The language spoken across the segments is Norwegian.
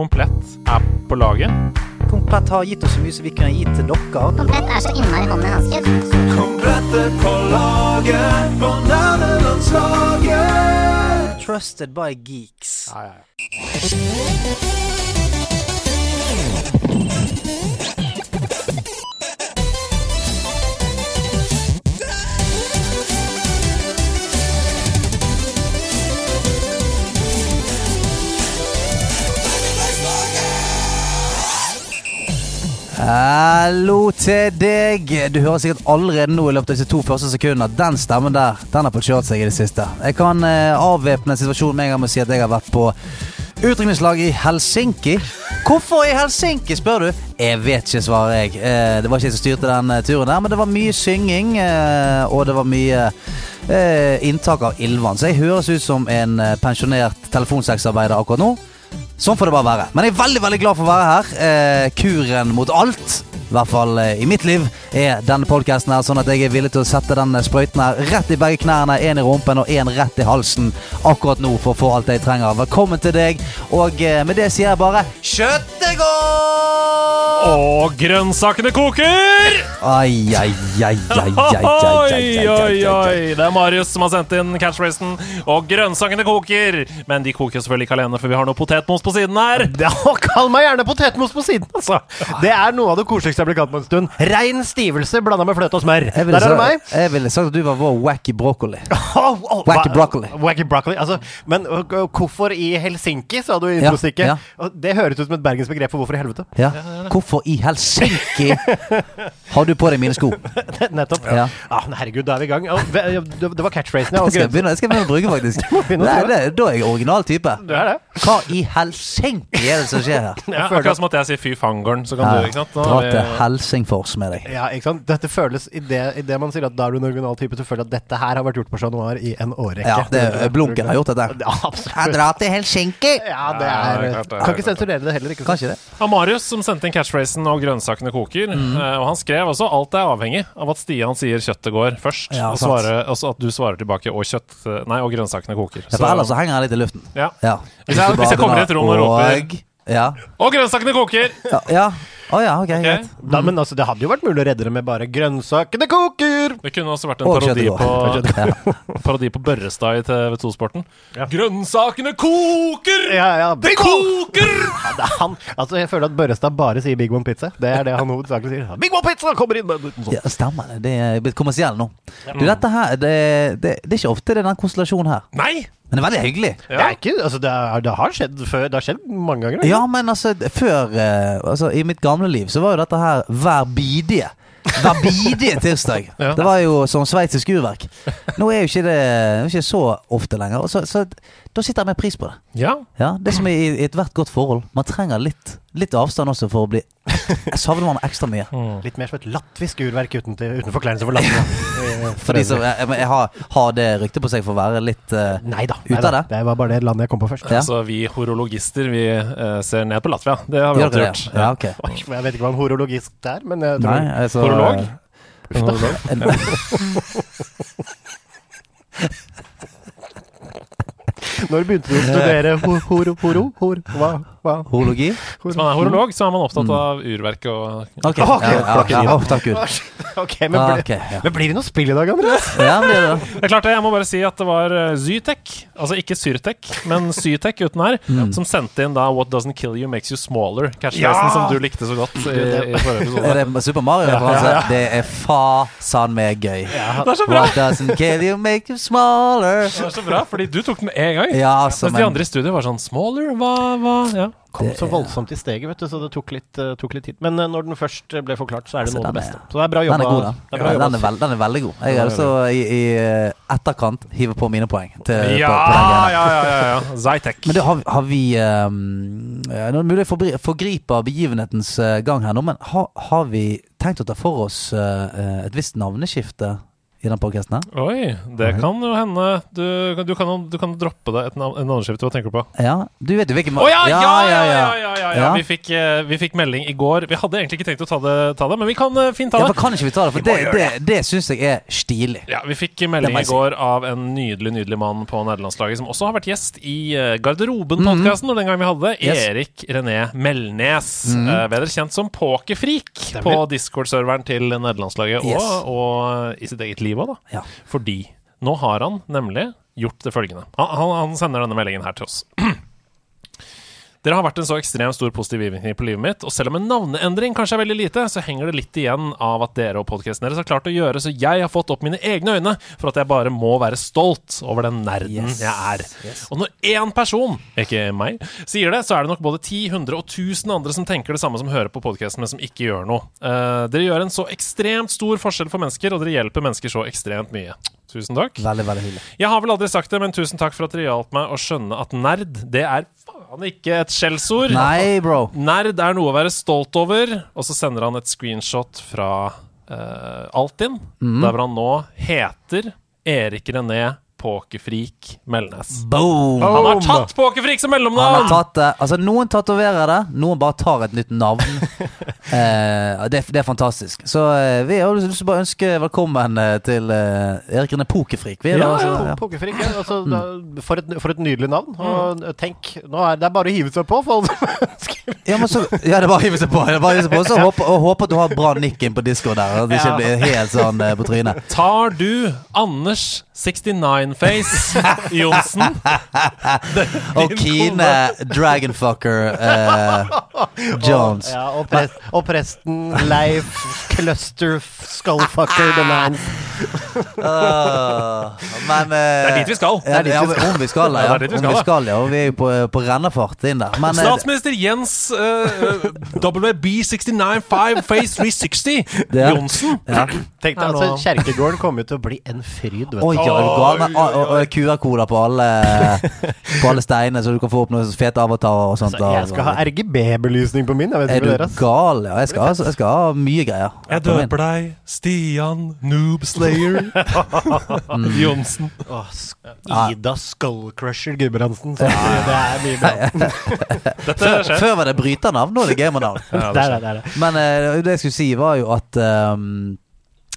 Komplett er på laget. Komplett har gitt oss så mye som vi kunne gitt til dere. Komplett er så innmari hånd i hanske. er på laget på nerdelandslaget. Trusted by geeks. Ja, ja, ja. Hallo til deg. Du hører sikkert allerede nå i løpet av disse to første sekundene at den stemmen der, den har fått kjørt seg i det siste. Jeg kan eh, avvæpne situasjonen med en gang med å si at jeg har vært på utdrikningslag i Helsinki. Hvorfor i Helsinki, spør du? Jeg vet ikke, svarer jeg. Eh, det var ikke jeg som styrte den eh, turen der, men det var mye synging, eh, og det var mye eh, inntak av ildvann. Så jeg høres ut som en eh, pensjonert telefonsexarbeider akkurat nå. Sånn får det bare være. Men jeg er veldig veldig glad for å være her. Eh, kuren mot alt, i hvert fall eh, i mitt liv, er denne podkasten her, sånn at jeg er villig til å sette den sprøyten her rett i begge knærne, én i rumpen og én rett i halsen akkurat nå for å få alt jeg trenger. Velkommen til deg, og eh, med det sier jeg bare kjøttet går! Og grønnsakene koker! Ai, ai, ai, ai, ai, ai, ai, ai, Oi, oi, ai. oi. Det er Marius som har sendt inn catchphrasen. Og grønnsakene koker! Men de koker selvfølgelig ikke alene, for vi har noe potetmos på siden her. Ja, kall meg gjerne potetmos på siden, altså. Det er noe av det koseligste jeg ble kalt på en stund. Rein stivelse blanda med fløte og smør. Der er det meg. Jeg ville sagt at du var vår wacky broccoli. Oh, oh, Wacky broccoli. Wacky broccoli. Altså, men hvorfor i Helsinki, sa du i Ja, ja. Det høres ut som et bergensk begrep for hvorfor i helvete. Ja. Hvorfor i Helsinki har du på deg mine sko? Nettopp. Ja. Ah, herregud, da er vi i gang. Det var catchphrasen. Det skal jeg begynne, det skal begynne å bruke, faktisk. Nei, det, da er jeg original type. Du er det? Hva i Helsinki er det som skjer her? Ja, akkurat som at jeg sier fy fangorn, så kan Ja, du, ikke sant? Dra til Helsingfors med deg. Ja, ikke sant? Dette føles i det, i det man sier at da er du en original type, så føler jeg at dette her har vært gjort på Chat Noir i en årrekke. Ja, det, Blunken har gjort dette. Ja, Jeg drar til Helsinki! Ja, det Ja, er det er det, Kan ikke er sensurere det heller, ikke sant? Kanskje det. Amarius, Marius som sendte inn catchphrasen 'og grønnsakene koker'. Mm. Eh, og han skrev også 'alt er avhengig av at Stian sier 'kjøttet går' først', Ja, og, svarer, og så at du svarer tilbake 'og kjøtt Nei, og grønnsakene koker'. Ja, for ellers så henger jeg litt i luften. ja. Ja. Hvis jeg- hvis jeg kommer i et rom og roper- og, ja. 'Og grønnsakene koker'! Ja. ja. Å ja, okay, okay. Da, men altså, det hadde jo vært mulig å redde det med bare 'grønnsakene koker'. Det kunne også vært en parodi på. Ja. parodi på Børrestad i TV2-sporten. Ja. Grønnsakene koker! Ja, ja. Det koker! Ja, det er han. Altså, jeg føler at Børrestad bare sier Big One Pizza. Det er det han hovedsakelig sier. Big One Pizza kommer inn med sånn. Ja, stemmer det. Det er blitt kommersiell nå. Du, dette her, det, det, det er ikke ofte det er den konstellasjonen her. Nei! Men det er veldig hyggelig. Det er ikke, altså, det, er, det har skjedd før. Det har skjedd mange ganger. Ja, men altså, før eh, altså, I mitt gamle liv så var jo dette her hver bidige. Hver bidige tirsdag. Ja. Det var jo som sveitsisk urverk. Nå er jo ikke det, det er ikke så ofte lenger. og Så, så da sitter jeg med pris på det. Ja. Ja, Det som er i, i ethvert godt forhold. Man trenger litt, litt avstand også for å bli Jeg savner man ekstra mye. Litt mer som et latvisk urverk uten, uten forkleinelse for Latvia. For de som, jeg, jeg har, har det ryktet på seg for å være litt uh, neida. neida. av det? Det var bare det landet jeg kom på først. Ja. Altså, vi horologister, vi uh, ser ned på Latvia. Det har vi alltid gjort. Ja, okay. Jeg vet ikke hva en horologist er, men jeg tror Nei, altså, Horolog? En horolog? Når begynte du å studere hor, hor, horo? Hor, hva? Hva? Horologi? Hvis man er horolog, så er man opptatt av urverk og Ok. Ok, ja, ja, ja, da. takk Gud. Ok, men, Ah, ble, ok, ja. men blir det noe spill i dag, Andreas? Ja, det er det. Det er klart det, Jeg må bare si at det var uh, Zytek, altså ikke Syrtek, men Zytek uten her, som sendte inn da 'What doesn't kill you makes you smaller', catchphrasen Ja! som du likte så godt i, i forrige episode. Er det Super Mario-referanse? Det er fasan meg gøy. Det er så bra! What doesn't kill you make you smaller. Det er så bra, fordi du tok den én gang. Ja, altså, Mens de men andre i studio var sånn 'smaller', hva, hva ja. Kom Det så er- voldsomt i steget, vet du, så det tok litt, uh, tok litt tid. Men uh, når den først eh, ble forklart, så er det Altså, noe av det den er- beste. Så det er bra den jobba. er god, da. Er Ja, jobba. Den er, veld, den er veldig god. Jeg har også i, i etterkant hive på mine poeng. Til, Ja, på, på ja, ja, ja, ja. Zytek. Men det har, har vi um, Nå er mulig jeg forgriper begivenhetens gang her nå, men har, har vi tenkt å ta for oss uh, et visst navneskifte i den podkasten her? Oi, det kan jo hende Du, du, kan, du kan droppe deg et en annen skift Hva tenker du på? Ja, du vet jo hvilken Å ja, ja, ja, ja, ja, ja, ja. Vi, fikk, eh, vi fikk melding i går. Vi hadde egentlig ikke tenkt å ta det, ta det men vi kan eh, fint ta det. Ja, for kan ikke vi ta det? For det, det, det syns jeg er stilig. Ja, Vi fikk melding i går av en nydelig nydelig mann på nederlandslaget som også har vært gjest i uh, Garderoben-podkasten. Og den gangen vi hadde det. Yes. Erik René Melnes. eh, bedre kjent som Pokerfreak på Discord-serveren til nederlandslaget. Yes. Og, og i sitt eget liv òg, da. Ja. Fordi nå har han nemlig gjort det følgende. Han, han, han sender denne meldingen her til oss. Dere har vært en så ekstremt stor positiv innvirkning på livet mitt, og selv om en navneendring kanskje er veldig lite, så henger det litt igjen av at dere og podkasten deres har klart å gjøre så jeg har fått opp mine egne øyne for at jeg bare må være stolt over den nerden Yes. jeg er. Yes. Og når én person, ikke meg, sier det, så er det nok både 10, 100 og 1000 andre som tenker det samme som hører på podkasten, men som ikke gjør noe. Uh, dere gjør en så ekstremt stor forskjell for mennesker, og dere hjelper mennesker så ekstremt mye. Tusen takk. Veldig, veldig hyggelig. Jeg har vel aldri sagt det, men tusen takk for at dere hjalp meg å skjønne at nerd, det er faen ikke et skjellsord. Nei, bro. Nerd er noe å være stolt over. Og så sender han et screenshot fra uh, Altinn, der hvor han nå heter Erik René Pokerfrik Melnes. Boom! Han har tatt Pokerfrik som Han har mellomnavn! tatt. Altså, noen tatoverer det, noen bare tar et nytt navn. eh, det, det er fantastisk. Så eh, vi har lyst til å bare ønske velkommen eh, til eh, Erik Rune Pokerfrik. Vi Ja, da, altså, ja. Pokerfrik, ja. Altså, da, for, et, for et nydelig navn. Og tenk, nå er det bare å hive seg på. For alle som ønsker. Ja, men så, ja, det er bare å hive seg på. På. Så håper, og håper at du har bra nikk inn på Discord der. At det ikke blir helt sånn eh, på trynet. Tar du Anders 69face Johnsen? Og Kine Dragonfucker eh, Jones. Ja, og, pres, og presten Leif Cluster Skullfucker the Man. uh, men eh, Det er dit vi skal. Ja, det, ja, om vi skal, ja. Ja, er dit vi skal, vi skal, ja. Og vi er jo på, på rennefart inn der. Men eh, Statsminister Jens uh, WB695 Face 360 Det er- Johnsen. ja. Tenk deg, altså, Kjerkegården kommer jo til å bli en fryd. Vet du. ja, QR-koder på alle På alle steinene, så du kan få opp noen fete avatarer og sånt. Altså, jeg skal ha RGB-belysning på min. Jeg vet Er du gal? Ja, jeg skal, jeg skal ha mye greier. Jeg døper deg Stian Noob Slayer Johnsen. Oh, Ida Skullcrusher Gudbrandsen. Det er mye bra. Før, før var det bryternavn, nå er det gamernavn. Men eh, det jeg skulle si, var jo at ehm,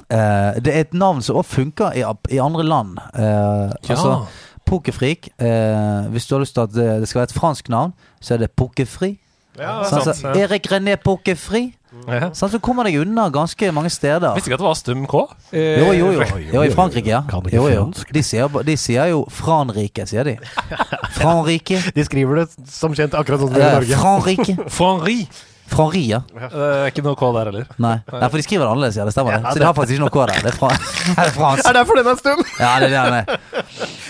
eh, det er et navn som også funker i, i andre land. Eh, Altså, Pokerfrik. Uh, hvis du har lyst til at det, det skal være et fransk navn, så er det Pokerfri. Ja, Sånn, sant. så Erik René Pokerfri. Ja. Sånn, så kommer deg unna ganske mange steder. Visste ikke at det var stum K. Jo, jo, jo. jo I Frankrike, ja. Jo, jo. De sier, de sier jo Franrike, sier de. Franrike. De skriver det som kjent akkurat sånn som i Eh, Norge. Franrike. Franri. Franri, ja. Det er ikke noe K der heller. Nei. Nei, for de skriver det annerledes, ja. Det stemmer. det. Så de har faktisk ikke noe K der. Det er, fra, det er fransk. Er det derfor den er stum? Ja, det er det han er.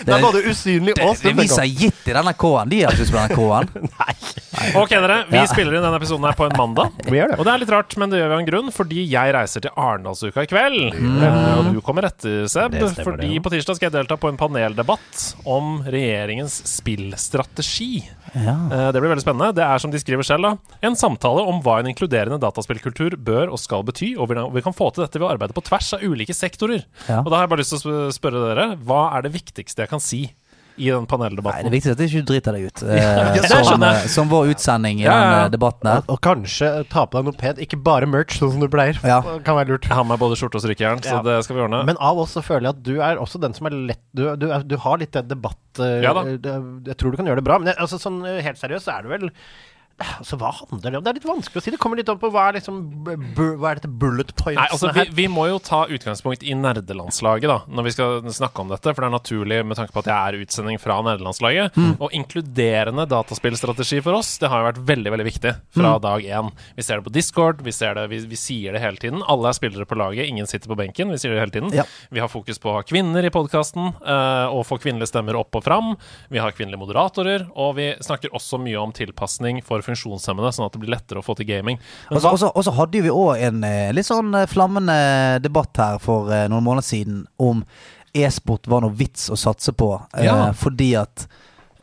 Det er både usynlig og Det, det viser gitt i denne K-en. De har ikke spilt den K-en. Ok, dere. Vi Ja. spiller inn denne episoden her på en mandag. Vi gjør det. Og det er litt rart, men det gjør vi av en grunn, fordi jeg reiser til Arendalsuka i kveld. Og du kommer etter, Seb. Stemmer Fordi det, ja. på tirsdag skal jeg delta på en paneldebatt om regjeringens spillstrategi. Ja. Eh, Det blir veldig spennende. Det er som de skriver selv, da. En samtale om hva en inkluderende dataspillkultur bør og skal bety, og hvordan vi kan få til dette ved å arbeide på tvers av ulike sektorer. Ja. Og da har jeg bare lyst til å spørre dere, hva er det viktigste jeg kan si i den paneldebatten. Nei, det viktigste er viktig at du ikke driter deg ut. eh, ja, som, jeg. eh, som vår utsending i Ja, ja, den eh, debatten her. Og kanskje ta på deg noe pent, ikke bare merch, sånn som du pleier. Ja. Det Kan være lurt. Jeg har med både skjorte og strykejern, så det skal vi ordne. Men av oss så føler jeg at du er også den som er lett Du, du, du har litt det debatt... eh, Ja da. det, jeg tror du kan gjøre det bra. Men jeg, altså, sånn eh, helt seriøst så er det vel Altså, Hva handler det om? Det er litt vanskelig å si. Det kommer litt opp på hva er liksom Hva er dette bullet points Nei, altså vi, vi må jo ta utgangspunkt i nerdelandslaget da Når vi skal snakke om dette For det er naturlig med tanke på at jeg er utsending fra nerdelandslaget. Og inkluderende dataspillstrategi for oss Det har jo vært veldig, veldig viktig fra dag 1 Vi ser det på Discord, vi, ser det, vi, vi sier det hele tiden. Alle er spillere på laget, ingen sitter på benken Vi sier det hele tiden. Ja. Vi har fokus på kvinner i podcasten uh, Og få kvinnelige stemmer opp og fram. Vi har kvinnelige moderatorer Og vi snakker også mye om tilpasning for funksjonshemmede Sånn at det blir lettere å få til gaming Og så- hadde vi òg en eh, litt sånn eh, flammende debatt her for eh, noen måneder siden om e-sport var noe vits å satse på. Ja. Fordi at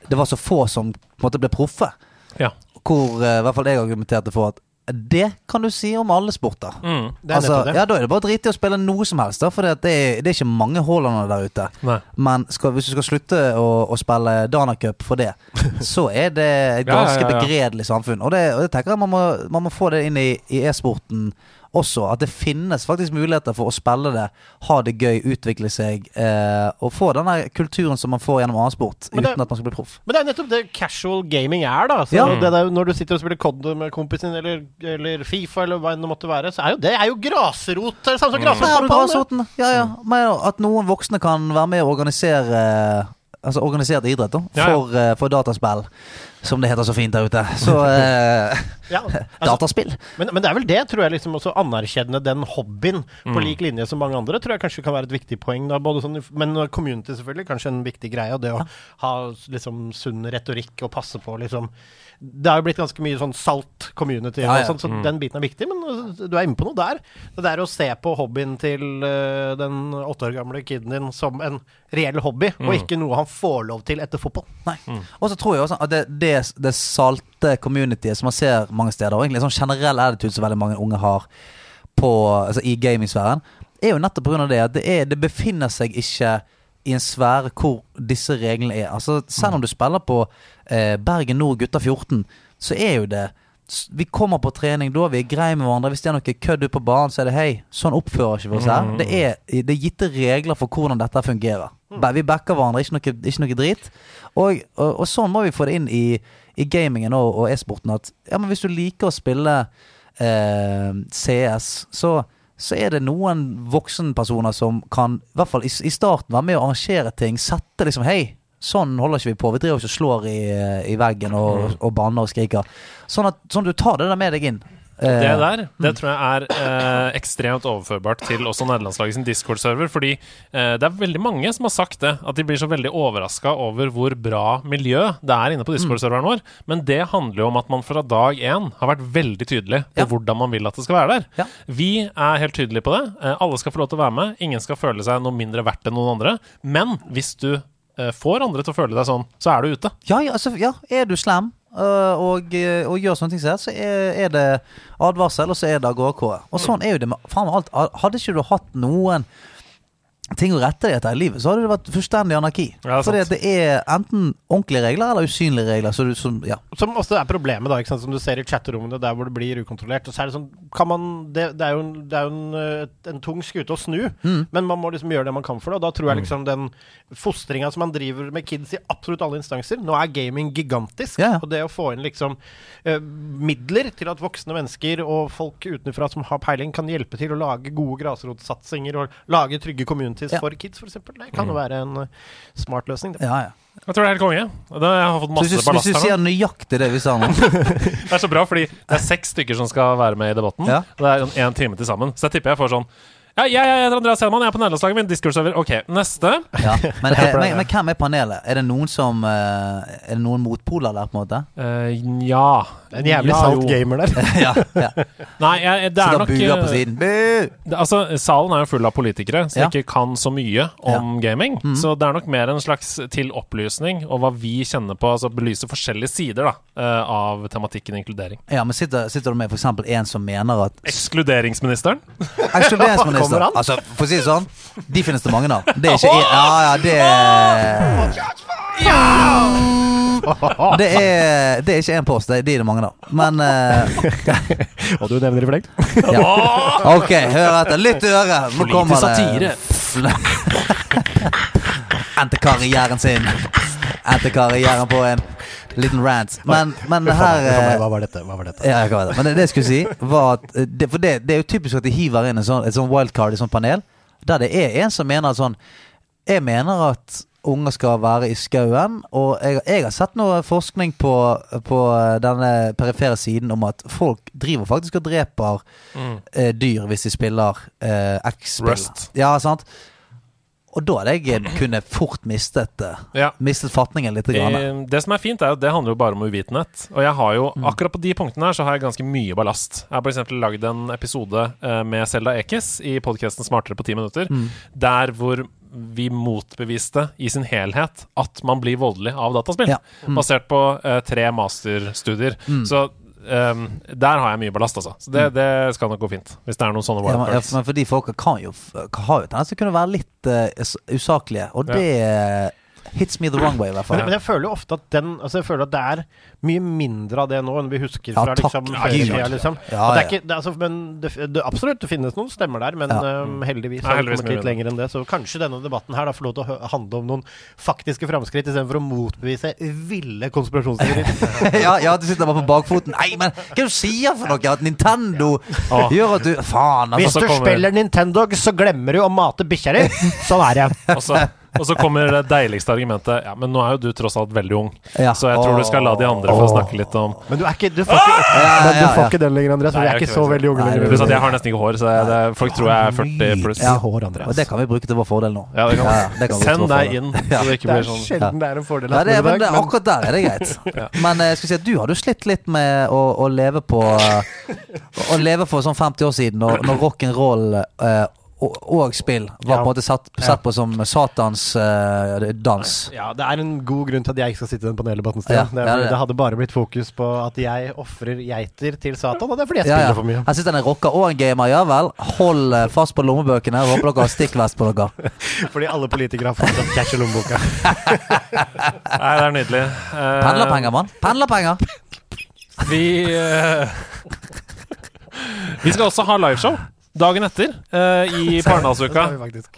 det var så få som på en måte ble proffe. Ja Hvor i hvert fall jeg argumenterte for at Det kan du si om alle sporter. Mm. Altså, ja, Da er det bare drit i å spille noe som helst, for det, det er ikke mange Haalander der ute. Nei. Men skal, hvis du skal slutte å, å spille Dana Cup for det, så er det et ganske ja, ja. begredelig samfunn. Og det, og det tenker jeg man må, man må få det inn i, i e-sporten også. At det finnes faktisk muligheter for å spille det, ha det gøy, utvikle seg. Eh, og få den kulturen som man får gjennom annen sport, uten uten at man skal bli proff. Men det er nettopp det casual gaming er, da. Ja. det der, når du sitter og spiller COD med kompisen eller, eller Fifa, eller hva enn det måtte være, så er jo det er jo grasrot. Det er det samme som det. grasroten. Ja, ja. Men at noen voksne kan være med og organisere Altså organisert idrett da Ja, ja. eh, for dataspill, som det heter så fint der ute. Så eh, Ja, altså, Dataspill. men, men det er vel det, tror jeg, liksom også anerkjenne den hobbyen på lik linje som mange andre, tror jeg kanskje kan være et viktig poeng. Da, både sånn, men community selvfølgelig, kanskje en viktig greie. Og det å ha liksom sunn retorikk og passe på liksom Det har jo blitt ganske mye sånn salt community, Ja, ja. Og sånt, så den biten er viktig. Men uh, du er inne på noe der. Det der å se på hobbyen til uh, den åtte år gamle kiden din som en reell hobby, og ikke noe han får lov til etter fotball. Nei. Og så tror jeg også at det, det, det salte communityet som man ser mange steder, og egentlig en sånn generell attitude som veldig mange unge har på, altså i gamingsfæren, er jo nettopp pga. det at det, er, det befinner seg ikke i en sfære hvor disse reglene er. Altså Selv om du spiller på eh, Bergen Nord gutta 14, så er jo det vi kommer på trening da, vi er greie med hverandre. Hvis det er noe kødd ute på banen, så er det hei, sånn oppfører ikke vi oss her. Det er, det er gitte regler for hvordan dette fungerer. Vi backer hverandre, ikke noe, ikke noe drit. Og, og, og sånn må vi få det inn i, i gamingen og, og e-sporten. At ja, men hvis du liker å spille eh, CS, så, så er det noen voksenpersoner som kan, i hvert fall i, i starten, være med å arrangere ting. Sette liksom Hei, sånn holder ikke vi på. Vi driver ikke og slår i, i veggen og, og banner og skriker. Sånn at sånn du tar det der med deg inn. Eh, Det der det tror jeg er eh, ekstremt overførbart til også nederlandslaget sin Discord-server. Fordi eh, det er veldig mange som har sagt det, at de blir så veldig overraska over hvor bra miljø det er inne på Discord-serveren vår. Men det handler jo om at man fra dag én har vært veldig tydelig på Ja. hvordan man vil at det skal være der. Ja. Vi er helt tydelige på det. Eh, alle skal få lov til å være med. Ingen skal føle seg noe mindre verdt enn noen andre. Men hvis du eh, får andre til å føle deg sånn, så er du ute. Ja, ja, altså, ja, er du slem og, øh, og gjør sånne ting som så er, er det advarsel, og så er det AGK. Og sånn er jo det med faen alt. Hadde ikke du hatt noen ting å rette deg etter i livet, så hadde det vært fullstendig anarki. Ja, det Fordi at det er enten ordentlige regler eller usynlige regler. Så du, som, ja. Som også er problemet, da, ikke sant? som du ser i chatterommene der hvor det blir ukontrollert. Og så er det sånn kan man, det, det er jo, en, det er jo en, eh, en tung skute å snu, Mm. men man må liksom gjøre det man kan for det. Og da tror jeg liksom den fostringa som man driver med kids i absolutt alle instanser Nå er gaming gigantisk, Ja, ja. og det å få inn liksom eh, midler til at voksne mennesker og folk utenfra som har peiling, kan hjelpe til å lage gode grasrotsatsinger og lage trygge communities Ja. for kids, f.eks. Det kan jo være en eh, smart løsning. Det. Ja, ja. Jeg tror det er helt konge. Da jeg har fått masse hvis, du- hvis du sier nøyaktig det vi sa nå Det er så bra, fordi det er seks stykker som skal være med i debatten. Ja. Det er én en time til sammen. Så jeg tipper jeg får sånn Ja, jeg, jeg heter Andreas Hedman, jeg er på nederlandslaget, min Discord-server. Ok, neste. ja. men, eh, men, men hvem er panelet? Er det noen som eh, Er det noen motpoler der, på en måte? Eh, ja. En jævlig ja, salt gamer der. ja, ja. Nei, jeg, det er nok buer på eh, siden. Det, Altså, Salen er jo full av politikere som Ja. ikke kan så mye om gaming. Mm. Så det er nok mer en slags til opplysning og hva vi kjenner på. Altså belyse forskjellige sider da eh, av tematikken inkludering. Ja, men sitter, sitter du med f.eks. en som mener at Ekskluderingsministeren. Kommer Ekskluderingsminister an? Altså, for å si det sånn, de finnes det mange av. Det er ikke en, Ja, ja, det Det er, det er ikke én post, det, de er det mange av. Men eh, Og du nevner i flekt. ja. Ok, hør etter. Litt øre. Nå kommer satire. Endte karrieren sin. Endte karrieren på en liten rant. Men, men det her eh, Hva var dette? Hva var dette? Ja, hva var det. Men det, det jeg skulle si, var at eh, det, For det, det er jo typisk at de hiver inn en sånn, et sånn wildcard i sånn panel, der det er en som mener sånn Jeg mener at unger skal være i skauen, og jeg, jeg har sett noe forskning på, på denne perifere siden om at folk driver faktisk og dreper eh, dyr hvis de spiller eh, X-spill. Ja, sant? Og da hadde jeg kunne fort mistet eh, Ja. Mistet fatningen litt. Grann. Eh, Det som er fint, er at det handler jo bare om uvitenhet. Og jeg har jo, Mm. akkurat på de punktene her så har jeg ganske mye ballast. Jeg har f.eks. lagd en episode eh, med Selda Ekiz i podkasten Smartere på ti minutter, Mm. der hvor vi motbeviste i sin helhet at man blir voldelig av dataspill. Ja. Mm. Basert på uh, tre masterstudier. Så ehm, Der har jeg mye ballast, altså. Så det, det skal nok gå fint. Hvis det er noen sånne Mm. Ja, men, ja, wildcards. for de folka kan jo kan, har jo tendens til å kunne være litt uh, usaklige, og det eh, hits me the wrong way, i hvert Men, fall. men jeg føler jo ofte at den Altså jeg føler at det er mye mindre av det nå enn vi husker Ja, fra takk. liksom, Ja, ferietida, ja. liksom. Ja, det ja. det altså, men det, det, absolutt, det finnes noen stemmer der, men Ja. øhm, heldigvis Ja, har vi kommet litt lenger enn det. Så kanskje denne debatten her da får lov til å handle om noen faktiske framskritt istedenfor å motbevise ville konspirasjonsteorier. ja, ja, du sitter bare på bakfoten. Nei, men hva er det du sier for noe? At Nintendo gjør at du Faen, altså. Hvis du spiller Nintendo, så glemmer du å mate bikkja di. Sånn er det. Og så, kommer det deiligste argumentet. Ja, men nå er jo du tross alt veldig ung, Ja. så jeg tror du skal la de andre få snakke litt om Men du er ikke Du får ikke, Ja, men du ja, får ikke den lenger, Andreas. For vi er ikke så veldig unge Nei, lenger. Pluss at jeg har nesten ikke hår, så jeg, det, folk tror jeg er 40 pluss. Ja. hår, Andreas. Og det kan vi bruke til vår fordel nå. Ja, det kan Ja, det kan Send deg inn, så det ikke Det er sånn sjelden det er en fordel. Nei, det, men det, men- akkurat der er det greit. Men eh, jeg skal si at du hadde jo slitt litt med å, å leve på Å leve for sånn 50 år siden, når, når rock'n'roll eh, og, og spill var Ja. på en måte satt, Ja. sett på som satans uh, dans. Ja, det er en god grunn til at jeg ikke skal sitte i den paneldebatten. Ja, det, er ja, det- det hadde bare blitt fokus på at jeg ofrer geiter til Satan, og det er fordi jeg spiller ja. for mye. Jeg syns den er rocker og en gamer. Ja vel. Hold eh, fast på lommebøkene. Håper dere har stikkvest på dere. Fordi alle politikere har fått cash i lommeboka. Nei, det er nydelig. Uh, Pendlerpenger, mann. Pendlerpenger. Vi uh, Vi skal også ha liveshow dagen etter eh, i Parnassuka.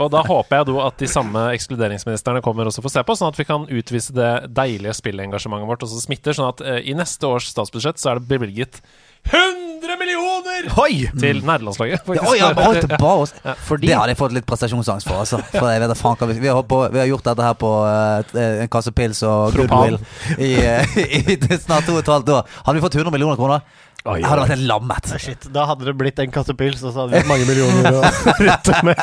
Og da håper jeg at de samme ekskluderingsministrene kommer også får se på, sånn at vi kan utvise det deilige spillengasjementet vårt og så smitter, sånn at eh, i neste års statsbudsjett så er det bevilget 100 millioner Oi! til nerdelandslaget. Ja, ja, bare til bare oss. Fordi Det hadde jeg fått litt prestasjonsangst for. Altså. For jeg vet faen vi, vi, har, på, vi har gjort dette her på uh, en kasse pils og goodwill i, uh, i, snart to og et halvt år. Hadde vi fått 100 millioner kroner, Oi, jeg hadde vært en lammet. Shit, da hadde det blitt en kasse pils, og så hadde vi hatt mange millioner å rutte med.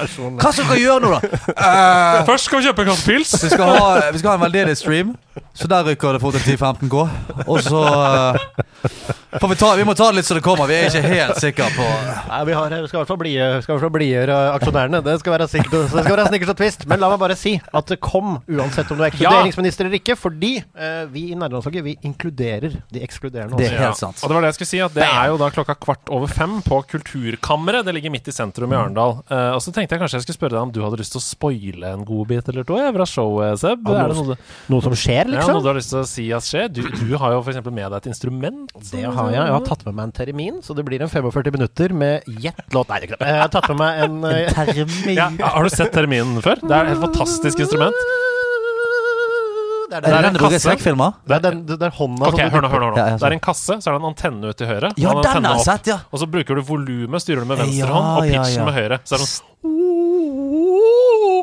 Personlig. Hva skal dere gjøre nå, da? Uh, Først skal vi kjøpe en kasse pils. vi, skal ha, vi skal ha en veldedig stream, så der rykker det fort en 10-15 K. Og så får vi ta Vi må ta det litt så det kommer. Vi er ikke helt sikre på Nei, vi, har, vi skal i hvert fall blidgjøre fall blidgjøre aksjonærene. Det skal være sikkert det skal være snickers og twist. Men la meg bare si at det kom, uansett om du er ekskluderingsminister eller ikke, fordi eh, vi i nærlandslaget vi inkluderer de ekskluderende. Det er helt sant. Og det var det jeg skulle si, at det er jo da klokka kvart over fem på Kulturkammeret. Det ligger midt i sentrum i Arendal. Eh, og så tenkte jeg kanskje jeg skulle spørre deg om du hadde lyst til å spoile en god bit eller to ja, fra showet, Seb? Ja, er det noe, du, Noe som skjer, liksom? ja, noe du har lyst til å si at skjer? Du, du har jo f.eks. med deg et instrument. Det har jeg. Jeg har tatt med meg en termin, så det blir en 45 minutter med gjett låt. Nei, det det. Jeg har tatt med meg en en Termin. Ja, har du sett terminen før? Det er et fantastisk instrument. Det er Er den, det er en kasse. det er den, det er hånda Ok, hør nå, hør nå. Ja, ja, Det er en kasse, så er det en antenne ut til høyre. Ja, den har jeg sett, ja. Og så bruker du volumet, styrer du med venstre Ja, hånd, og ja, pitchen ja. med høyre. Så er det sånn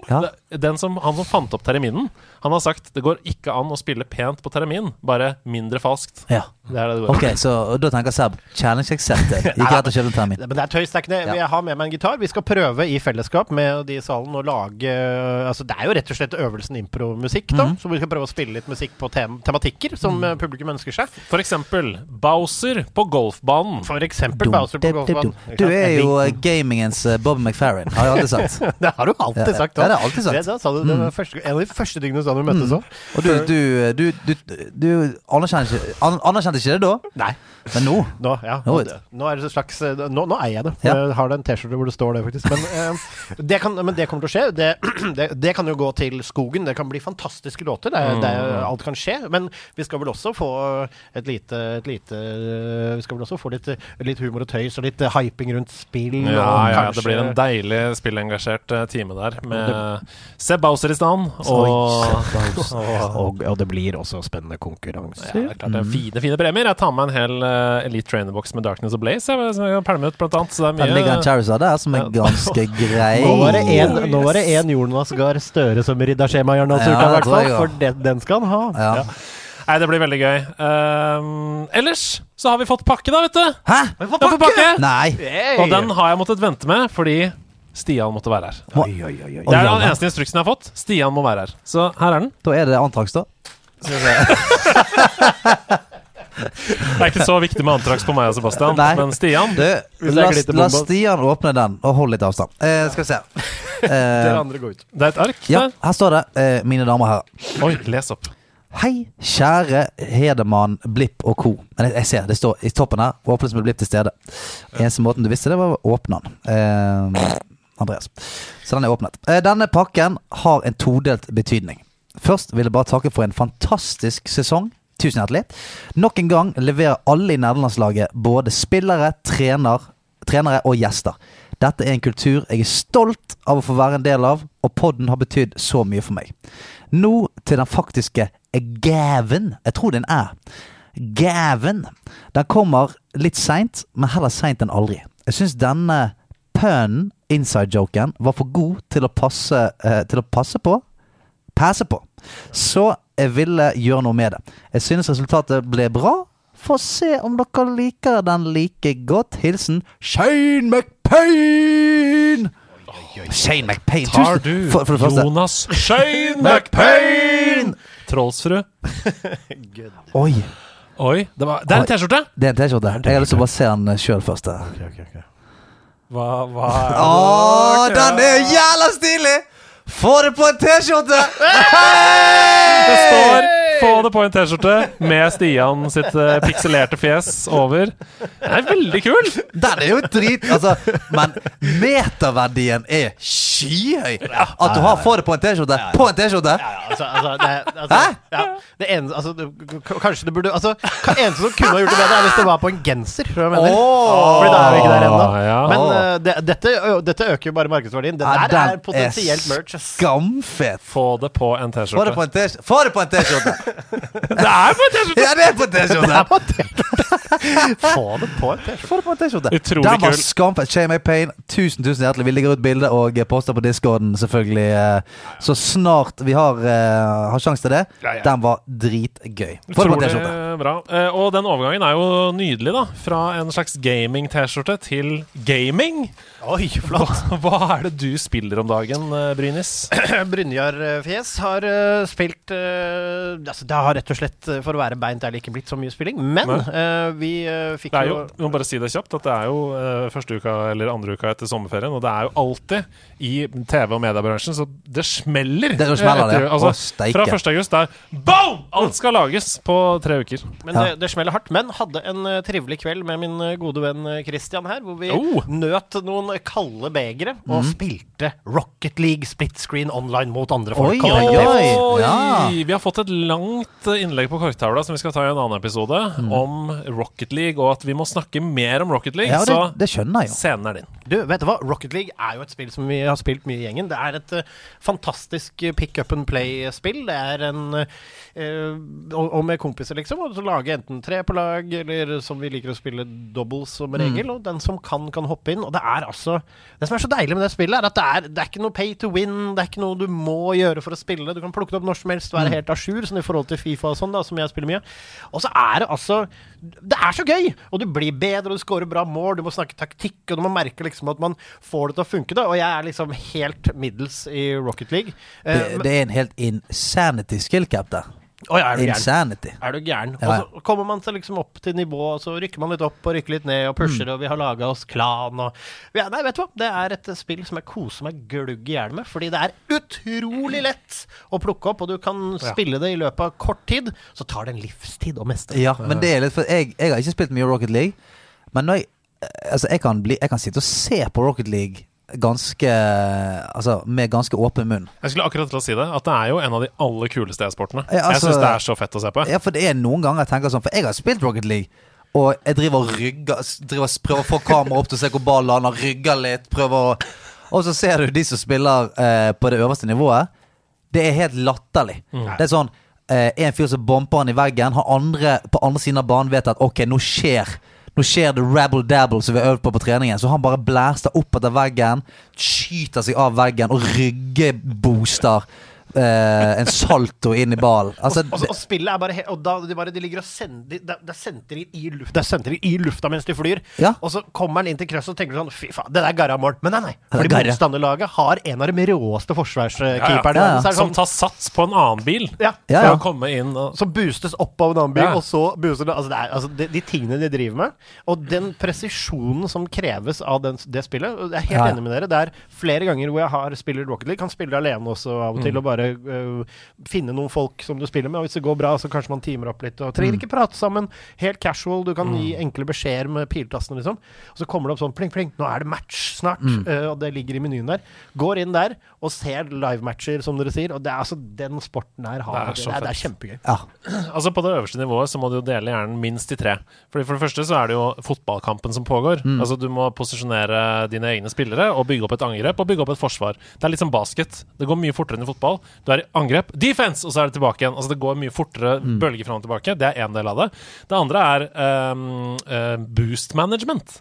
Ja. Den som, han som fant opp terminen, han har sagt det går ikke an å spille pent på termin, bare mindre falskt. ja. Det er det det går Ok, så da tenker Seb challenge accepted. Ikke rett og kjøpe termin. Men det er tøys, det er ikke det. Ja. Jeg har med meg en gitar. Vi skal prøve i fellesskap med de i salen å lage Altså Det er jo rett og slett øvelsen impromusikk, da. Mhm. Så vi skal prøve å spille litt musikk på tem tematikker som mm. publikum ønsker seg. For eksempel Bowser på golfbanen. For eksempel Bowser på golfbanen. Du er jo eh, gamingens Bob McFarren McFerrin, har jeg alltid sagt. Det har du alltid Ja, sagt. ja, det har jeg alltid sagt. Det, da sa du, det var første, en av de første tingene du sa når du møttes òg. Og du, du, du, du, du anerkjente ikke, an, anerkjente ikke det da, Nei. Men nå Nå, ja, Nå nå, nå er det et slags eh, Nå, nå eier jeg det. Ja. Jeg har det en T-skjorte hvor det står det, faktisk. Men, eh, det kan, men det kommer til å skje. Det, det, det kan jo gå til skogen. Det kan bli fantastiske låter. Det, er- det, er- Mm. alt kan skje. Men vi skal vel også få et lite, et lite Vi skal vel også få litt, litt humor og tøys og litt hyping rundt spill. Ja, og ja, kanskje, det blir en deilig spillengasjert eh, time der, med Seb Bowser i stand. Og, og, og det blir også spennende konkurranser. ja, det er klart det er fine, fine premier. Jeg tar med en hel eh, Elite Trainer Box med Darkness og Blaze. Jeg, som jeg kan pælme ut, blant annet. Så det Den er ligger en Charizard der som er ganske grei. Nå var det en, nå var det en Jonas Gahr Støre som rydda skjema i Arendalsuka, Ja, i hvert fall. For den, den skal han ha. Ja. Nei, det blir veldig gøy. Um, ellers så har vi fått pakke, da, vet du. Hæ? Vi har fått pakke! Nei. Hey! Og den har jeg måttet vente med fordi Stian måtte være her. Oi, oi, oi, oi. Det er den eneste instruksen jeg har fått. Stian må være her. Så her er den. da er det Antrax, da. Det er ikke så viktig med antrax på meg og Sebastian, Nei. men Stian Du, la, la. Stian åpne den, og hold litt avstand. Eh, skal vi se. Eh, andre går ut. Det er et ark ja, her står det, eh, mine damer og herrer. Oi, les opp. Hei, kjære Hedemann, Blipp og co. Men jeg, jeg ser det står i toppen her. Åpnes med Blipp til stede. Eneste måten du visste det, var å åpne den. Eh, Andreas. Så den er åpnet. Eh, denne pakken har en todelt betydning. Først vil jeg bare takke for en fantastisk sesong. Tusen hjertelig. Nok en gang leverer alle i nederlandslaget både spillere, trener, trenere og gjester. Dette er en kultur jeg er stolt av å få være en del av, og podden har betydd så mye for meg. Nå til den faktiske gaven. Jeg tror den er en. Gaven. Den kommer litt seint, men heller seint enn aldri. Jeg syns denne pønnen, inside-joken, var for god til å passe, eh, til å passe på. Passe på. Så jeg ville gjøre noe med det. Jeg synes resultatet ble bra. Få se om dere liker den like godt. Hilsen Shane McPain! Shane McPain. Tar du for, for. Jonas Shane McPain? Trollsfrue. Oi, Oi, det, var, det er en T-skjorte! det er en T-skjorte. Jeg har lyst til å bare se den sjøl først. der. Hva, hva er Å, den er jævla stilig! Få det på en T-skjorte! Det står 'Få det på en T-skjorte' med Stian sitt eh, pikselerte fjes over. Den er veldig kul! Den er jo drit Altså, men meterverdien er skyhøy. At du har 'få det på en T-skjorte' på en T-skjorte! Ja, ja, altså, altså, det, altså, Hæ? ja, det eneste altså, du- k- Kanskje det burde Altså, k- eneste som kunne ha gjort det bedre, er hvis det var på en genser. Tror jeg mener. Åh. Fordi da er vi ikke der ennå. Ja. Men eh, det, dette, ø, dette øker jo bare markedsverdien. Det Ja, der den er potensielt merch. Ass. Skamfet. Få det på en T-skjorte. Få det på en T-skjorte! Det er på en T-skjorte! Ja, det er på en T-skjorte! Få det på en T-skjorte. Få det på en T-skjorte. Utrolig Den var kul. skamfett. Shame Pain, tusen tusen hjertelig. Vi legger ut bilde og poster på discorden, selvfølgelig. eh, Så snart vi har, eh, har sjanse til det. Ja, ja. Den var dritgøy. Få det på en T-skjorte. Bra. Eh, Og den overgangen er jo nydelig, da. Fra en slags gaming-T-skjorte til gaming. Oi, flott. hva er det du spiller om dagen, Brynis? Brynjar Brynjarfjes har uh, spilt uh, altså, Det har rett og slett, eh, for å være beint ærlig, ikke blitt så mye spilling. Men eh, vi eh, fikk jo jo, vi må bare si det kjapt, at det er jo eh, første uka eller andre uka etter sommerferien, og det er jo alltid i TV- og mediebransjen, så det smeller. Det smeller, eh, etter- det. Altså, fra 1. august, er boom! Alt skal lages på tre uker. Men Ja. det, det smeller hardt. Men hadde en eh, trivelig kveld med min eh, gode venn eh, Christian her, hvor vi Oh. nøt noen kalde begre og og spilte Rocket League split screen online mot andre folk. oi, oi, oi. Ja. Vi har fått et langt innlegg på korktavla som vi skal ta i en annen episode, om Rocket League, og at vi må snakke mer om Rocket League. Ja, det, så det skjønner jeg jo. scenen er din. Du, vet du hva? Rocket League er jo et spill som vi har spilt mye i gjengen. Det er et uh, fantastisk pick up and play-spill. Det er en eh, og, og med kompiser, liksom. Og så lage enten tre på lag, eller som vi liker å spille doubles som regel. Og den som kan, kan hoppe inn. Og det er altså Det som er så deilig med det spillet, er at det er, det er ikke noe pay to win. Det er ikke noe du må gjøre for å spille. Du kan plukke det opp når som helst, være helt à jour, sånn i forhold til Fifa og sånn, da, som jeg spiller mye. Og så er det altså Det er så gøy! Og du blir bedre, og du scorer bra mål, du må snakke taktikk, og du må merke liksom at man får det til å funke. da Og jeg er liksom helt middels i Rocket League. Eh, Det, det er en helt insanity skill cap der. Ja, er du? Insanity. Er du gæren? Ja, ja. Og så kommer man seg liksom opp til nivå, og så rykker man litt opp og rykker litt ned og pusher, Mm. og vi har laga oss klan og ja, Nei, vet du hva? Det er et spill som jeg koser meg glugg i hjel med, fordi det er utrolig lett å plukke opp, og du kan spille det i løpet av kort tid. Så tar det en livstid å mestre. Ja, men det er litt for jeg, jeg har ikke spilt mye Rocket League. Men når jeg, altså jeg, kan bli, jeg kan sitte og se på Rocket League ganske Altså med ganske åpen munn. Jeg skulle akkurat til å si det, at det er jo en av de aller kuleste e-sportene. Ja, altså- jeg syns det er så fett å se på. Ja, for det er noen ganger jeg tenker sånn For jeg har spilt Rocket League. Og jeg driver og rygger driver og Prøver å få kameraet opp til å se hvor ballen lander, rygger litt, prøver å Og så ser du de som spiller eh, på det øverste nivået. Det er helt latterlig. Det er sånn eh, En fyr som bomper han i veggen, har andre på andre siden av banen vet at ok, nå skjer nå skjer det rabble-dabble som vi har øvd på på treningen. Så han bare blæster opp etter veggen, skyter seg av veggen og ryggebooster eh, en salto inn i ballen. Altså, og, og, og spillet er bare Og da de bare de ligger og sender Det er sentringer i, luft, det i lufta mens de flyr. Ja. Og så kommer han inn til krøsset og tenker sånn Fy faen, det der garra mål. Men nei, nei. Fordi motstanderlaget har en av de råeste forsvarskeeperne. Ja, ja. Så det Som sånn, tar sats på en annen bil ja, Ja, for å komme inn og som boostes opp av en annen bil, Ja. og så booster det Altså, det er, altså de, de tingene de driver med, og den presisjonen som kreves av den, det spillet og Jeg er helt enig med dere. Det er flere ganger hvor jeg har spiller Rocket League, kan spille alene også av og til, og bare bare uh, finne noen folk som du spiller med. Og hvis det går bra, så kanskje man teamer opp litt. Og Mm. trenger ikke prate sammen. Helt casual. Du kan gi enkle beskjeder med piltastene, liksom. Og så kommer det opp sånn pling, pling. Nå er det match snart. Mm. Uh, og det ligger i menyen der. Går inn der og ser livematcher, som dere sier. Og det er altså den sporten her har Det er det, Det er, det er kjempegøy. Ja. Altså På det øverste nivået så må du jo dele hjernen minst i tre. Fordi For det første så er det jo fotballkampen som pågår. Altså Du må posisjonere dine egne spillere og bygge opp et angrep og bygge opp et forsvar. Det er litt som basket. Det går mye fortere enn i fotball. Du er i angrep, defense, og så er det tilbake igjen. Altså Det går mye fortere bølger fram og tilbake. Det er én del av det. Det andre er um, uh, boost management.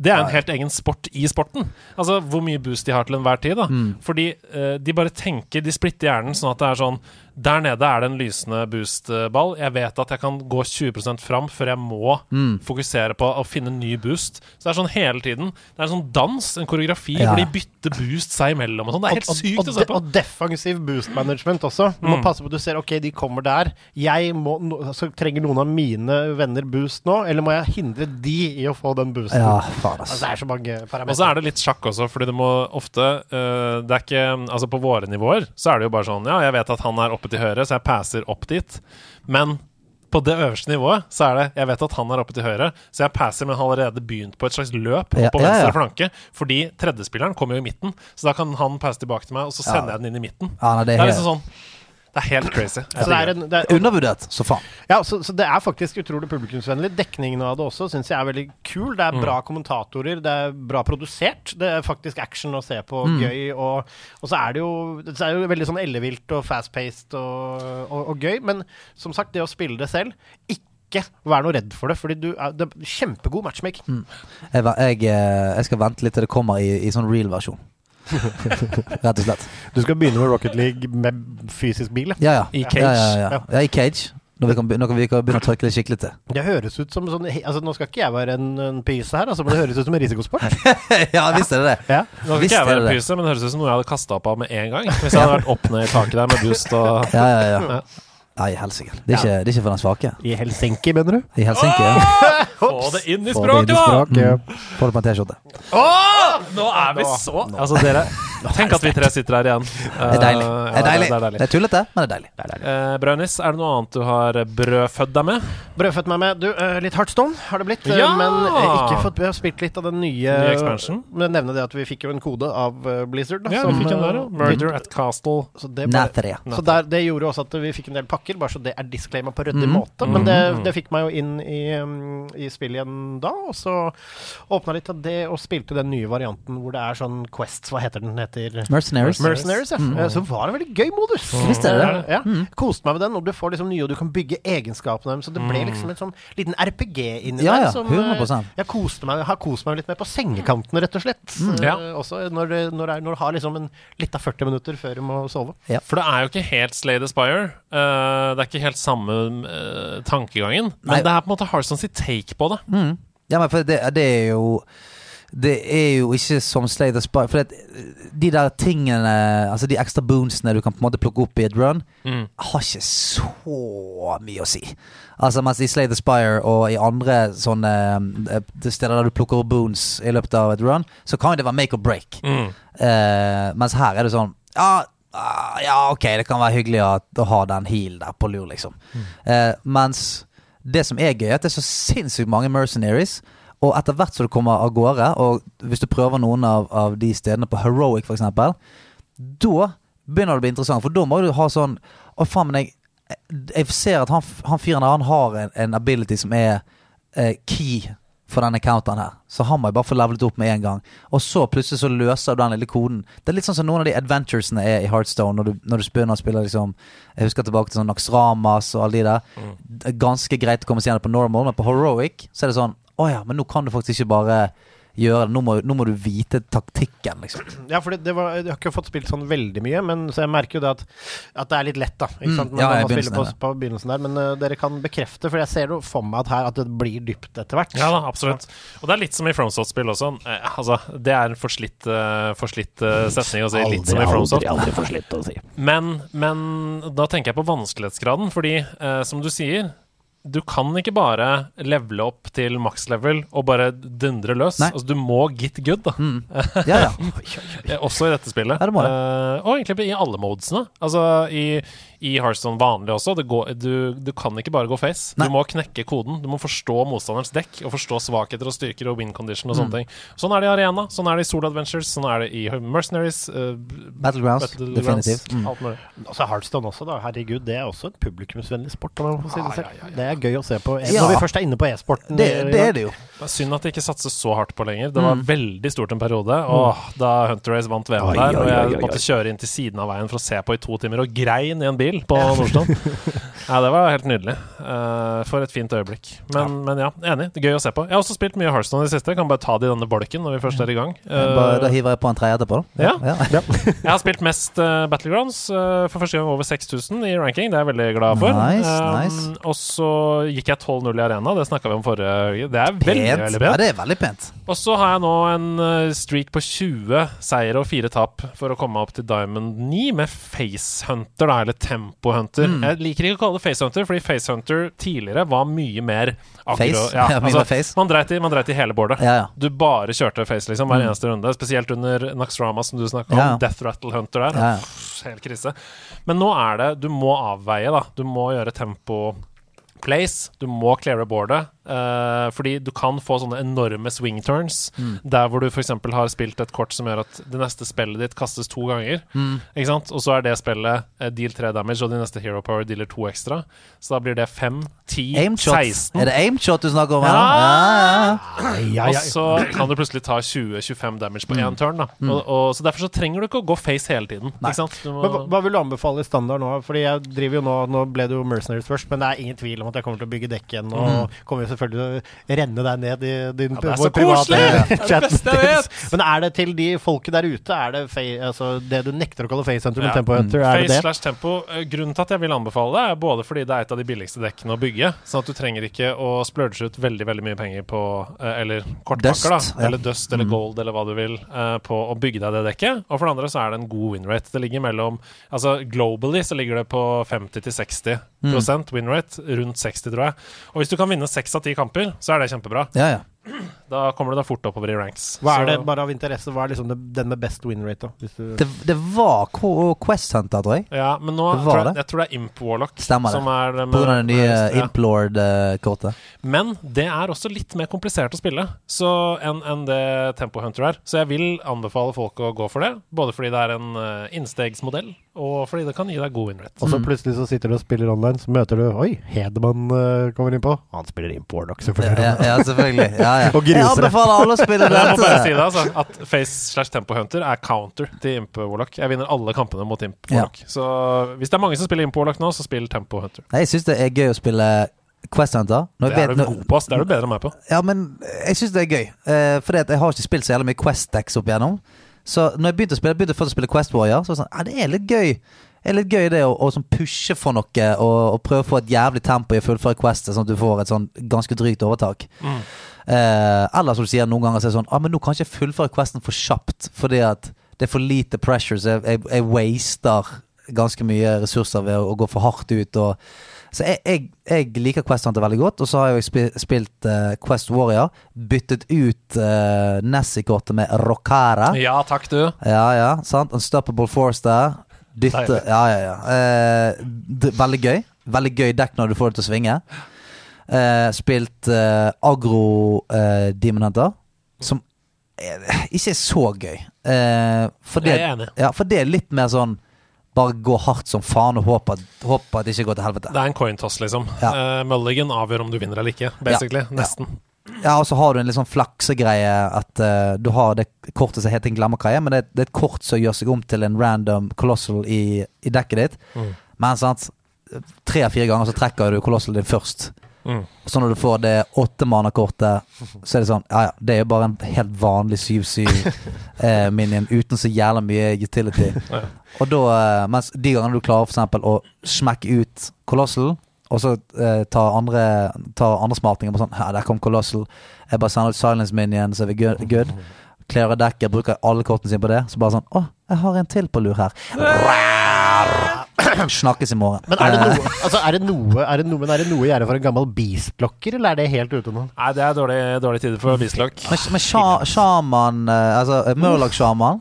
Det er en helt egen sport i sporten. Altså Hvor mye boost de har til enhver tid. da Fordi eh, de bare tenker De splitter hjernen sånn at det er sånn Der nede er det en lysende boostball. Jeg vet at jeg kan gå 20% fram før jeg må fokusere på å finne ny boost. Så det er sånn hele tiden. Det er en sånn dans, en koreografi, Ja. hvor de bytter boost seg imellom og sånn. Det er helt og, sykt og, å se på. og defensiv boost management også. Du må passe på at du ser ok, de kommer der. Jeg må, så trenger noen av mine venner boost nå, eller må jeg hindre de i å få den boosten? ja, faen, Altså, det er så mange parametere. Og så er det litt sjakk også, fordi du må ofte uh, Det er ikke Altså, på våre nivåer så er det jo bare sånn Ja, jeg vet at han er oppe til høyre, så jeg passer opp dit. Men på det øverste nivået så er det Jeg vet at han er oppe til høyre, så jeg passer, men har allerede begynt på et slags løp Ja, på venstre ja. flanke. Fordi tredjespilleren kommer jo i midten, så da kan han passe tilbake til meg, og så Ja. sender jeg den inn i midten. Ja, det Det er er liksom sånn Det er helt crazy. så det er, en, det er, undervurdert, så faen. ja, så, så det er faktisk utrolig publikumsvennlig. Dekningen av det også syns jeg er veldig kul. Det er Mm. bra kommentatorer, det er bra produsert. Det er faktisk action å se på, Mm. gøy. Og, og så er det jo Det er jo veldig sånn ellevilt og fast-paced og, og, og gøy. Men som sagt, det å spille det selv ikke vær noe redd for det, fordi du er, det er kjempegod matchmaking. Jeg, jeg, eh, jeg skal vente litt til det kommer i, i sånn real-versjon. Rett og slett. Du skal begynne med Rocket League med fysisk bil. ja. Ja. I cage. ja, ja, ja. ja i cage. Når vi kan, når vi kan begynne å trykke litt skikkelig til. Det høres ut som sånn altså Nå skal ikke jeg være en, en pyse her, altså, men det høres ut som en risikosport. ja, visst er det det. ja. Nå skal ikke jeg være en det. pyse, men det høres ut som noe jeg hadde kasta opp av med en gang. Hvis jeg hadde vært opp ned i taket der med boost og Ja, ja, ja. Nei, helsike. Det, ja. det er ikke for den svake. I Helsinki, mener du? I Helsinki. Ja. Få det inn i Få det inn språket, i da! språket. Få det på en T-skjorte. Nå er vi så Altså, dere Tenk at vi tre sitter her igjen. Det er deilig. Eh, Det er deilig. Det er deilig. Det er tullete, men det er deilig. Uh, Braunis, er det noe annet du har brødfødd deg med? Brødfødt meg med Du, uh, litt Heartstone har det blitt. eh, Ja! Men eh, ikke fått vi har spilt litt av den nye Nye expansion. Men nevne det at vi fikk jo en kode av eh, Blizzard. Da, Ja, som, vi fikk en der, eh. Murder at Castle. Så det, bare, så der, det gjorde også at vi fikk en del pakker, bare så det er disclaimer på ryddig mm. måte. Men det, Mhm. det fikk meg jo inn i, um, i spillet igjen da, og så åpna litt av det og spilte den nye varianten hvor det er sånn Quests, hva heter den? Heter Mercenaries. Mercenaries, ja. Mm. Eh, Så var det en veldig gøy modus. Visst er det ja. Mm. Koste meg med den, og du får liksom nye, og du kan bygge egenskapene deres. Så det ble liksom en sånn liten RPG inni Ja, der. ja, som, 100%. eh, Jeg koste meg, har kost meg litt mer på sengekanten, rett og slett. Mm. Ja. Også når, når, det er, når du har liksom en litt av 40 minutter før du må sove. For det er jo ikke helt Slay the Spire. Uh, det er ikke helt samme uh, tankegangen. Men Nei. det er på en måte sitt take på det. Mm. Ja, men for det, det er jo Det er jo ikke som Slay the Spy. For det, de der tingene Altså de ekstra boonsene du kan på en måte plukke opp i et run, Mm. har ikke så mye å si. Altså Mens i Slay the Spire og i andre sånne eh, steder der du plukker opp boons i løpet av et run, så kan jo det være make or break. Mm. Uh, mens her er det sånn Ja, ah, ja ok, det kan være hyggelig å, å ha den heal der på lur, liksom. Eh, mens det som er gøy, er at det er så sinnssykt mange mercenaries. Og etter hvert som du kommer av gårde, og hvis du prøver noen av, av de stedene på Heroic f.eks., da begynner det å bli interessant. For da må du ha sånn Å, faen, men jeg, jeg ser at han, han fyren der Han har en, en ability som er eh, key for denne counteren her. Så han må jeg bare få levelet opp med en gang. Og så plutselig så løser du den lille koden. Det er litt sånn som noen av de adventuresene er i Heartstone, når du, når du begynner å spille liksom Jeg husker tilbake til sånn Naxramas og alle de der. Er ganske greit å komme seg gjennom på normal, men på heroic så er det sånn Å ja, men nå kan du faktisk ikke bare gjøre det. Nå må, nå må du vite taktikken, liksom. Ja, for det, det var, jeg har ikke fått spilt sånn veldig mye, men så jeg merker jo det at, at det er litt lett, da. Ikke Mm, sant? Mm, ja, man spiller begynnelsen på, på begynnelsen der. Men uh, dere kan bekrefte, for jeg ser jo for meg at her at det blir dypt etter hvert. Ja da, absolutt. Og det er litt som i FromSoft-spill også. Eh, altså, det er en forslitt, uh, forslitt uh, setning å si. Litt som i FromSoft. aldri aldri forslitt å si. Men, men da tenker jeg på vanskelighetsgraden, fordi eh, som du sier du kan ikke bare levele opp til maks level og bare dundre løs. Nei. Altså, du må get good, da. Ja, ja. Eh, Også i dette spillet. Det. Eh, og egentlig i alle modesene. Altså i, i Hearthstone vanlig også. Det går, du, du kan ikke bare gå face. Nei. Du må knekke koden. Du må forstå motstanderens dekk og forstå svakheter og styrker og win condition og Mm. sånne ting. Sånn er det i Arena, sånn er det i Soul Adventures, sånn er det i Mercenaries. Uh, Battlegrounds, Battlegrounds, definitivt. Mm. Alt mulig. Altså Heartstone også, da. Herregud, det er også en publikumsvennlig sport. Om jeg får si det selv. ja, ja, ja. Det er gøy å se på. Ja. Når vi først er inne på e-sporten. Det, det er det jo. Det er synd at de ikke satses så hardt på lenger. Det var veldig stort en periode. Åh, da Hunter Race vant VM der, og jeg måtte kjøre inn til siden av veien for å se på i to timer, og grein i en bil på Nordstrand. ja, det var helt nydelig. Uh, for et fint øyeblikk. Men ja. men ja, enig. Det er gøy å se på. Jeg har også spilt mye Hearthstone i det siste. Jeg kan bare ta det i denne bolken når vi først er i gang. Uh, Bare, da hiver jeg på en tredje etterpå, da. Ja. ja. jeg har spilt mest uh, Battlegrounds. for første gang over 6000 i ranking. Det er jeg veldig glad for. Nice, Um, nice. Og så gikk jeg 12-0 i arena. Det snakka vi om forrige Det er veldig, Pent. veldig Ja, pent. det er veldig pent. Og så har jeg nå en streak på 20 seire og 4 tap for å komme opp til Diamond 9 med Facehunter, da, eller Tempohunter. Mm. Jeg liker ikke å kalle det Facehunter, fordi Facehunter tidligere var mye mer Face? Ja, Ja, altså, face. Man dreit i, man dreit i hele boardet. Ja, ja. Du bare kjørte face liksom hver Mm. eneste runde, spesielt under Naxrama, som du snakka om. Death Rattle Hunter der. Pff, Helt krise. Men nå er det Du må avveie, da. Du må gjøre tempo place. Du må cleare boardet. Eh, fordi du kan få sånne enorme swing turns. Mm. Der hvor du f.eks. har spilt et kort som gjør at det neste spillet ditt kastes to ganger. Mm. Ikke sant? Og så er det spillet uh, deal 3 damage, og de neste hero power dealer to ekstra. Så da blir det 5, 10, Aimshot. 16. Er det aimshot du snakker om? Ja. ja, Ja, Og så kan du plutselig ta 20-25 damage på Mm. turn. Da. Og, og, så Derfor så trenger du ikke å gå face hele tiden. Nei. Ikke sant? Du må, hva, hva vil du anbefale i standard nå? Fordi jeg driver jo nå Nå ble det jo Mercenaries først, men det er ingen tvil om at jeg kommer til å bygge dekken. Og Og kommer jo selvfølgelig renne deg ned i din Ja, det er vår så koselig! private Det chat. beste jeg vet! Men er det til de folket der ute? Er det altså, det du nekter å kalle facehunter, men Ja. tempohunter? Er det Face det? slash tempo. Eh, Grunnen til at jeg vil anbefale det, er både fordi det er et av de billigste dekkene å bygge, sånn at du trenger ikke å splurge ut veldig veldig mye penger på eh, Eller kortpakker, da. Dust, ja. Eller dust eller Mm. gold eller hva du vil, eh, på å bygge deg det dekket. Og for det andre så er det en god winrate. Det ligger mellom Altså globally så ligger det på 50-60 Mm. winrate. Rundt 60, tror jeg. Og hvis du kan vinne seks av ti kamper, så er det kjempebra. Ja, ja. Da kommer du deg fort oppover i ranks. Hva er Så- det, bare av interesse, hva er liksom det, den med best win rate, da? Hvis du Det, det var Qu- Quest Hunter, tror jeg. Ja, men nå Det tror jeg, det. jeg tror det er Imp Warlock Stemmer det. som er det På grunn av det nye ja. Implord-kortet. Men det er også litt mer komplisert å spille enn en det Tempo Hunter er. Så jeg vil anbefale folk å gå for det. Både fordi det er en uh, innstegsmodell, og fordi det kan gi deg god innrett. Og så Mm. plutselig så sitter du og spiller online, så møter du Oi, Hedemann uh, kommer innpå. Han spiller inn på Warlock, Ja, selvfølgelig. ja, ja, selvfølgelig. Ja, ja. Og gruser Jeg anbefaler alle å spille det. jeg må bare si det, altså. At Face slash Tempo Hunter er counter til Imp Warlock. Jeg vinner alle kampene mot Imp Warlock. Så hvis det er mange som spiller Imp Warlock nå, så spill Tempo Hunter. Nei, Jeg syns det er gøy å spille Quest Hunter. Når Det er du god på, ass. Det er du bedre enn meg på. ja, men jeg syns det er gøy. Uh, fordi at jeg har ikke spilt så jævlig mye Quest-dex opp igjennom. Så når jeg begynte å spille Begynte først å spille Quest Warrior, så var det sånn Ja, det er litt gøy. Det er litt gøy det å, å sånn pushe for noe og, og prøve å få et jævlig tempo i å fullføre questet, sånn at du får et sånn ganske drygt overtak. Mm. Eh, eller som du sier noen ganger, så er det sånn ah, men nå kan jeg ikke fullføre questen for kjapt, fordi at det er for lite pressure, så jeg, jeg, jeg waster ganske mye ressurser ved å, å gå for hardt ut. Og, så jeg, jeg, jeg liker Quest Hunter veldig godt, og så har jeg jo spilt uh, Quest Warrior. Byttet ut uh, Nessie-kortet med Rocara. Ja takk, du. Ja, ja, sant? Unstoppable Force der. Dytte Ja, ja, ja. Uh, d veldig gøy. Veldig gøy dekk når du får det til å svinge. Eh, spilt eh, Agro eh, Demon Hunter, som eh, ikke er så gøy. Eh, for, det, Jeg er enig. ja, for det er litt mer sånn Bare gå hardt som faen og håpe at, håpe at det ikke går til helvete. Det er en coin toss, liksom. Ja. Uh, Mulligan avgjør om du vinner eller ikke, basically. Ja. Nesten. Ja, og så har du en litt sånn flaksegreie at uh, du har det kortet som heter en glemmerkaie, men det, det er et kort som gjør seg om til en random colossal i, i dekket ditt. Mm. Men sant, tre-fire ganger så trekker du colossalen din først. Mm. Så når du får det åttemannerkortet, så er det sånn Ja ja, det er jo bare en helt vanlig 7-7 eh, uten så jævla mye utility. Ja. Og da, eh, mens de gangene du klarer for eksempel å smekke ut colossal, og så eh, tar andre, tar andre smartinger på sånn Ja, der kom colossal. Jeg bare sender ut silence minion, så er vi good. good. Klarer dekket, bruker alle kortene sine på det. Så bare sånn Å, jeg har en til på lur her. snakkes i morgen. Men er det Eh, noe, altså, er det noe, er det noe, men er det noe gjerdet for en gammel beastlocker, eller er det helt ute nå? Nei, det er dårlig, dårlig tid for beastlokk. Men, men sja- sjaman eh, Altså, eh, Murloc-sjaman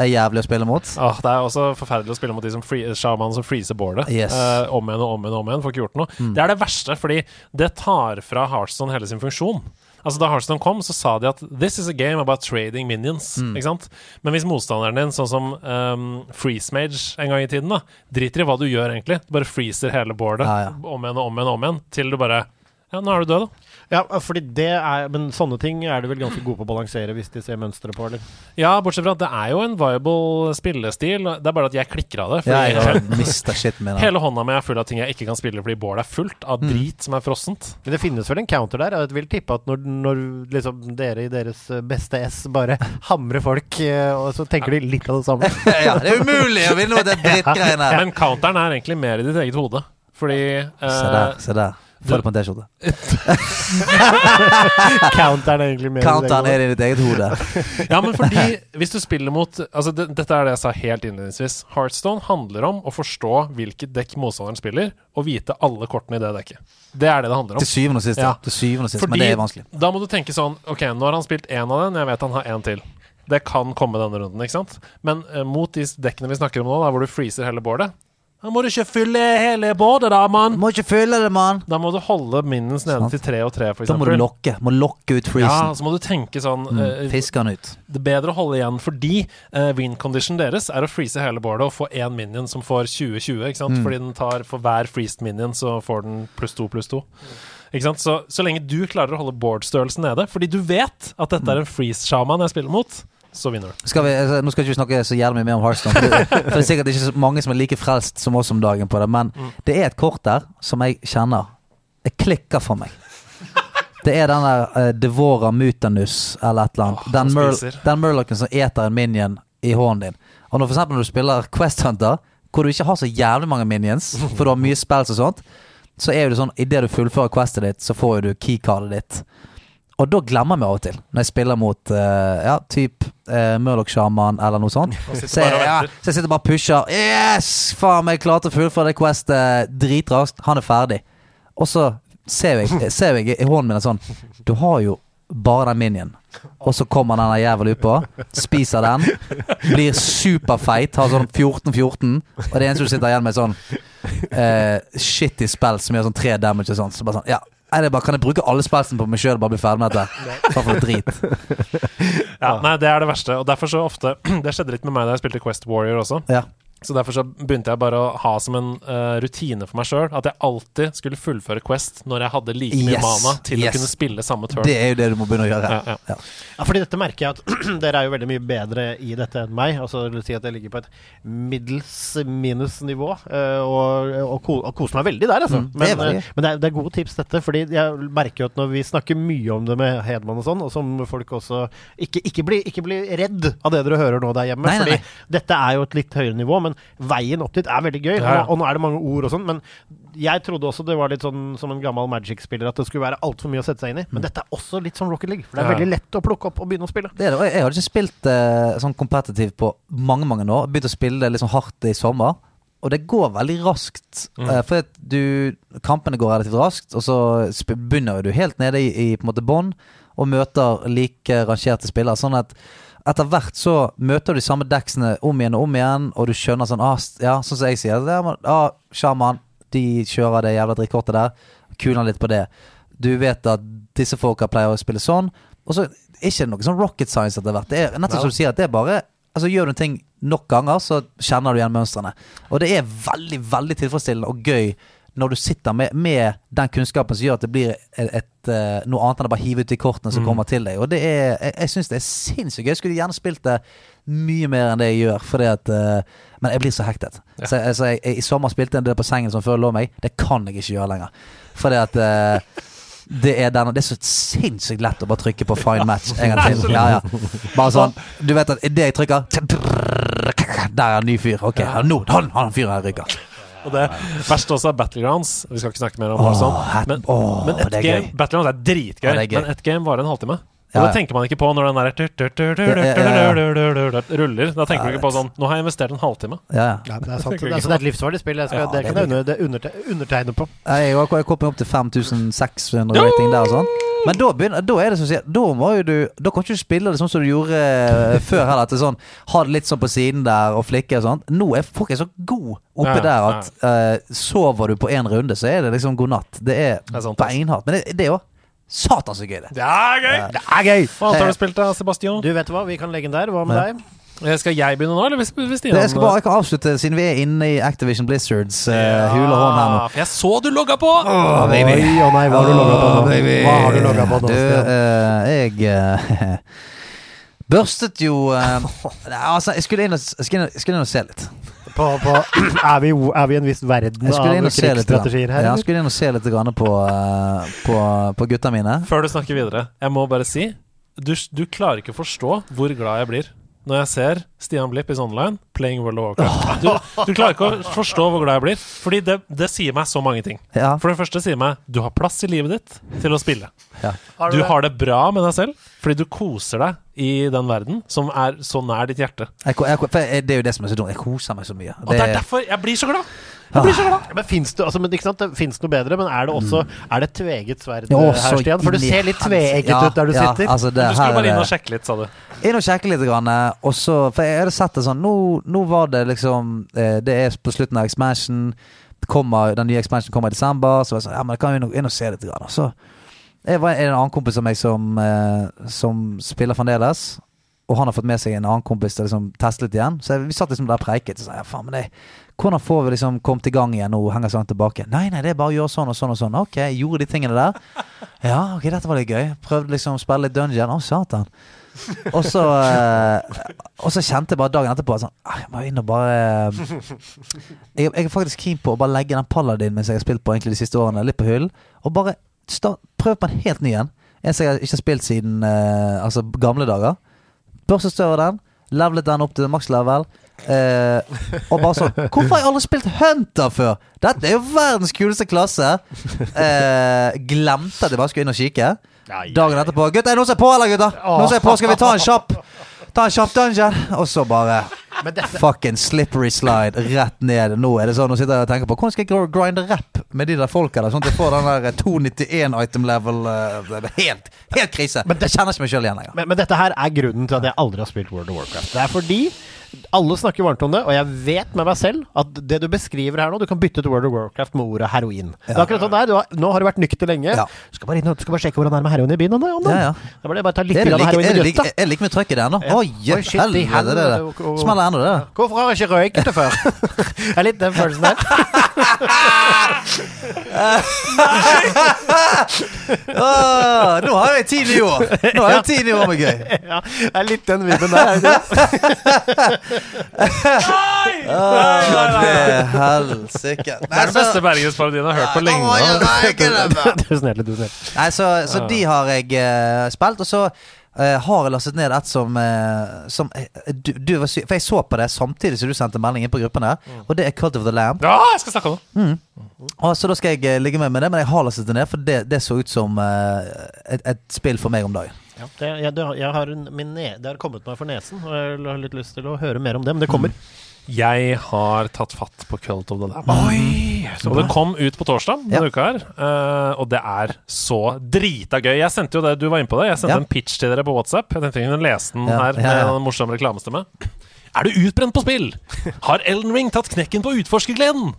er jævlig å spille mot. Åh, det er også forferdelig å spille mot de som free, sjaman som freezer boardet. Yes. Mm. Eh, om igjen og om igjen og om igjen. Får ikke gjort noe. Det er det verste, fordi det tar fra Heartstone hele sin funksjon. Altså Da Heartstone kom, så sa de at 'this is a game about trading minions'. Mm. Ikke sant? Men hvis motstanderen din, sånn som um, Freeze Mage en gang i tiden, da driter i hva du gjør, egentlig. Du bare freezer hele boardet Ja, ja. om igjen og om igjen og om igjen til du bare Ja, nå er du død, da. Ja, fordi det er Men sånne ting er du vel ganske god på å balansere hvis de ser mønsteret på, eller? Ja, bortsett fra at det er jo en viable spillestil. Det er bare at jeg klikker av det. Fordi Ja, jeg. Hele hånda mi er full av ting jeg ikke kan spille fordi bålet er fullt av Mm. drit som er frossent. Men det finnes vel en counter der? Jeg vil tippe at når, når liksom dere i deres beste S bare hamrer folk, eh, og så tenker de litt av det samme. ja, det er umulig å vinne mot det drittgreiene her. Men counteren er egentlig mer i ditt eget hode. Fordi Se eh, der, se der. Få det på en T-skjorte. Counteren er egentlig mer Counteren er i ditt eget hode. Ja, men fordi hvis du spiller mot Altså, det, dette er det jeg sa helt innledningsvis. Heartstone handler om å forstå hvilket dekk motstanderen spiller, og vite alle kortene i det dekket. Det er det det handler om. Til syvende og sist. Ja. Til syvende og sist, Fordi Men det er vanskelig. da må du tenke sånn Ok, nå har han spilt én av den, jeg vet han har én til. Det kan komme denne runden, ikke sant? Men eh, mot de dekkene vi snakker om nå, der hvor du freezer hele boardet Da må du ikke fylle hele båtet, da, mann! Må ikke fylle det, mann! Da må du holde minnens nede til tre og tre, for eksempel. Da må du lokke. Må lokke ut Ja, så må du tenke sånn Mm. uh, Fiske den ut. Det er bedre å holde igjen fordi uh, win condition deres er å freeze hele boardet og få én minion som får 20-20, ikke sant? Mm. Fordi den tar for hver freezed minion, så får den pluss to pluss to. Ikke sant? Så, så lenge du klarer å holde boardstørrelsen nede, fordi du vet at dette er en freeze-shaman jeg spiller mot, så vinner du. Skal vi, altså, nå skal ikke snakke så jævlig mye mer om Hearthstone. For for det er sikkert ikke så mange som er like frelst som oss om dagen på det. Men Mm. det er et kort der som jeg kjenner Det klikker for meg. Det er den der uh, Devora Mutanus eller et eller annet. Oh, den, mur, den murlocken som eter en minion i hånden din. Og når for eksempel når du spiller Quest Hunter, hvor du ikke har så jævlig mange minions, for du har mye spells og sånt, så er det sånn idet du fullfører questet ditt, så får du keycardet ditt. Og da glemmer vi av og til, når jeg spiller mot uh, ja, typ uh, Murloc-sjaman eller noe sånt. Så jeg, ja, så jeg sitter bare og pusher. Yes! Faen, jeg klarte å fullføre det questet dritraskt. Han er ferdig. Og så ser jeg, ser jeg i hånden min sånn Du har jo bare den minien. Og så kommer den jævelen utpå, spiser den, blir superfeit, har sånn 14-14, og det eneste du sitter igjen med, er sånn uh, shitty spill som gjør sånn tre damage og sånn. Så bare sånn, ja Nei, det er bare, Kan jeg bruke alle spelsen på meg sjøl og bare bli ferdig med dette? Hva for drit. Ja, nei, det er det verste. Og derfor så ofte Det skjedde litt med meg da jeg spilte Quest Warrior også. Ja. Så derfor så begynte jeg bare å ha som en uh, rutine for meg sjøl at jeg alltid skulle fullføre Quest når jeg hadde like mye Yes, mana til yes. å kunne spille samme turn. Det er jo det du må begynne å gjøre. Ja, ja. Ja, fordi dette merker jeg at dere er jo veldig mye bedre i dette enn meg. Altså det vil si at jeg ligger på et middels minus-nivå uh, og, og, ko, og koser meg veldig der, altså. Mm, det er men veldig. eh, men det, er, det er gode tips, dette. Fordi jeg merker jo at når vi snakker mye om det med Hedman og sånn, og som folk også Ikke, ikke, bli, ikke bli redd av det dere hører nå der hjemme, Nei, nei, fordi dette er jo et litt høyere nivå, men veien opp dit er veldig gøy. Ja. Og, og nå er det mange ord og sånn, men jeg trodde også det var litt sånn som en gammel Magic-spiller at det skulle være altfor mye å sette seg inn i. Men dette er også litt som Rocket League. For det er Ja. veldig lett å plukke opp og begynne å spille. Det det. Jeg, har hadde ikke spilt eh, sånn competitive på mange mange år. Begynt å spille det sånn hardt i sommer. Og det går veldig raskt. Mm. Uh, for du Kampene går relativt raskt, og så begynner du helt nede i, i på en måte bånn og møter like rangerte spillere. Sånn at etter hvert så møter du de samme deksene om igjen og om igjen, og du skjønner sånn ah, Ja, sånn som jeg sier. det er man- Ah, Shaman, de kjører det jævla drittkortet der. Kuler litt på det. Du vet at disse folka pleier å spille sånn. Og så er ikke noe sånn rocket science etter hvert. Det er nettopp som du sier, at det er bare Altså Gjør du ting nok ganger, så kjenner du igjen mønstrene. Og det er veldig, veldig tilfredsstillende og gøy når du sitter med, med den kunnskapen som gjør at det blir et, et, eh, noe annet enn å bare hive ut de kortene som kommer til deg. Og det er Jeg, jeg syns det er sinnssykt gøy. Jeg skulle gjerne spilt det mye mer enn det jeg gjør, fordi at eh, Men jeg blir så hektet. Så, jeg- så jeg, jeg, I sommer spilte jeg en del på sengen som før lå meg. Det kan jeg ikke gjøre lenger. Fordi at eh, det er, den, det er så sinnssykt lett å bare trykke på fine match en gang til. Ja, ja. Bare sånn Du vet at idet jeg trykker Der er en ny fyr. Ok, nå han, han fyren her ryker. Og det verste også er Battlegrounds. Vi skal ikke snakke mer om Warzone. Men, åh, men et det er game. Battlegrounds er dritgøy, men ett game varer en halvtime. Og Ja, det tenker man ikke på når den der ruller. Da tenker du ikke på sånn Nå har jeg investert en halvtime. Ja, ja. Ja, det er sant. Det er, så det er et livsfarlig spill. Skal, Ja, det kan jeg under, undertegne på. Jeg har kommet opp til 5600 rating der og sånn. Men da, begynner, da er det som sier Da må jo du Da kan ikke du spille det sånn som du gjorde eh, før heller. At det sånn Ha det litt sånn på siden der og flikke og sånn. Nå er folk så god oppi Ja, der at eh, sover du på én runde, så er det liksom god natt. Det er, Det er beinhardt. Men det, det jo satan så gøy, det. Det er gøy! Det er gøy! Hva annet har du spilt, da, Sebastian? Du vet hva, vi kan legge den der. Hva med Ja. deg? Eh, Skal jeg begynne nå, eller hvis, hvis Stian det jeg skal bare ikke avslutte, siden vi er inne i Activision Blizzards uh, hule og hånd her nå. For jeg så du logga på! Oi, å nei, hva har du logga på nå? Hva har du logga på nå? Du, eh, jeg uh, børstet jo uh, Altså, jeg skulle inn og, jeg skulle inn, jeg skulle inn og se litt. På, på, er, vi, er vi i en viss verden av krigsstrategier her? Ja, jeg skulle inn og se litt grann på, eh, på, på gutta mine. Før du snakker videre, jeg må bare si du, du klarer ikke å forstå hvor glad jeg blir når jeg ser Stian Blipp i Online playing World of Warcraft. Du, du klarer ikke å forstå hvor glad jeg blir, fordi det, det sier meg så mange ting. Ja, For det første sier meg du har plass i livet ditt til å spille. ja. Du har det bra med deg selv fordi du koser deg i den verden som er så nær ditt hjerte. Jeg, jeg, for det er jo det som er så dumt. Jeg koser meg så mye. Og det er derfor jeg blir så glad! Jeg blir så glad. Men Fins det, altså, men, ikke sant, det finnes noe bedre, men er det også Er det tveget sverd Å, her, Mm. Stian? For du ser litt tveegget Ja, ut der du ja, sitter. Altså, det, Du skulle bare inn og sjekke litt, sa du. Inn og sjekke litt, grann, eh, og så For jeg hadde sett det sånn Nå, nå var det liksom eh, Det er på slutten av expansion. Kommer, den nye expansion kommer i desember. Så jeg sa Ja, men kan vi inn og se litt. Grann. Og så jeg var en annen kompis av meg som, eh, som spiller fremdeles. Og han har fått med seg en annen kompis til å liksom, teste litt igjen. Så vi satt liksom der og preiket. Så sa ja, faen, men det, hvordan får vi liksom kommet i gang igjen og henger sånn tilbake? Nei, nei, det er bare å gjøre sånn og sånn og sånn. Ok, gjorde de tingene der. Ja, ok, dette var litt gøy. Prøvde liksom å spille litt dungeon. Å, satan. Og så, eh, og så kjente jeg bare dagen etterpå sånn, «Ah, Jeg må inn og bare jeg, jeg er faktisk keen på å bare legge den paladin mens jeg har spilt på egentlig de siste årene, litt på hyllen. Og bare start, prøve på en helt ny en. En som jeg ikke har spilt siden eh, altså gamle dager. Børstet større den. Levelet den opp til maks level. Eh, og bare sånn Hvorfor har jeg aldri spilt Hunter før? Dette er jo verdens kuleste klasse. Eh, glemte at jeg bare skulle inn og kikke. Dagen etterpå Gutter, er noen som er på, eller, gutter? Noen som er på, Skal vi ta en kjapp Ta en kjapp dungeon? Og så bare dette, Fucking slippery slide rett ned. Nå er det sånn, nå sitter jeg og tenker på hvordan skal jeg gr- grinde rap med de der folka der, sånn at jeg får den der 291 item level. eh, helt, helt krise. Men det- jeg kjenner ikke meg sjøl igjen lenger. men, men dette her er grunnen til at jeg aldri har spilt World of Warcraft. Det er fordi alle snakker varmt om det, og jeg vet med meg selv at det du beskriver her nå Du kan bytte ut World of Warcraft med ordet heroin. Det er akkurat sånn der, har, Nå har du vært nykter lenge. Ja. Du skal bare inn du skal bare sjekke hvordan det er med heroin i byen. Da. Ja, ja. Da var det bare ta litt like, heroin er i grøtta. er det like mye trøkk i den, da? Oi, helvete, det der. Smeller ennå, det. Hvorfor har jeg ikke røyket det før? det er litt den følelsen der. oh, nå har jeg ti nye år! Nå har jeg ti nye år med gøy. ja, det er litt den vibben der. Nei, det? Helsike. Det er den beste Bergens-parodien jeg har hørt på lenge. snill, du er. Nei, så, så de har jeg uh, spilt, og så uh, har jeg lastet ned et som, uh, som du, du var syk For jeg så på det samtidig som du sendte melding inn på gruppen her, og det er Cult of the Lamb. Ja, jeg skal snakke om det. Og så da skal jeg ligge med med det, men jeg har lastet det ned, for det, det så ut som et, et spill for meg om dagen. Ja, det, jeg, jeg har en, min ne det har kommet meg for nesen, og jeg har litt lyst til å høre mer om det. Men det kommer. Jeg har tatt fatt på Cult of the Lamb. Og det kom ut på torsdag denne Ja. uka her, eh, og det er så drita gøy. Jeg sendte jo det, du var inne på det. Jeg sendte Ja. en pitch til dere på WhatsApp. Jeg tenkte kunne lese den her med en morsom reklamestemme. Er du utbrent på spill? Har Elden Ring tatt knekken på utforskergleden?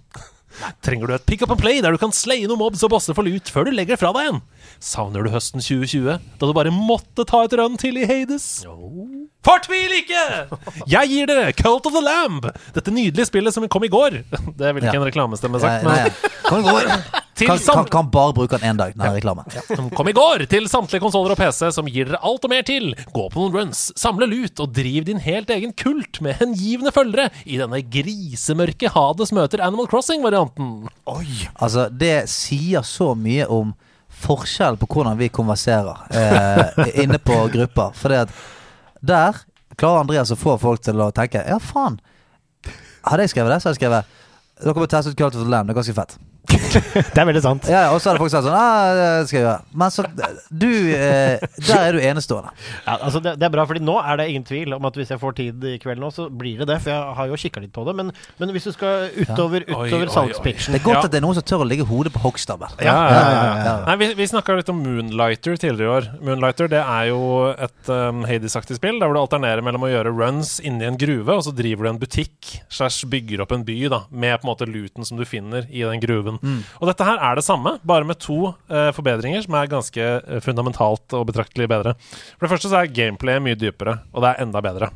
Trenger du et pick up and play der du kan slaye noen mobs og bosser for lut før du legger det fra deg igjen? Savner du høsten 2020, da du bare måtte ta et run til i Hades? Fortvil ikke! Jeg gir dere Cult of the Lamb, dette nydelige spillet som kom i går. Det ville ikke Ja. en reklamestemme sagt, nei, men ja. kan, gå, til kan, kan, kan bare bruke den én dag, den reklamen. som kom i går til samtlige konsoller og PC, som gir dere alt og mer til. Gå på noen runs, samle lut og driv din helt egen kult med hengivne følgere i denne grisemørke Hades møter Animal Crossing-varianten. Oi, Altså, det sier så mye om forskjell på hvordan vi konverserer eh, inne på grupper. For det at der klarer Andreas å få folk til å tenke Ja, faen. Hadde jeg skrevet det, så hadde jeg skrevet Dere må teste ut Cult of the Lamb. Det er ganske fett. Det er veldig sant. Ja, ja, og så hadde folk sagt sånn ah, det skal jeg gjøre. Men så Du eh, Der er du enestående. Ja, altså det, det er bra, fordi nå er det ingen tvil om at hvis jeg får tid i kveld nå, så blir det det. For jeg har jo kikka litt på det. Men, men hvis du skal utover, utover oi. salgspitchen Det er godt Ja. at det er noen som tør å legge hodet på hoggstabben. Ja, ja, ja, ja, ja. Nei, Vi, vi snakka litt om Moonlighter tidligere i år. Moonlighter det er jo et um, Hades-aktig spill der hvor du alternerer mellom å gjøre runs inni en gruve, og så driver du en butikk slash bygger opp en by da, med på en måte luten som du finner i den gruven. Og dette her er det samme, bare med to uh, forbedringer som er ganske eh, fundamentalt og betraktelig bedre. For det første så er gameplayet mye dypere, og det er enda bedre.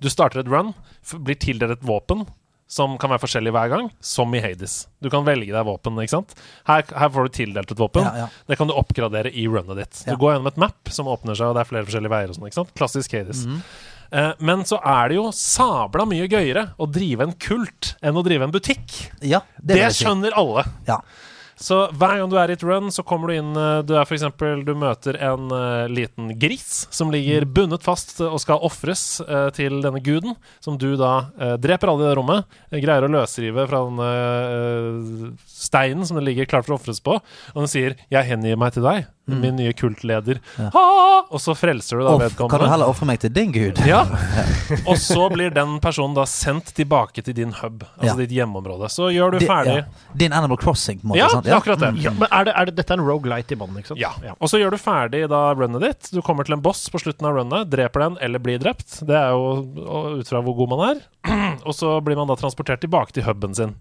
Du starter et run, blir tildelt et våpen som kan være forskjellig hver gang, som i Hades. Du kan velge deg våpen, ikke sant. Her, her får du tildelt et våpen. Ja, ja. Det kan du oppgradere i runnet ditt. Ja. Du går gjennom et map som åpner seg, og det er flere forskjellige veier og sånn, ikke sant. Klassisk Hades. Mm Eh, men så er det jo sabla mye gøyere å drive en kult enn å drive en butikk. Ja, det, Det, skjønner alle. Ja. Så hver gang du er i et run, så kommer du inn eh, Du er for eksempel Du møter en uh, liten gris som ligger bundet fast og skal ofres uh, til denne guden, som du da uh, dreper alle i det rommet. eh, greier å løsrive fra den eh, steinen som den ligger klar for å ofres på. Og den sier 'Jeg hengir meg til deg, min nye kultleder'. Mm. Ja. Ha! Og så frelser du da Off, vedkommende. kan du heller ofre meg til din gud? Ja. Og så blir den personen da sendt tilbake til din hub, altså Ja. ditt hjemmeområde. Så gjør du Di- ferdig ja. Din Animal Crossing, på en måte. Ja, sant? det er akkurat det. Ja, men er det, er det, dette er en rogelight i bånn, ikke sant? Ja. Og så gjør du ferdig da runnet ditt. Du kommer til en boss på slutten av runnet, dreper den eller blir drept. Det er jo ut fra hvor god man er. og så blir man da transportert tilbake til huben sin.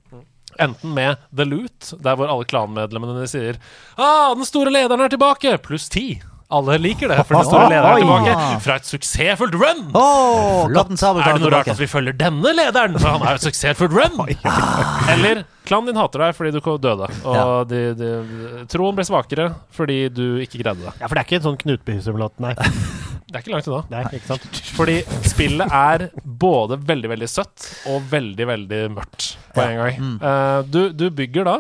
Enten med The Loot, der hvor alle klanmedlemmene sier ah, 'Den store lederen er tilbake!' pluss ti. Alle liker det, for den store lederen er tilbake fra et suksessfullt run! Oh, Er det noe rart at vi følger denne lederen? For han er et suksessfullt run! Eller klanen din hater deg fordi du døde, og de, de, troen ble svakere fordi du ikke greide det. Ja, for det er ikke en sånn Knutby-simulat, nei. Det er ikke langt unna. nei. Ikke sant? Fordi spillet er både veldig, veldig søtt og veldig, veldig mørkt på en gang. Eh, du, du bygger da,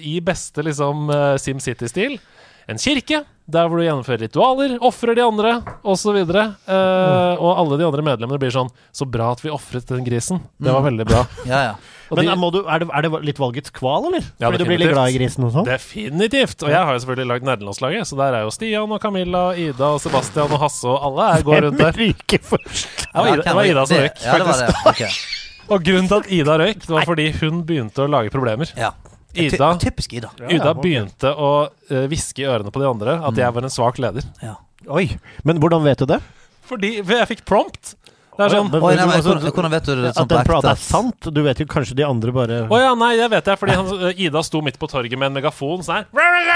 i beste liksom eh, SimCity-stil, en kirke der hvor du gjennomfører ritualer, ofrer de andre, osv. Uh, Og alle de andre medlemmene blir sånn Så bra at vi ofret den grisen. Det var veldig bra. Ja, ja. Og Men de- er, må du, er, det, er det litt valgets kval, eller? Ja, Fordi du blir litt glad i grisen og sånn? Definitivt! Og jeg har jo selvfølgelig lagd nerdelandslaget, så der er jo Stian og Camilla, Ida og Sebastian og Hasse og alle her går rundt der. ryker først. Det var Ida, det var Ida som røyk, Ja, det var faktisk. det. ok. Og grunnen til at Ida røyk, det var fordi hun begynte å lage problemer. Ja. Ida, typisk Ida. Ida begynte å uh, hviske i ørene på de andre at jeg var en svak leder. Ja. Oi, men hvordan vet du det? Fordi jeg fikk prompt. Det er sånn Oi, nei, men, altså, hvordan, hvordan vet du det sånn At på den prata er sant? Du vet jo kanskje de andre bare Å ja, nei, det vet jeg, fordi han, eh, Ida sto midt på torget med en megafon sånn her.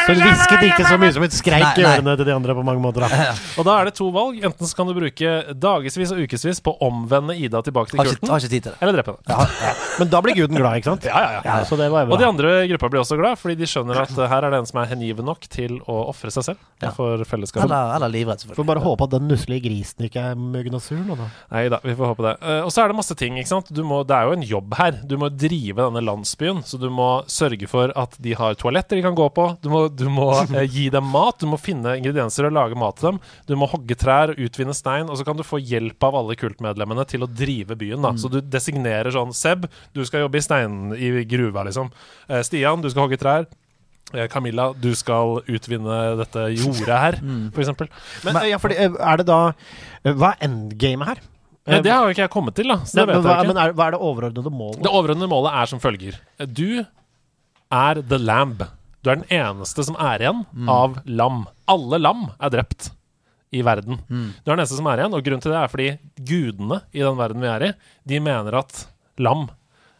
Så hun hvisket ikke så mye som hun skreik i nei. ørene til de andre på mange måter. Da. Og da er det to valg. Enten så kan du bruke dagevis og ukevis på å omvende Ida tilbake til Har ikke, kulten, har ikke tid til det. eller drepe henne. Men da blir guden glad, ikke sant? Ja, ja, ja. Så det var Og de bra. andre i gruppa blir også glad, fordi de skjønner at eh, her er det en som er hengiven nok til å ofre seg selv Ja. for fellesskapet. Eller, eller livredd, Får selvfølgelig. bare håpe at den nusselige grisen ikke er muggen og sur nå, da. Nei da, vi får håpe det. Uh, og så er det masse ting, ikke sant. Du må, det er jo en jobb her. Du må drive denne landsbyen, så du må sørge for at de har toaletter de kan gå på. Du må, du må uh, gi dem mat. Du må finne ingredienser og lage mat til dem. Du må hogge trær og utvinne stein, og så kan du få hjelp av alle kultmedlemmene til å drive byen. da. Så du designerer sånn Seb, du skal jobbe i steinen i gruva, liksom. Uh, Stian, du skal hogge trær. Camilla, du skal utvinne dette jordet her, mm. f.eks. Men, ja, fordi, er det da Hva er endgamet her? Eh, det har jo ikke jeg kommet til, da. Så Nei, det men, hva, jeg ikke. men er, hva er det overordnede målet? Det overordnede målet er som følger. Du er the lamb. Du er den eneste som er igjen av lam. Alle lam er drept i verden. Du er den eneste som er igjen, og grunnen til det er fordi gudene i den verden vi er i, de mener at lam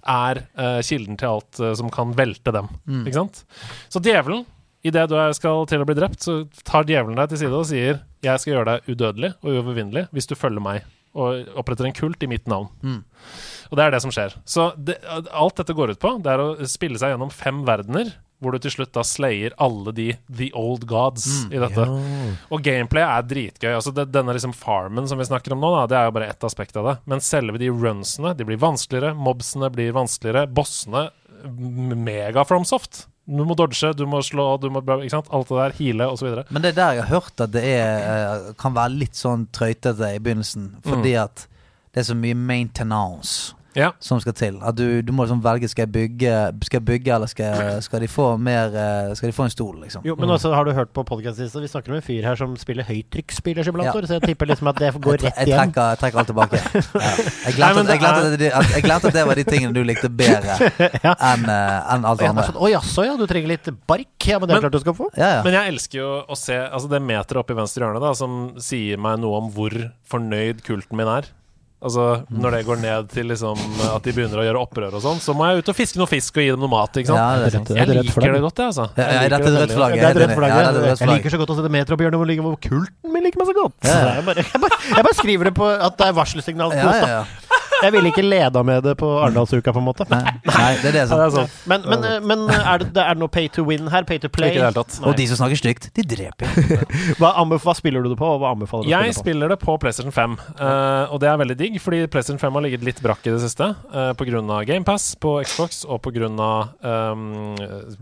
er eh, kilden til alt eh, som kan velte dem. Ikke sant? Så djevelen, idet du er- skal til å bli drept, så tar djevelen deg til side og sier 'Jeg skal gjøre deg udødelig og uovervinnelig hvis du følger meg' og oppretter en kult i mitt navn. Og det er det som skjer. Så det, alt dette går ut på, det er å spille seg gjennom fem verdener, hvor du til slutt da slayer alle de The Old Gods i dette. Og gameplay er dritgøy. Altså det, denne liksom farmen som vi snakker om nå, da, det er jo bare ett aspekt av det. Men selve de runsene, de blir vanskeligere, mobsene blir vanskeligere, bossene mega FromSoft. Du må dodge, du må slå, du må ikke sant? Alt det der, heale osv. Men det er der jeg har hørt at det er, eh, kan være litt sånn trøytete i begynnelsen. Fordi Mm. at det er så mye maintenance. Ja. som skal til. At du, du må liksom velge skal jeg bygge, skal jeg bygge eller skal, skal de få mer eh, Skal de få en stol, liksom. Jo, men også har du hørt på podkastet Vi snakker om en fyr her som spiller høytrykksspillersimulator, Ja. så jeg tipper liksom at det går Jeg, rett jeg, igjen. trekker, jeg trekker alt tilbake. Ja. Jeg, glemte, at, det at, at, at det var de tingene du likte bedre enn eh, enn alt annet jeg andre. sånn, Å jaså, ja, du trenger litt bark? Ja, men det er Men- klart du skal få. Ja, ja. Men jeg elsker jo å se altså det meteret oppe i venstre hjørne da som sier meg noe om hvor fornøyd kulten min er. Altså Når det går ned til liksom at de begynner å gjøre opprør og sånn, så må jeg ut og fiske noe fisk og gi dem noe mat. Ikke sant? Ja, det er sant. Jeg liker det godt, jeg, altså. Jeg, ja, Jeg det rødt veldig flagg. Det er rødt enig. Ja, det er rødt jeg liker så godt å sette meter opp i hjørnet hvor kulten min liker meg så godt. Ja. Så jeg, bare, jeg, bare, jeg bare skriver det på at det er varselsignal. Ja, ja, ja. Jeg ville ikke leda med det på Arendalsuka, på en måte. Nei, nei, det er det Ja, som det er sant. Men, men, eh, men er, det, det er noe pay to win her? Pay to play? Ikke det tatt. Og de som snakker stygt, de dreper. Hva, hva spiller du det på, og hva anbefaler du å Jeg spille på? spiller det på PlayStation 5, uh, og det er veldig digg, fordi PlayStation 5 har ligget litt brakk i det siste uh, pga. GamePass på Xbox og pga. Um,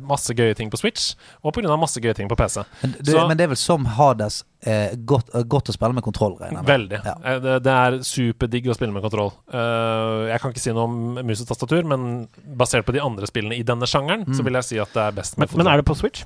masse gøye ting på Switch, og pga. masse gøye ting på PC. Men, du, Så- men det er vel som Hades eh, godt, eh, godt å spille med kontroll, regner jeg med. Veldig. Ja. Eh, Det, det er superdigg å spille med kontroll. Eh, jeg kan ikke si noe om mus og tastatur, men basert på de andre spillene i denne sjangeren, så vil jeg si at det er best Men, med men kontroll. er det på Switch?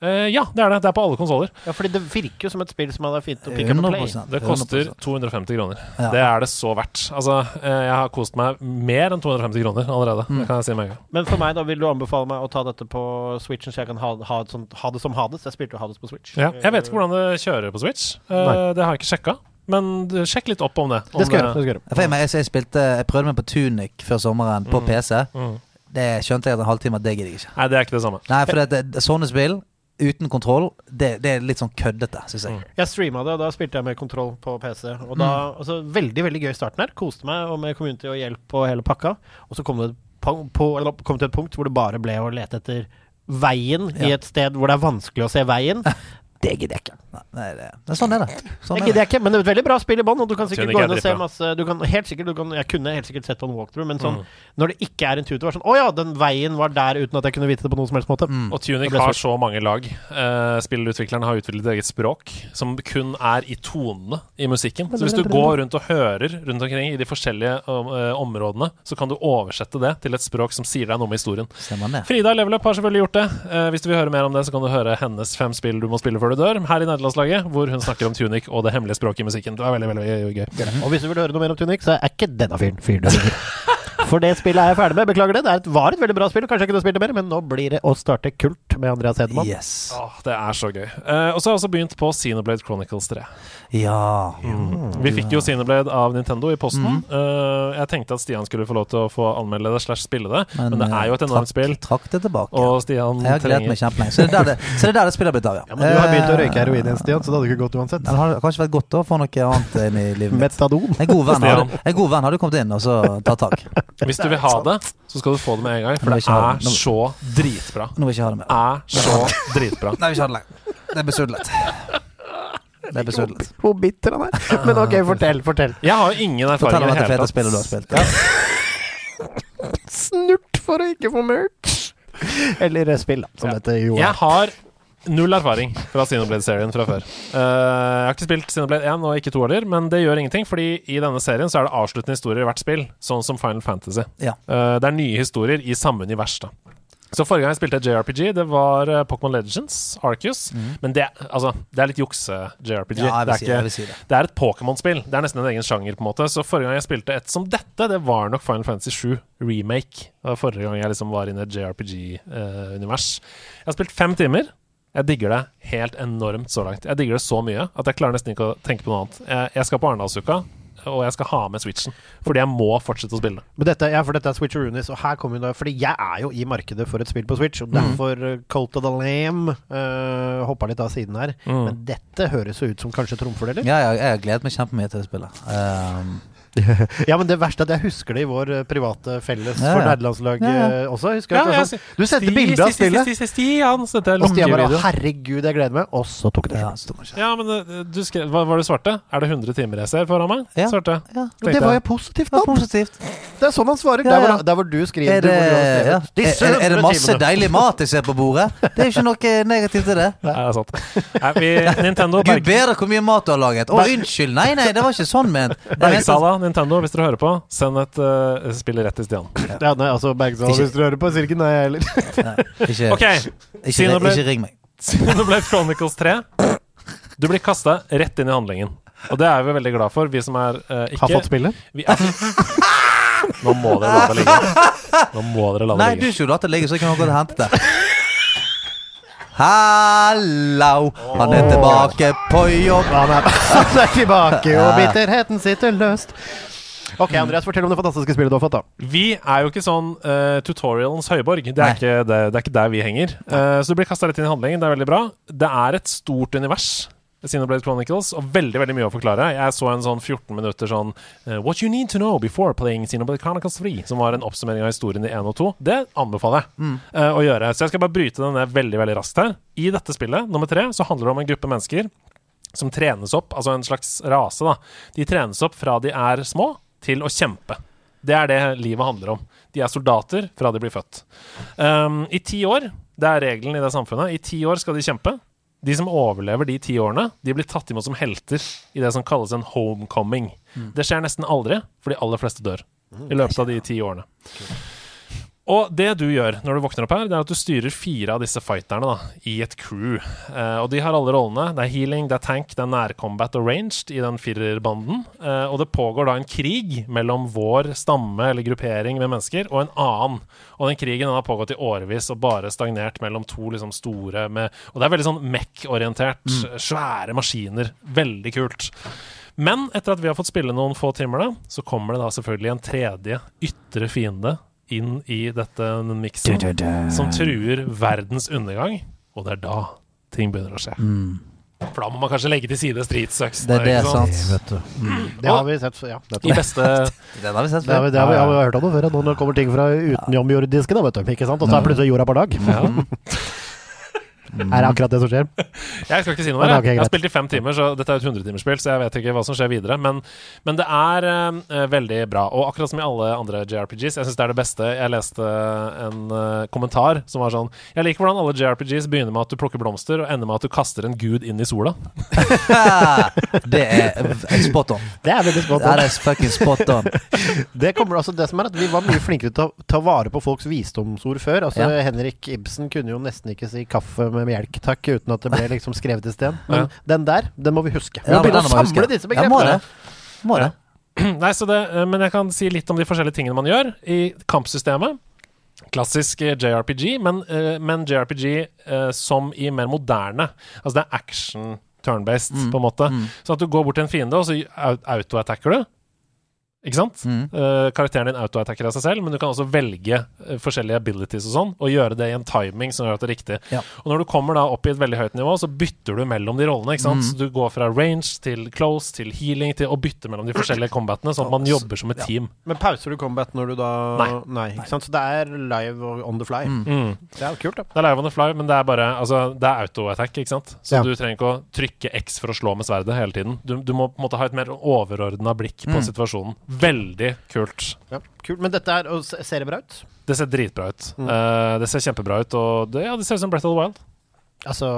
Eh, ja, det er det. Det er på alle konsoller. Ja, fordi det virker jo som et spill som hadde vært fint å pick up and play. Det koster 250 kroner. Ja. Det er det så verdt. Altså, eh, jeg har kost meg mer enn 250 kroner allerede. Mm. Det kan jeg si med en gang. Men for meg, da vil du anbefale meg å ta dette på Switchen, så jeg kan ha, ha, et sånt, ha det som Hades? Jeg spilte jo Hades på Switch. Ja. Jeg vet ikke hvordan det kjører på Switch. Uh, det har jeg ikke sjekka. Men sjekk litt opp om det. Om Det skal jeg gjøre. det jeg gjøre. Jeg, jeg, jeg, spilte, jeg prøvde meg på Tunic før sommeren på Mm. PC. Mm. Det skjønte jeg etter en halvtime at det gidder jeg ikke. Nei, det er ikke det samme. Nei, for det, det, sånne spill uten kontroll, det, det er litt sånn køddete, syns jeg. Mm. Jeg streama det, og da spilte jeg med kontroll på PC. Og da, altså, Veldig veldig gøy starten her. Koste meg og med community og hjelp og hele pakka. Og så kom det, et på, eller, kom til et punkt hvor det bare ble å lete etter veien i et sted hvor det er vanskelig å se veien. Det gidder jeg ikke. Nei, det, det, sånn er det. Sånn Det er gidder det. jeg ikke, Men det er et veldig bra spill i bånn, og du kan sikkert gå inn og se masse du kan, helt sikkert, du kan, Jeg kunne helt sikkert sett på en walkthrough, men sånn Mm. når det ikke er intuitivt, var sånn Å ja, den veien var der, uten at jeg kunne vite det på noen som helst måte. Mm. Og Tunic har så mange lag. Uh, spillutviklerne har utviklet et eget språk som kun er i tonene i musikken. Så hvis du går rundt og hører rundt omkring i de forskjellige uh, områdene, så kan du oversette det til et språk som sier deg noe om historien. Frida Levelup har selvfølgelig gjort det. Uh, hvis du vil høre mer om det, så kan du høre hennes fem spill du må spille før du dør, her i nederlandslaget, hvor hun snakker om Tunic og det hemmelige språket i musikken. Det var veldig, veldig gøy. Og hvis du vil høre noe mer om Tunic, så er ikke denne fyren fyren du. For det spillet er jeg ferdig med. Beklager det. Det er et, var et veldig bra spill, kanskje jeg kunne spilt det mer, men nå blir det å starte kult med Andreas Hedemann. Yes. Åh, det er så gøy. Uh, og så har jeg også begynt på Xenoblade Chronicles 3. Ja. Vi fikk jo Xenoblade av Nintendo i posten. Mm. Uh, jeg tenkte at Stian skulle få lov til å få anmelde det slash spille det, men, det eh, er jo et trakk- enormt spill. Trakk det tilbake. Og Stian jeg har gledet meg kjempelenge. Så det er der det, så det, er der det spillet har blitt av, Ja, men du har begynt å røyke Eh, heroin igjen, Stian, så det hadde ikke gått uansett. Men det har kanskje vært godt å få noe annet inn i livet mitt. Metadon. En god venn hadde, en god venn hadde kommet inn og så tatt tak. Hvis du vil ha det, så skal du få det med en gang, for det jeg er så dritbra. Nå vil ikke ha det mer. Er så dritbra. Nei, vi ikke ha det lenger. Det er besudlet. Det er besudlet. Hvor bitter han er. Men ok, fortell, fortell. Jeg har jo ingen erfaring Fortell om i dette det hele fete tatt. spillet du har spilt. Snurt for å ikke få merch. Eller spill, da, som Ja. dette jo Jeg er. har null erfaring fra Xenoblade-serien fra før. Uh, jeg har ikke spilt Xenoblade 1 og ikke 2 heller, men det gjør ingenting, fordi i denne serien så er det avsluttende historier i hvert spill, sånn som Final Fantasy. Ja. Uh, det er nye historier i samme univers, da. Så Forrige gang jeg spilte JRPG, det var eh, Pokémon Legends, Arcus. Men det, altså, det er litt jukse-JRPG. Ja, det, si det. det er et Pokémon-spill. Det er nesten en egen sjanger. på en måte Så Forrige gang jeg spilte et som dette, det var nok Final Fantasy 7 Remake. Det var forrige gang jeg liksom var inne i et JRPG-univers. jeg har spilt fem timer. Jeg digger det helt enormt så langt. Jeg digger det så mye at jeg klarer nesten ikke å tenke på noe annet. Jeg, jeg skal på Arendalsuka, og jeg skal ha med Switchen. Fordi jeg må fortsette å spille. Men dette, ja, for dette er Switcheroonies, og her kommer jo da Fordi jeg er jo i markedet for et spill på Switch, og derfor mm. Colt of the Lame uh, hoppa litt av siden her. Mm. Men dette høres jo ut som kanskje trumfordeler. Ja, jeg, jeg har gledet meg kjempemye til det spillet. Um, Ja, men det verste er at jeg husker det i vår uh, private felles Ja, for nederlandslaget Ja, ja. uh, også. Husker jeg sånn, Du sendte bilde av spillet, Stian! Så jeg er og Stian bare 'herregud, jeg gleder meg', og så tok det ja. Ja, men eh, du skrev, hva var det svarte? Er det 100 timer jeg ser foran meg? Ja. Svarte. Ja, det var jo positivt, var da! positivt. Det er sånn han svarer. Ja, Der, ja. hvor, der hvor du skriver Er det, hvor du ja. Er, er det masse timene». deilig mat jeg ser på bordet? Det er jo ikke noe negativt til det. Nei, det er sant. Nei, vi, Nintendo Gud Berg, bedre hvor mye mat du har laget. Å, unnskyld. Nei, nei, det var ikke sånn ment. Er Bergsala, Nintendo, hvis dere hører på, send et uh, spill rett til Stian. Ja, nei, altså Ikke- hvis du hører på, sier ikke nei, jeg heller. Ikke, Ok, ikke, Xenoblade- ikke ring meg. Xenoblade Chronicles 3. Du blir kasta rett inn i handlingen. Og det er vi veldig glad for, vi som er uh, ikke Har fått spillet. vi er, Nå må dere la det ligge. Nå må dere la det Nei, du ligge. skulle latt det ligge, så jeg gå og hente det. Hallo, han er tilbake på jobb. Han er, han er tilbake, og bitterheten sitter løst. Ok, Andreas, fortell om det fantastiske spillet du har fått, da. Vi er jo ikke sånn uh, tutorialens høyborg. Det er, ikke, det, det er ikke der vi henger. Uh, så du blir kasta rett inn i handlingen. Det er veldig bra. Det er et stort univers. Xenoblade Chronicles, og veldig veldig mye å forklare. Jeg så en sånn 14 minutter sånn uh, What you need to know before playing Sinoblade Chronicles 3, som var en oppsummering av historien i 1 og 2. Det anbefaler jeg eh, å gjøre. Så jeg skal bare bryte den ned veldig veldig raskt her. I dette spillet, nummer tre, så handler det om en gruppe mennesker som trenes opp, altså en slags rase, da. De trenes opp fra de er små, til å kjempe. Det er det livet handler om. De er soldater fra de blir født. Um, I ti år, det er regelen i det samfunnet, i ti år skal de kjempe. De som overlever de ti årene, de blir tatt imot som helter i det som kalles en homecoming. Det skjer nesten aldri, for de aller fleste dør i løpet av de ti årene. Og det du gjør når du våkner opp her, det er at du styrer fire av disse fighterne da, i et crew. Eh, og de har alle rollene. Det er healing, det er tank, det er nærcombat og ranged i den firerbanden. Eh, og det pågår da en krig mellom vår stamme eller gruppering med mennesker og en annen. Og den krigen den har pågått i årevis og bare stagnert mellom to liksom store med Og det er veldig sånn MEC-orientert. Svære maskiner. Veldig kult. Men etter at vi har fått spille noen få timer, da, så kommer det da selvfølgelig en tredje ytre fiende inn i dette miksen som truer verdens undergang. Og det er da ting begynner å skje. For da må man kanskje legge til side stridsøksene. Det er det, er sant? Vet du. Det har vi sett før, ja. I beste Den har vi sett Det har vi, før. det har vi, har vi hørt om det før. Nå det kommer ting fra utenomjordiske, da, vet du. Ikke sant? Og så er plutselig jorda på dag. ja. Er det akkurat det som skjer? Jeg skal ikke si noe Der. mer. ok, Jeg har spilt i fem timer, så dette er et 100-timersspill, så jeg vet ikke hva som skjer videre. Men, men det er uh, veldig bra. Og akkurat som i alle andre JRPGs, jeg syns det er det beste. Jeg leste en uh, kommentar som var sånn Jeg liker hvordan alle JRPGs begynner med at du plukker blomster, og ender med at du kaster en gud inn i sola. det er spot on. Det er veldig spot on. det er fucking spot on. Det, kommer, altså, det som er at Vi var mye flinkere til å ta vare på folks visdomsord før. Altså Ja. Henrik Ibsen kunne jo nesten ikke si 'kaffe med melk, takk' uten at det ble liksom skrevet i sted. Men Ja. den der, den må vi huske. Vi Ja, må begynne å samle huske. disse Ja, må det. Må det. Nei, så det, eh, men jeg kan si litt om de forskjellige tingene man gjør i kampsystemet. Klassisk eh, JRPG, men, eh, men JRPG som i mer moderne. Altså det er action turn-based, Mm. på en måte. Mm. Så at du går bort til en fiende, og så auto-attacker du. Ikke sant? Mm. Uh, karakteren din auto-attacker av seg selv, men du kan også velge uh, forskjellige abilities og sånn, og gjøre det i en timing som gjør at det er riktig. Ja. Og når du kommer da opp i et veldig høyt nivå, så bytter du mellom de rollene. ikke sant? Mm. Så du går fra range til close til healing til å bytte mellom de forskjellige combatene, sånn at man jobber som et Ja. team. Men pauser du combat når du da Nei. ikke sant? Så det er live og on the fly. Mm. Mm. Det er jo kult, da. Det er live on the fly, men det er bare Altså, det er auto-attack, ikke sant? Så Ja. du trenger ikke å trykke X for å slå med sverdet hele tiden. Du, du må på en måte ha et mer overordna blikk på Mm. situasjonen. Veldig kult. Ja, kult. Men dette er og Ser det bra ut? Det ser dritbra ut. Mm. Uh, det ser kjempebra ut, og det, ja, det ser ut som Breath of the Wild. Altså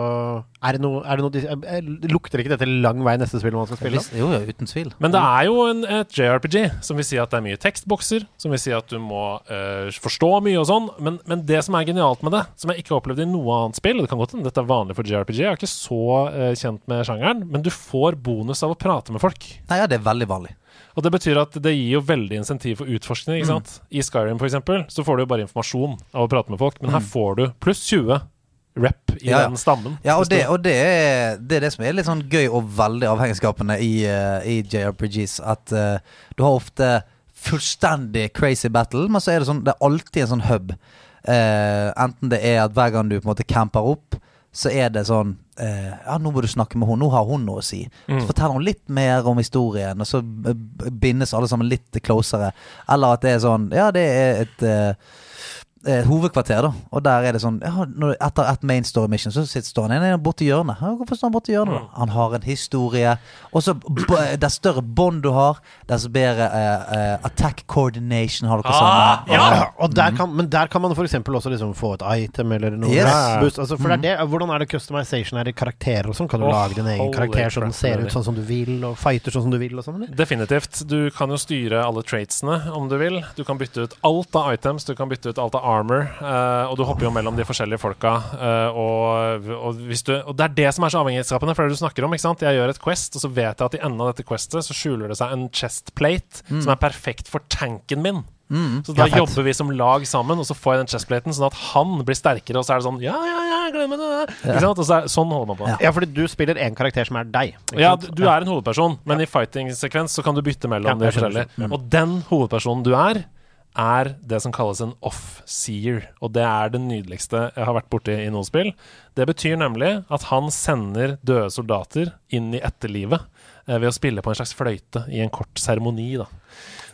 Er det noe, er det noe eh, Lukter ikke dette lang vei neste spill man skal spille? Jo, jo, uten tvil. Men det er jo en, et JRPG, som vil si at det er mye tekstbokser, som vil si at du må uh, forstå mye og sånn. Men, men det som er genialt med det, som jeg ikke har opplevd i noe annet spill, og det kan godt hende dette er vanlig for JRPG, jeg er ikke så uh, kjent med sjangeren, men du får bonus av å prate med folk. Nei, ja, det er veldig vanlig. Og det betyr at det gir jo veldig insentiv for utforskning. ikke sant? I Skyrim for eksempel, så får du jo bare informasjon av å prate med folk, men her får du pluss 20 rep i Ja, ja. den stammen. Ja, og det, og det, er, det er det som er litt sånn gøy og veldig avhengigskapende i, uh, i JRPGs. At uh, du har ofte fullstendig crazy battle, men så er det sånn Det er alltid en sånn hub. Uh, enten det er at hver gang du på en måte camper opp, så er det sånn eh, Ja, nå må du snakke med henne, nå har hun noe å si. Mm. Så forteller hun litt mer om historien, og så b- bindes alle sammen litt closere. Eller at det er sånn Ja, det er et eh, et hovedkvarter, da. Og der er det sånn ja, når, Etter et main story mission så sitter står han inne borti hjørnet. Ja, Hvorfor står han borti hjørnet? Mm. da? Han har en historie. Og så b- Dess større bånd du har, dess bedre eh, eh, attack coordination har dere Ah, sammen. Ja, og der kan, men der kan man f.eks. også liksom få et item eller noe. Yes. boost. Altså, for det er det, hvordan er det customization er i karakterer og sånn? Kan du oh, lage din egen karakter så den ser ut sånn som du vil, og fighter sånn som du vil og sånn. Definitivt. Du kan jo styre alle traitsene om du vil. Du kan bytte ut alt av items, du kan bytte ut alt av armor, eh, og du hopper jo mellom de forskjellige folka. eh, og, og, hvis du, og det er det som er så avhengighetsskapende, for det du snakker om. ikke sant? Jeg gjør et quest, og så vet jeg at i enden av dette questet så skjuler det seg en chest plate som er perfekt for tanken min. Så da Ja, jobber vi som lag sammen, og så får jeg den chestplaten, sånn at han blir sterkere, og så er det sånn Ja, ja, ja, glem det. Ikke sant? Og så er, sånn holder man på. Ja. Ja, fordi du spiller en karakter som er deg. Ja, du, du er en hovedperson, men i fighting-sekvens så kan du bytte mellom Ja, de forskjellige. Mm. Og den hovedpersonen du er, er det som kalles en off-seer. Og det er det nydeligste jeg har vært borti i noe spill. Det betyr nemlig at han sender døde soldater inn i etterlivet eh, ved å spille på en slags fløyte i en kort seremoni, da.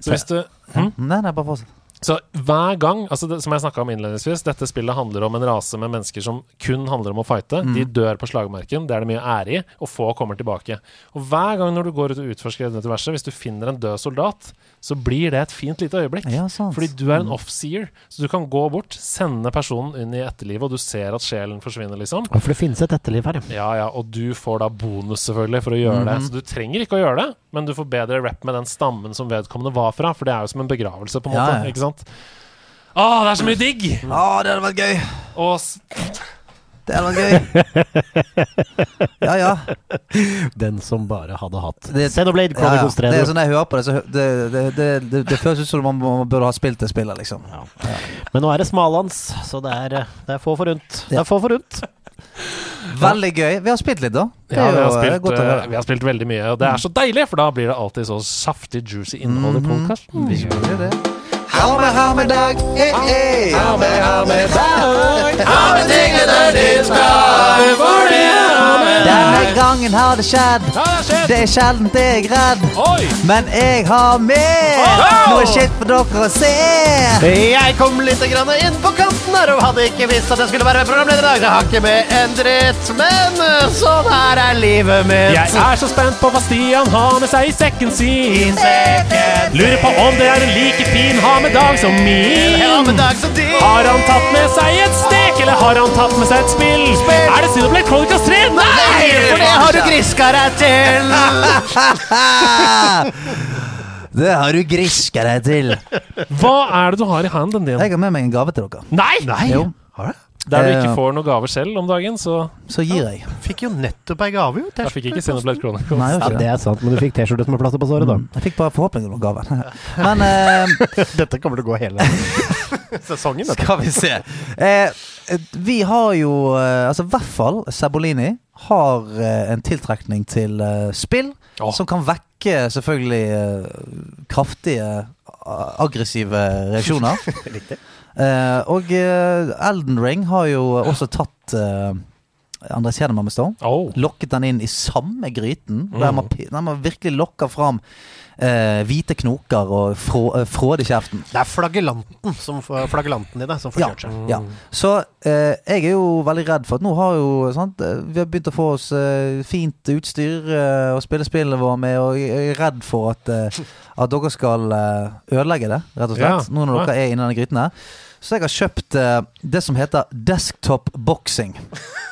Så hvis du hm? Nei, nei, bare fortsett. Så hver gang, altså det, som jeg snakka om innledningsvis, dette spillet handler om en rase med mennesker som kun handler om å fighte. Mm. De dør på slagmarken, det er det mye ære i, og få kommer tilbake. Og hver gang når du går ut og utforsker dette universet, hvis du finner en død soldat, så blir det et fint lite øyeblikk. Ja. Fordi du er en off-seer, så du kan gå bort, sende personen inn i etterlivet, og du ser at sjelen forsvinner, liksom. Og For det finnes et etterliv her, ja. Ja, ja, og du får da bonus selvfølgelig for å gjøre det. Så du trenger ikke å gjøre det, men du får bedre rap med den stammen som vedkommende var fra, for det er jo som en begravelse, på en måte. ja. Ikke sant? Å, det er så mye digg! Å, det hadde vært gøy! Og s- Det hadde vært gøy. Ja, ja. Den som bare hadde hatt Det- Xenoblade ja, ja. Chronicles 3. Det er sånn jeg hører på det, så hø- det, det, det, det, det føles ut som man, man burde ha spilt det spillet, liksom. Men nå er det smalhans, så det er, det er få forunt. Det Ja. er få forunt. Veldig gøy. Vi har spilt litt, da. Det ja, er vi har, jo, eh, spilt, godt å eh, høre. vi har spilt veldig mye, og det er så deilig, for da blir det alltid så saftig, juicy innhold i podkasten. Vi gjør det. Alme, alme dag, eh, eh. Alme, alme dag. Alme er dingen, het is time for you. Denne gangen har det skjedd. Ja, det er sjelden det er redd. Oi! Men jeg har med noe shit for dere å se. Jeg kom litt grann inn på kanten her og hadde ikke visst at jeg skulle være programleder i dag. Det har ikke med en dritt, men eh, sånn her er livet mitt. Jeg er så spent på hva Stian har med seg i sekken sin. Lurer på om det er en like fin ha med dag som min. Har han tatt med seg et stek, eller har han tatt med seg et spill? Er det Xenoblade Chronicles 3? Nei, for det har du griska deg til. Det har du griska deg til. Hva er det du har i handen din? Jeg har med meg en gave til dere. Nei! Nei. Jo, Der du ikke Eh, får noen gaver selv om dagen, så så gir jeg. Fikk jo nettopp ei gave, jo. Jeg fikk ikke Xenoblade Chronicles. Nei, Ja, det er sant, men du fikk T-skjorte som er plaster på såret, da. Jeg fikk bare forhåpninger om gaven. Men eh, Dette kommer til å gå hele sesongen. Dette. skal vi se. Eh, vi har jo eh, Altså i hvert fall Sabolini har eh, en tiltrekning til eh, spill oh. som kan vekke selvfølgelig kraftige aggressive reaksjoner. Riktig. Eh, og eh, Elden Ring har jo også tatt uh, Andres Hedemann bestå. Oh. Lokket den inn i samme gryten. Der man, der man virkelig lokker fram eh, hvite knoker og frå, uh, fråde kjeften. Det er flagellanten, som, flagellanten i det som får Ja, kjørt seg. ja. Så eh, jeg er jo veldig redd for at nå har jo sant, eh, Vi har begynt å få oss eh, fint utstyr og å spille spillene våre med, og jeg er redd for at, eh, at dere skal eh, ødelegge det, rett og slett. Ja. Nå når dere er inni denne gryten her. Så jeg har kjøpt eh, det som heter desktop boxing.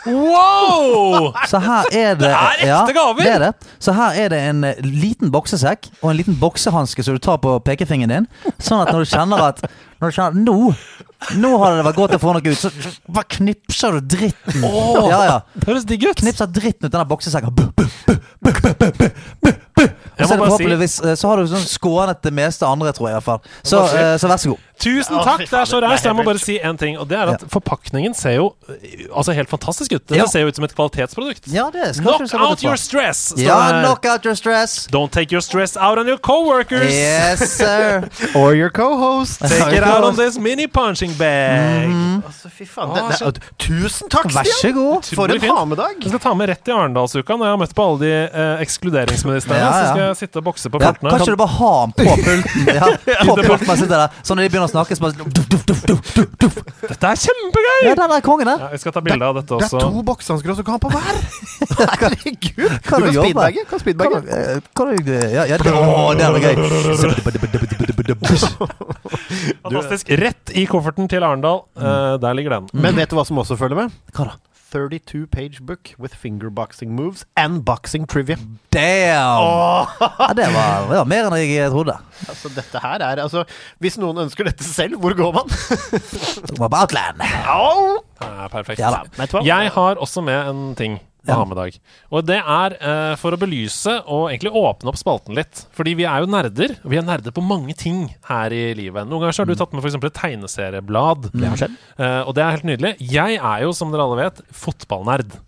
Wow! Så her er det, Det er ekte gaver! det er det. Så her er det en eh, liten boksesekk og en liten boksehanske som du tar på pekefingeren din. Sånn at når du kjenner at når du kjenner, Nå nå har det vært godt å få noe ut, så bare knipser du dritten. Ja, ja. Det høres digg ut. Knipser dritten ut denne boksesekken. Buh, buh, buh, buh, buh, buh, buh. Og så det si- eh, Så har du sånn skånet det meste andre, tror jeg. i hvert fall Så, eh, så vær så god. Tusen takk, det er så det raust. Jeg må bare si en ting, og det er at forpakningen ser jo øh, altså helt fantastisk ut. Den Ja. ser jo ut som et kvalitetsprodukt. Ja, det skal Knock out your stress! Ja, knock out your stress. Don't take your stress out on your coworkers. Yes, sir. Or your co-host. Take it out on this mini punching bag. Altså, fy faen. Det, det, tusen takk, Stian! Vær så god. For en fint. ha-med-dag. Jeg skal ta med rett i Arendalsuka når jeg har møtt på alle de eh, ekskluderingsministrene. Ja, ja. Jeg sitte og bokse på pultene. kan ikke du bare ha den på pulten? Ja, på pulten man sitter der Så når de begynner å snakke, så bare duff, duff, duff, duff, duff, duff. Dette er kjempegøy! Ja, den er kongen der. Ja, jeg skal ta bilde av dette også. Det er to boksehansker, du så kan ha på hver! Herregud! Du Kan kan du speedbagge. Kan Kan speedbagge. eh, kan du Ja, ja det, å, det er gøy. Fantastisk. Rett i kofferten til Arendal. Eh, der ligger den. Men vet du hva som også følger med? Hva da? 32 page book with fingerboxing moves and boxing trivia. Damn! Ja, det var, det var mer enn jeg trodde. Altså, dette her er altså Hvis noen ønsker dette selv, hvor går man? Outland. Oh. Er perfekt. Ja? Jeg har også med en ting å ha med dag. Og det er uh, for å belyse og egentlig åpne opp spalten litt. Fordi vi er jo nerder, og vi er nerder på mange ting her i livet. Noen ganger så har du tatt med f.eks. et tegneserieblad. Det har skjedd. Uh, og det er helt nydelig. Jeg er jo, som dere alle vet, fotballnerd.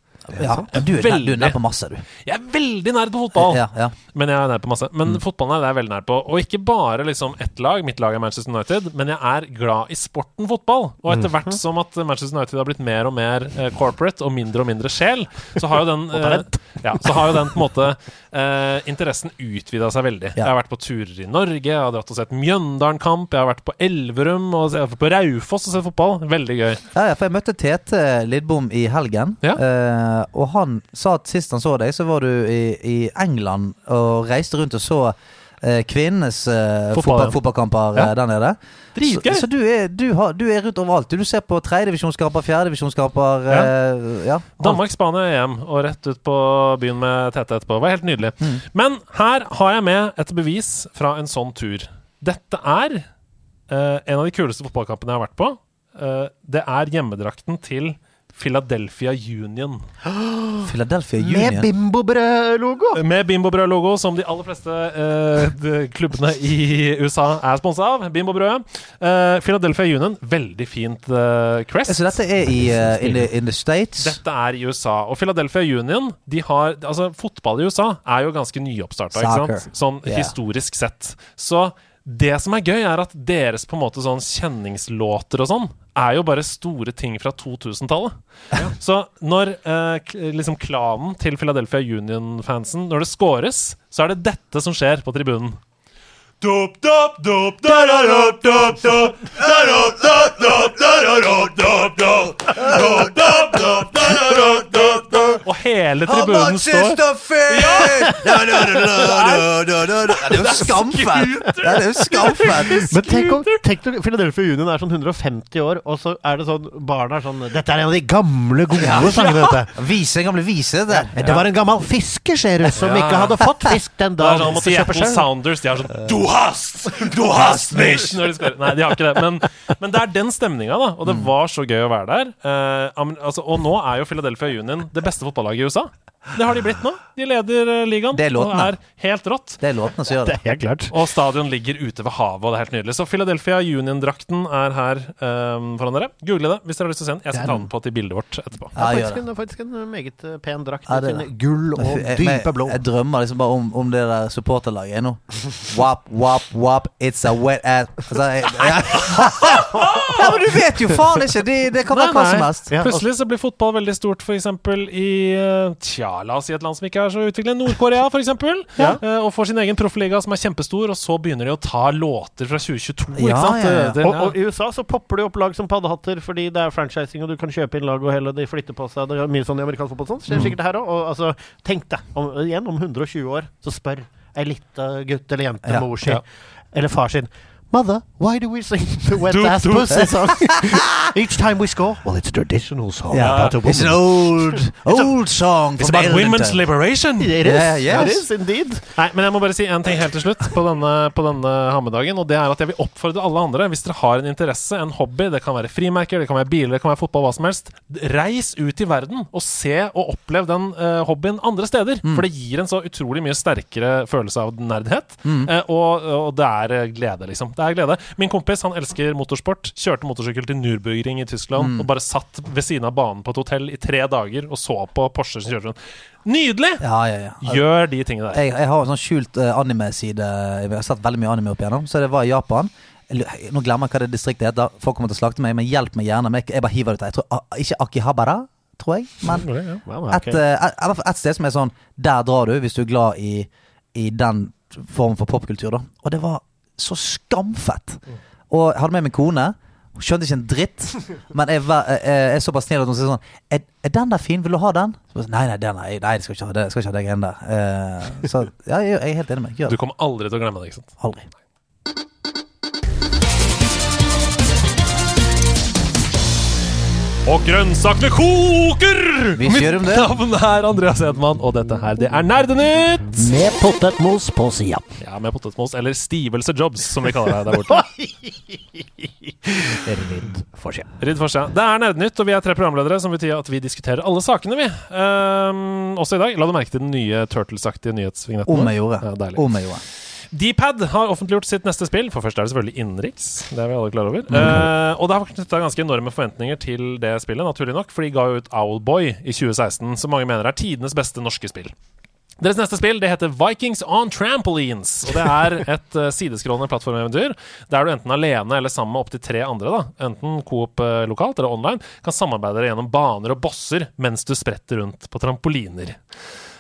Ja, du er nær- du er nær på masse, du. Jeg er veldig nær på fotball! Ja, ja. Men jeg er nær på masse. Men fotballen er jeg veldig nær på. Og ikke bare liksom ett lag, mitt lag er Manchester United, men jeg er glad i sporten fotball. Og etter hvert som at Manchester United har blitt mer og mer eh, corporate og mindre og mindre sjel, så har jo den eh, ja, Så har jo den på en måte eh, interessen utvida seg veldig. Jeg har vært på turer i Norge, jeg har dratt og sett Mjøndalen-kamp, jeg har vært på Elverum og jeg har vært på Raufoss og sett fotball. Veldig gøy. Ja, ja, for jeg møtte Tete Lidbom i helgen. Ja. eh, og han sa at sist han så deg, så var du i, i England og reiste rundt og så eh, kvinnenes eh, Fotball, fotball, fotballkamper Ja. eh, der nede. Dritgøy. Så, så du, er, du, har, du er rundt overalt. Du ser på tredjedivisjonskamper, fjerdedivisjonskamper. Ja. Eh, ja. Danmark-Spania EM og rett ut på byen med Tete etterpå. Det var helt nydelig. Mm. Men her har jeg med et bevis fra en sånn tur. Dette er eh, en av de kuleste fotballkampene jeg har vært på. Eh, det er hjemmedrakten til Philadelphia Union. Philadelphia Med Union. Bimbo-brød-logo! Med Bimbo-brød-logo, som de aller fleste eh, de klubbene i USA er sponsa av. Bimbo-brødet. Eh, Philadelphia Union, veldig fint eh, crest. Så dette er i uh, in, the, in the States? Dette er i USA. Og Philadelphia Union de har, altså Fotball i USA er jo ganske nyoppstarta, ikke sant? Sånn Yeah. historisk sett. Så det som er gøy, er at deres på en måte sånn kjenningslåter og sånn er jo bare store ting fra 2000-tallet. Så når eh, liksom klanen til Philadelphia Union-fansen Når det scores, så er det dette som skjer på tribunen. Og hele tribunen står Det er jo skamfett! Det er jo skamfett! Men tenk om tenk om Philadelphia Union er sånn 150 år, og så er det sånn barna er sånn Dette er en av de gamle, gode sangene, dette. Vise en gamle vise. Det. Det var en gammel fisker, ser du, som ikke hadde fått fisk den dagen. sånn måtte kjøpe Seattle. Sounders De har sånn Du hast! Du hast mich! Nei, de har ikke det. Men, men det er den stemninga, da. Og det var så gøy å være der. Uh, altså, og nå er jo Philadelphia Union det beste fotballaget i USA. Det har de blitt nå. De leder eh, ligaen Det er og låtene. er helt rått. Det er låtene som gjør det. Helt klart. Og stadion ligger ute ved havet, og det er helt nydelig. Så Philadelphia Union-drakten er her um, foran dere. Google det hvis dere har lyst til å se den. Jeg skal ta den på til bildet vårt etterpå. Ja, Det er faktisk det. en, er faktisk en meget eh, pen drakt. Ja, det er det. gull og dype blå. jeg drømmer liksom bare om, om det der supporterlaget nå. Wap, wap, wap, it's a wet ass altså, jeg, ja. ja, men du vet jo faen ikke! Det, det kan være hva som helst. Plutselig så blir fotball veldig stort f.eks. i Tja, la oss si et land som ikke er så utviklet. Nord-Korea, f.eks. Ja. Eh, og får sin egen proffliga som er kjempestor, og så begynner de å ta låter fra 2022. Ja, sant? ja, ja. Det- Og, og I USA så popper det opp lag som paddehatter fordi det er franchising, og du kan kjøpe inn lag, og hele de flytter på seg. Det er mye sånn i amerikansk fotball. Sånn. Mm. Skjer sikkert det her òg. Altså, tenk deg, om, igjen om 120 år, så spør ei lita gutt eller jente Ja, mor si, ja. eller far sin Mother, why do we sing the wet ass pussy song each time we score? Well, it's a traditional song yeah. about a It's an woman. old, old song It's about women's liberation! It is, Yeah, yes. it is indeed. Nei, men jeg må bare si en ting helt til slutt på denne, på denne hammedagen. Og det er at jeg vil oppfordre alle andre, hvis dere har en interesse, en hobby, det kan være frimerker, det kan være biler, det kan være fotball, hva som helst, reis ut i verden og se og opplev den uh, hobbyen andre steder. For det gir en så utrolig mye sterkere følelse av nerdhet. Eh, og, og det er eh, glede, liksom. Det er glede. Min kompis han elsker motorsport. Kjørte motorsykkel til Nürburgring i Tyskland og bare satt ved siden av banen på et hotell i tre dager og så på Porsche som kjørte rundt. Nydelig! Ja, ja, ja. Gjør de tingene der. Jeg, jeg har en sånn skjult eh, anime-side. Jeg har sett veldig mye anime opp igjennom. Så det var i Japan. Nå glemmer jeg hva det distriktet heter. Folk kommer til å slakte meg, men hjelp meg gjerne. Men jeg, bare hiver det ut. Jeg tror, ah, ikke Akihabara, tror jeg. Men et, eh, et, et, et sted som er sånn Der drar du hvis du er glad i i den formen for popkultur, da. Og det var så skamfett. Og jeg hadde med min kone. Hun skjønte ikke en dritt, men jeg, var- jeg, jeg er såpass snill at hun sier sånn er, er den der fin? Vil du ha den? Så, jeg, nei, nei, den er, nei, jeg skal ikke ha det. Skal ikke ha det greiene der. Uh, så ja, jeg, jeg er helt enig med deg. Du kommer aldri til å glemme det, ikke sant? Aldri. Og grønnsakene koker! Vi kjører om det. Mitt navn er Andreas Hedman, og dette her, det er Nerdenytt! Med potetmos på sida. Ja, med potetmos, eller stivelse jobs, som vi kaller det der borte. Rydd for seg. Ridd for seg. Det er Nerdenytt, og vi er tre programledere, som betyr at vi diskuterer alle sakene, vi. Um, også i dag. La du merke til den nye Turtles-aktige nyhetsvignetten? Om jeg gjorde. Ja, deilig. Om jeg gjorde. Dpad har offentliggjort sitt neste spill. For først er det selvfølgelig innenriks. Det er vi alle klar over. Eh, og det har knytta ganske enorme forventninger til det spillet, naturlig nok, for de ga jo ut Owlboy i 2016, som mange mener er tidenes beste norske spill. Deres neste spill det heter Vikings on Trampolines. Og Det er et uh, sideskrålende plattformeventyr der du enten alene eller sammen med opptil tre andre, da, enten coop uh, lokalt eller online, kan samarbeide deg gjennom baner og bosser mens du spretter rundt på trampoliner.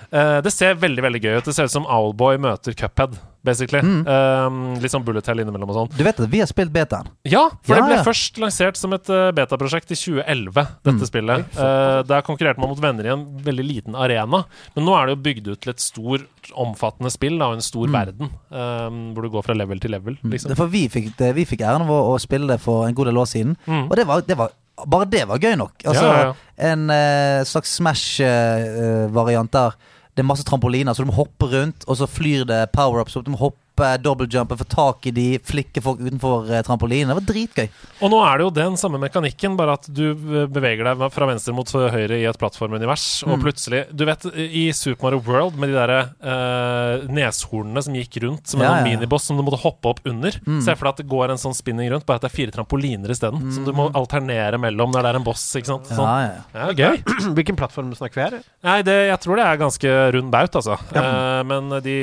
Uh, det ser veldig veldig gøy ut. Det ser ut som Owlboy møter Cuphead, basically. Eh, litt sånn bullet hell innimellom og sånn. Du vet at vi har spilt betaen? Ja, for Ja, det ble ja. først lansert som et uh, betaprosjekt i 2011, dette Mm. spillet. Uh, der konkurrerte man mot venner i en veldig liten arena. Men nå er det jo bygd ut til et stor, omfattende spill og en stor verden. Um, hvor du går fra level til level, liksom. Det for vi fikk, det, vi fikk æren vår å, spille det for en god del år siden. Mm. Og det var, det var Bare det var gøy nok. Altså, Ja, ja, ja. En uh, slags Smash-variant der det er masse trampoliner, så du må hoppe rundt, og så flyr det power-ups. opp. Du må hoppe, double-jumpe, få tak i de, flikke folk utenfor uh, trampolinen. Det var dritgøy. Og nå er det jo den samme mekanikken, bare at du eh, beveger deg fra venstre mot høyre i et plattformunivers, og Mm. plutselig Du vet, i Super Mario World med de derre eh, neshornene som gikk rundt som en Ja, sånn ja, ja. miniboss som du måtte hoppe opp under. Mm. Se for deg at det går en sånn spinning rundt, bare at det er fire trampoliner isteden. Som du må alternere mellom når det er en boss, ikke sant. Sånn. Ja, ja. Ja, gøy. Hvilken plattform snakker vi her? Nei, det, jeg tror det er ganske rund baut, altså. Eh, men de,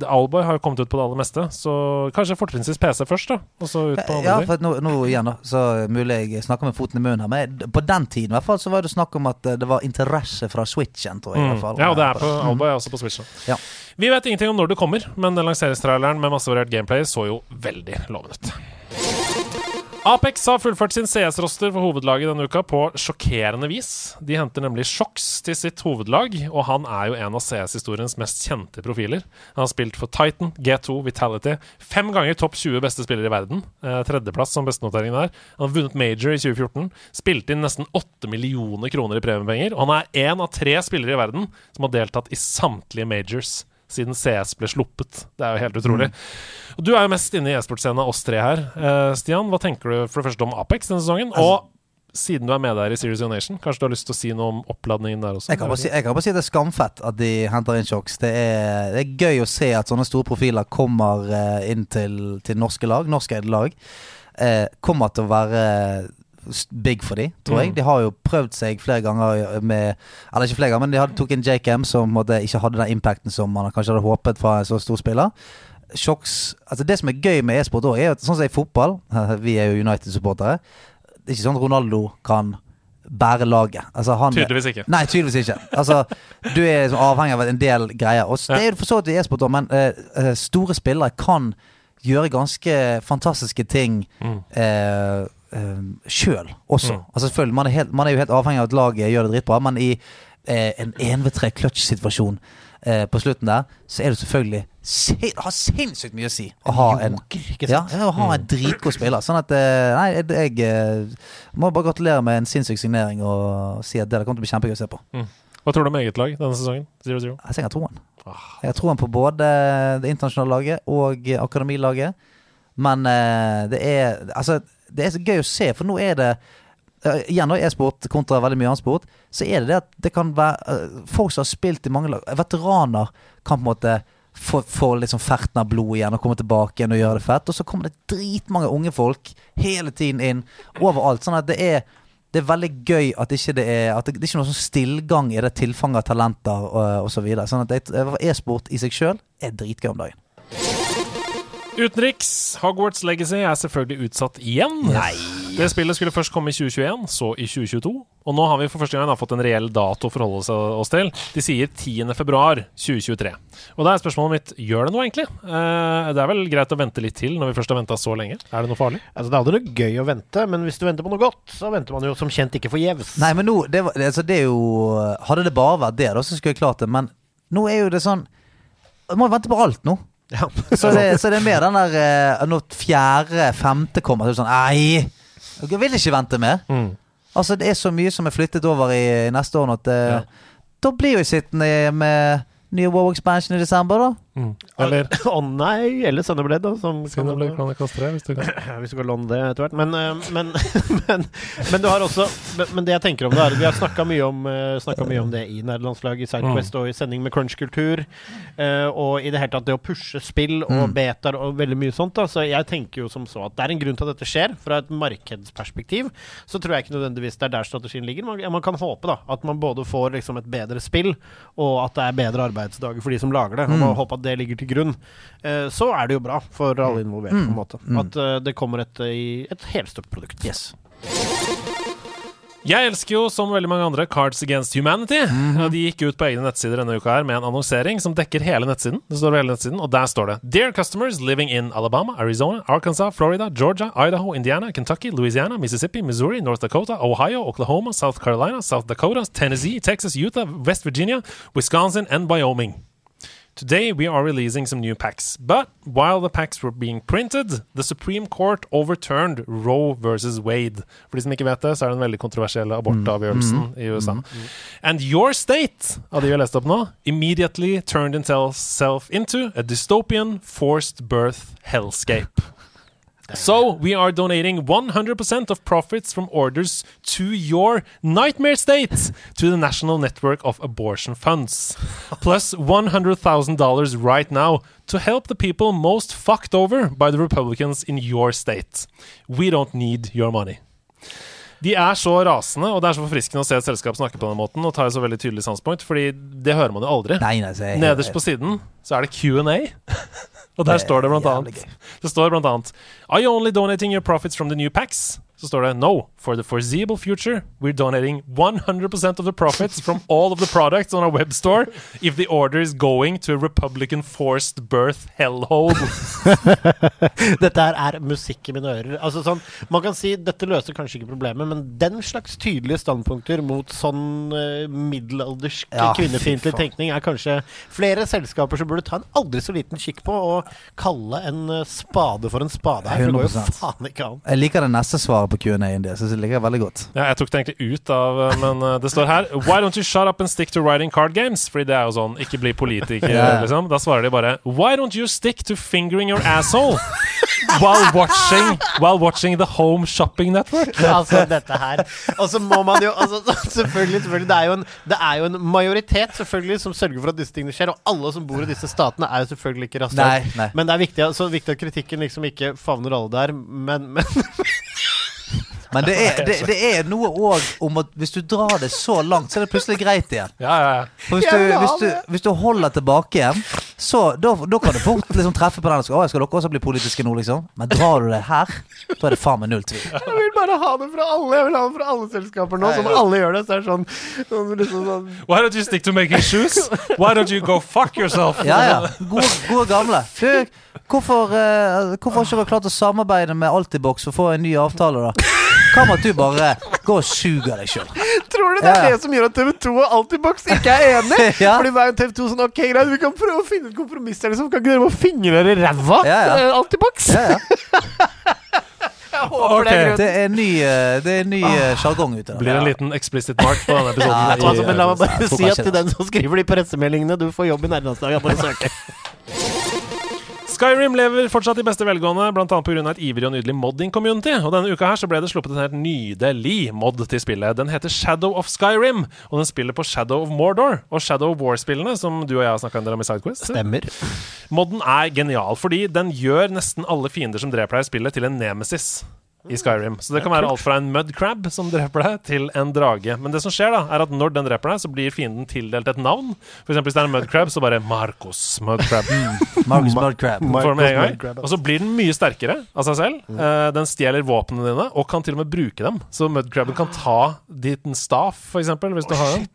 de Owlboy har jo kommet ut på det aller meste, så kanskje fortrinnsvis PC først, da. Og så ut på Ja, andre ting. for nå, nå igjen da Så mulig jeg snakker med foten i munnen her Men på den tiden i hvert fall Så var det snakk om at eh, det var interesse fra Switchen Tror jeg i Mm. hvert fall Ja, og det er på Mm. Owlboy er også på Switch. Ja. Vi vet ingenting om når det kommer, men den lanseringstraileren med masse variert gameplay så jo veldig lovende ut. Apex har fullført sin CS-roster for hovedlaget denne uka på sjokkerende vis. De henter nemlig Shocks til sitt hovedlag, og han er jo en av CS-historiens mest kjente profiler. Han har spilt for Titan, G2, Vitality. Fem ganger topp 20 beste spillere i verden. Eh, tredjeplass som bestenoteringen der. Han har vunnet Major i 2014. Spilte inn nesten 8 millioner kroner i premiepenger. Og han er én av tre spillere i verden som har deltatt i samtlige majors siden CS ble sluppet. Det er jo helt utrolig. Og Du er jo mest inne i e-sportscenen av oss tre her. Uh, Stian, hva tenker du for det første om Apex denne sesongen? og siden du er med der i Series of Nation, kanskje du har lyst til å si noe om oppladningen der også? Jeg kan, bare si, jeg kan bare si det er skamfett at de henter inn Shocks. Det er, det er gøy å se at sånne store profiler kommer eh, inn til, til norske lag, norskeide lag. Eh, kommer til å være big for de, tror jeg. Mm. De har jo prøvd seg flere ganger med Eller ikke flere ganger, men de hadde, tok inn JKM, som måtte, ikke hadde den impacten som man kanskje hadde håpet fra en så stor spiller. Shocks Altså Det som er gøy med e-sport òg, er at sånn som i fotball Vi er jo United-supportere. Det er ikke sånn at Ronaldo kan bære laget. Altså han Tydeligvis ikke. Nei, tydeligvis ikke. Altså, du er avhengig av en del greier. Og det er jo for så vidt i e-sport, men eh, store spillere kan gjøre ganske fantastiske ting Mm. eh, eh, sjøl også. Mm. Altså selvfølgelig, man er, helt, man er jo helt avhengig av at laget gjør det dritbra, men i eh, en 1v3 clutch-situasjon eh, på slutten der, så er det selvfølgelig sin, har sinnssykt mye å si å ha en ja, å ha en dritgod spiller. Sånn at eh, Nei, jeg, jeg eh, må bare gratulere med en sinnssyk signering og si at det kommer til å bli kjempegøy å se på. Hva tror du om eget lag denne sesongen? 0-0? Altså, jeg har troen. Ah. Jeg tror han på både det internasjonale laget og akademilaget. Men eh, det er Altså, det er så gøy å se, for nå er det eh, Igjen e-sport kontra veldig mye annen sport, så er det det at det kan være eh, folk som har spilt i mange lag Veteraner kan på en måte få, få sånn ferten av blod igjen og komme tilbake igjen og gjøre det fett. Og så kommer det dritmange unge folk hele tiden inn overalt. Sånn at det er det er veldig gøy at ikke det er At det, det er ikke noe sånn stillgang i det tilfanget av talenter og, og så videre. Sånn at e-sport i seg sjøl er dritgøy om dagen. Utenriks. Hogwarts Legacy er selvfølgelig utsatt igjen. Nei Det spillet skulle først komme i 2021, så i 2022. Og nå har vi for første gang da fått en reell dato å forholde oss til. De sier 10. februar 2023. Og da er spørsmålet mitt gjør det noe, egentlig? Eh, det er vel greit å vente litt til når vi først har venta så lenge? Er det noe farlig? Altså, det er aldri noe gøy å vente, men hvis du venter på noe godt, så venter man jo som kjent ikke forgjeves. Nei, men nå det, var, det, altså, det er jo Hadde det bare vært det, da, så skulle jeg klart det. Men nå er jo det sånn Jeg må jo vente på alt nå. Ja. Så det, så det er mer den der eh, Når fjerde-femte kommer, så er det sånn Nei! Jeg vil ikke vente mer. Mm. Altså, det er så mye som er flyttet over i, i neste år nå at eh, Ja. Da blir jo sittende med nye WoW Expansion i desember, da. Mm. Eller Å nei, eller Sunderblade, da. Som kan Chronicles 3, hvis du kan. Hvis du kan låne det etter hvert. Men, eh, men, men, men du har også men, det jeg tenker om det, er at vi har snakka mye, eh, mye om det i nederlandslaget, i Sidequest og i sending med crunch-kultur. eh, og i det hele tatt det å pushe spill og Mm. betaer og veldig mye sånt. Da. Så jeg tenker jo som så at det er en grunn til at dette skjer. Fra et markedsperspektiv så tror jeg ikke nødvendigvis det er der strategien ligger. Man, man kan håpe da at man både får liksom et bedre spill, og at det er bedre arbeidsdager for de som lager det. Og man håper at det ligger til grunn. Eh, så er det jo bra for alle involverte, på en måte. At eh, det kommer et, i et helstøpt produkt. Yes. Jeg elsker jo, som veldig mange andre, Cards Against Humanity. Og De gikk ut på egne nettsider denne uka her med en annonsering som dekker hele nettsiden. Det står hele nettsiden, Og der står det Dear customers living in Alabama, Arizona, Arkansas, Florida, Georgia, Idaho, Indiana, Kentucky, Louisiana, Mississippi, Missouri, North Dakota, Ohio, Oklahoma, South Carolina, South Dakota, Tennessee, Texas, Utah, West Virginia, Wisconsin, and Wyoming. Today we are releasing some new packs, but while the packs were being printed, the Supreme Court overturned Roe versus Wade. For de som ikke vet det, så er det den veldig kontroversielle abortavgjørelsen i USA. And your state, av de vi har lest opp nå, immediately turned itself into a dystopian forced birth hellscape. So we are donating 100% of profits from orders to your nightmare state to the National Network of Abortion Funds. Plus $100,000 right now to help the people most fucked over by the Republicans in your state. We don't need your money. De er så rasende, og det er så forfriskende å se et selskap snakke på den måten og ta et så veldig tydelig sanspunkt, fordi det hører man jo aldri. Nei, nei, Nederst på siden så er det Q&A. Og der er står det blant annet Det står blant annet Are you only donating your profits from the new packs? Så står det No, for the foreseeable future We're donating 100% of the profits From all of the products on our web store If the order is going to a Republican forced birth hellhole Dette her er musikk i mine ører. Altså sånn, Man kan si dette løser kanskje ikke problemet, men den slags tydelige standpunkter mot sånn uh, middelaldersk Ja, kvinnefiendtlig tenkning er kanskje flere selskaper som burde ta en aldri så liten kikk på og kalle en eh, spade for en spade her. Det går jo faen ikke an. Jeg liker det neste svaret på Q&A-en det. Synes jeg ligger det veldig godt. Ja, jeg tok det egentlig ut av eh, Men eh, det står her Why don't you shut up and stick to writing card games? Fordi det er jo sånn Ikke bli politiker, Ja, ja. liksom. Da svarer de bare Why don't you stick to fingering your asshole? While watching While watching the Home Shopping Network. altså, dette her Og så må man jo altså, Selvfølgelig, selvfølgelig det, er jo en, det er jo en majoritet selvfølgelig som sørger for at disse tingene skjer, og alle som bor i disse statene, er jo selvfølgelig ikke rasshøl. Men det er viktig, altså, viktig at kritikken liksom ikke favner alle der. Men, men Men det er, det, det er noe òg om at hvis du drar det så langt, så er det plutselig greit igjen. Ja, ja, ja. For hvis, du, hvis, du, hvis du holder tilbake igjen, så da, da kan du fort liksom treffe på den. og Skal, å, skal dere også bli politiske nå, liksom? Men drar du det her, da er det faen meg null tvil. jeg vil bare ha det fra alle Jeg vil ha det fra alle selskaper nå. Som alle gjør det. Så er det sånn, sånn, liksom sånn Why don't you stick to making shoes? Why don't you go fuck yourself? Ja, ja. Gode, gode gamle. Du, hvorfor, eh, hvorfor har ikke dere klart å samarbeide med Altibox å få en ny avtale, da? Hva med at du bare går og suger deg sjøl? Tror du det er Ja, det som gjør at TV2 og Altibox ikke er enig? Ja. Fordi hver er jo TV2 sånn Ok, greit, vi kan prøve å finne et kompromiss her, liksom. Kan ikke dere bare fingre dere i ræva? Ja, ja. eh, Altibox? Ja, ja. Jeg håper det er en. Det er ny, eh, det er ny sjargong ah, ute. Blir en liten explicit mark på denne episoden. Ja, Altså, men la meg bare si at til den som skriver de pressemeldingene Du får jobb i nærlandslaget. Bare søke. Skyrim lever fortsatt i beste velgående, bl.a. pga. et ivrig og nydelig modding-community. Og Denne uka her så ble det sluppet en helt nydelig mod til spillet. Den heter Shadow of Skyrim, og den spiller på Shadow of Mordor. Og Shadow of War-spillene, som du og jeg har snakka om i Sidequest. Stemmer. Modden er genial, fordi den gjør nesten alle fiender som dreper deg i spillet, til en nemesis. I Skyrim. Så det kan være alt fra en mudcrab som dreper deg, til en drage. Men det som skjer, da, er at når den dreper deg, så blir fienden tildelt et navn. For eksempel hvis det er en mudcrab, så bare Marcos Mudcrab. Marcus en gang. Mudcrab, Og så blir den mye sterkere av seg selv. Uh, den stjeler våpnene dine, og kan til og med bruke dem. Så mudcraben kan ta din staff, for eksempel, hvis du har den.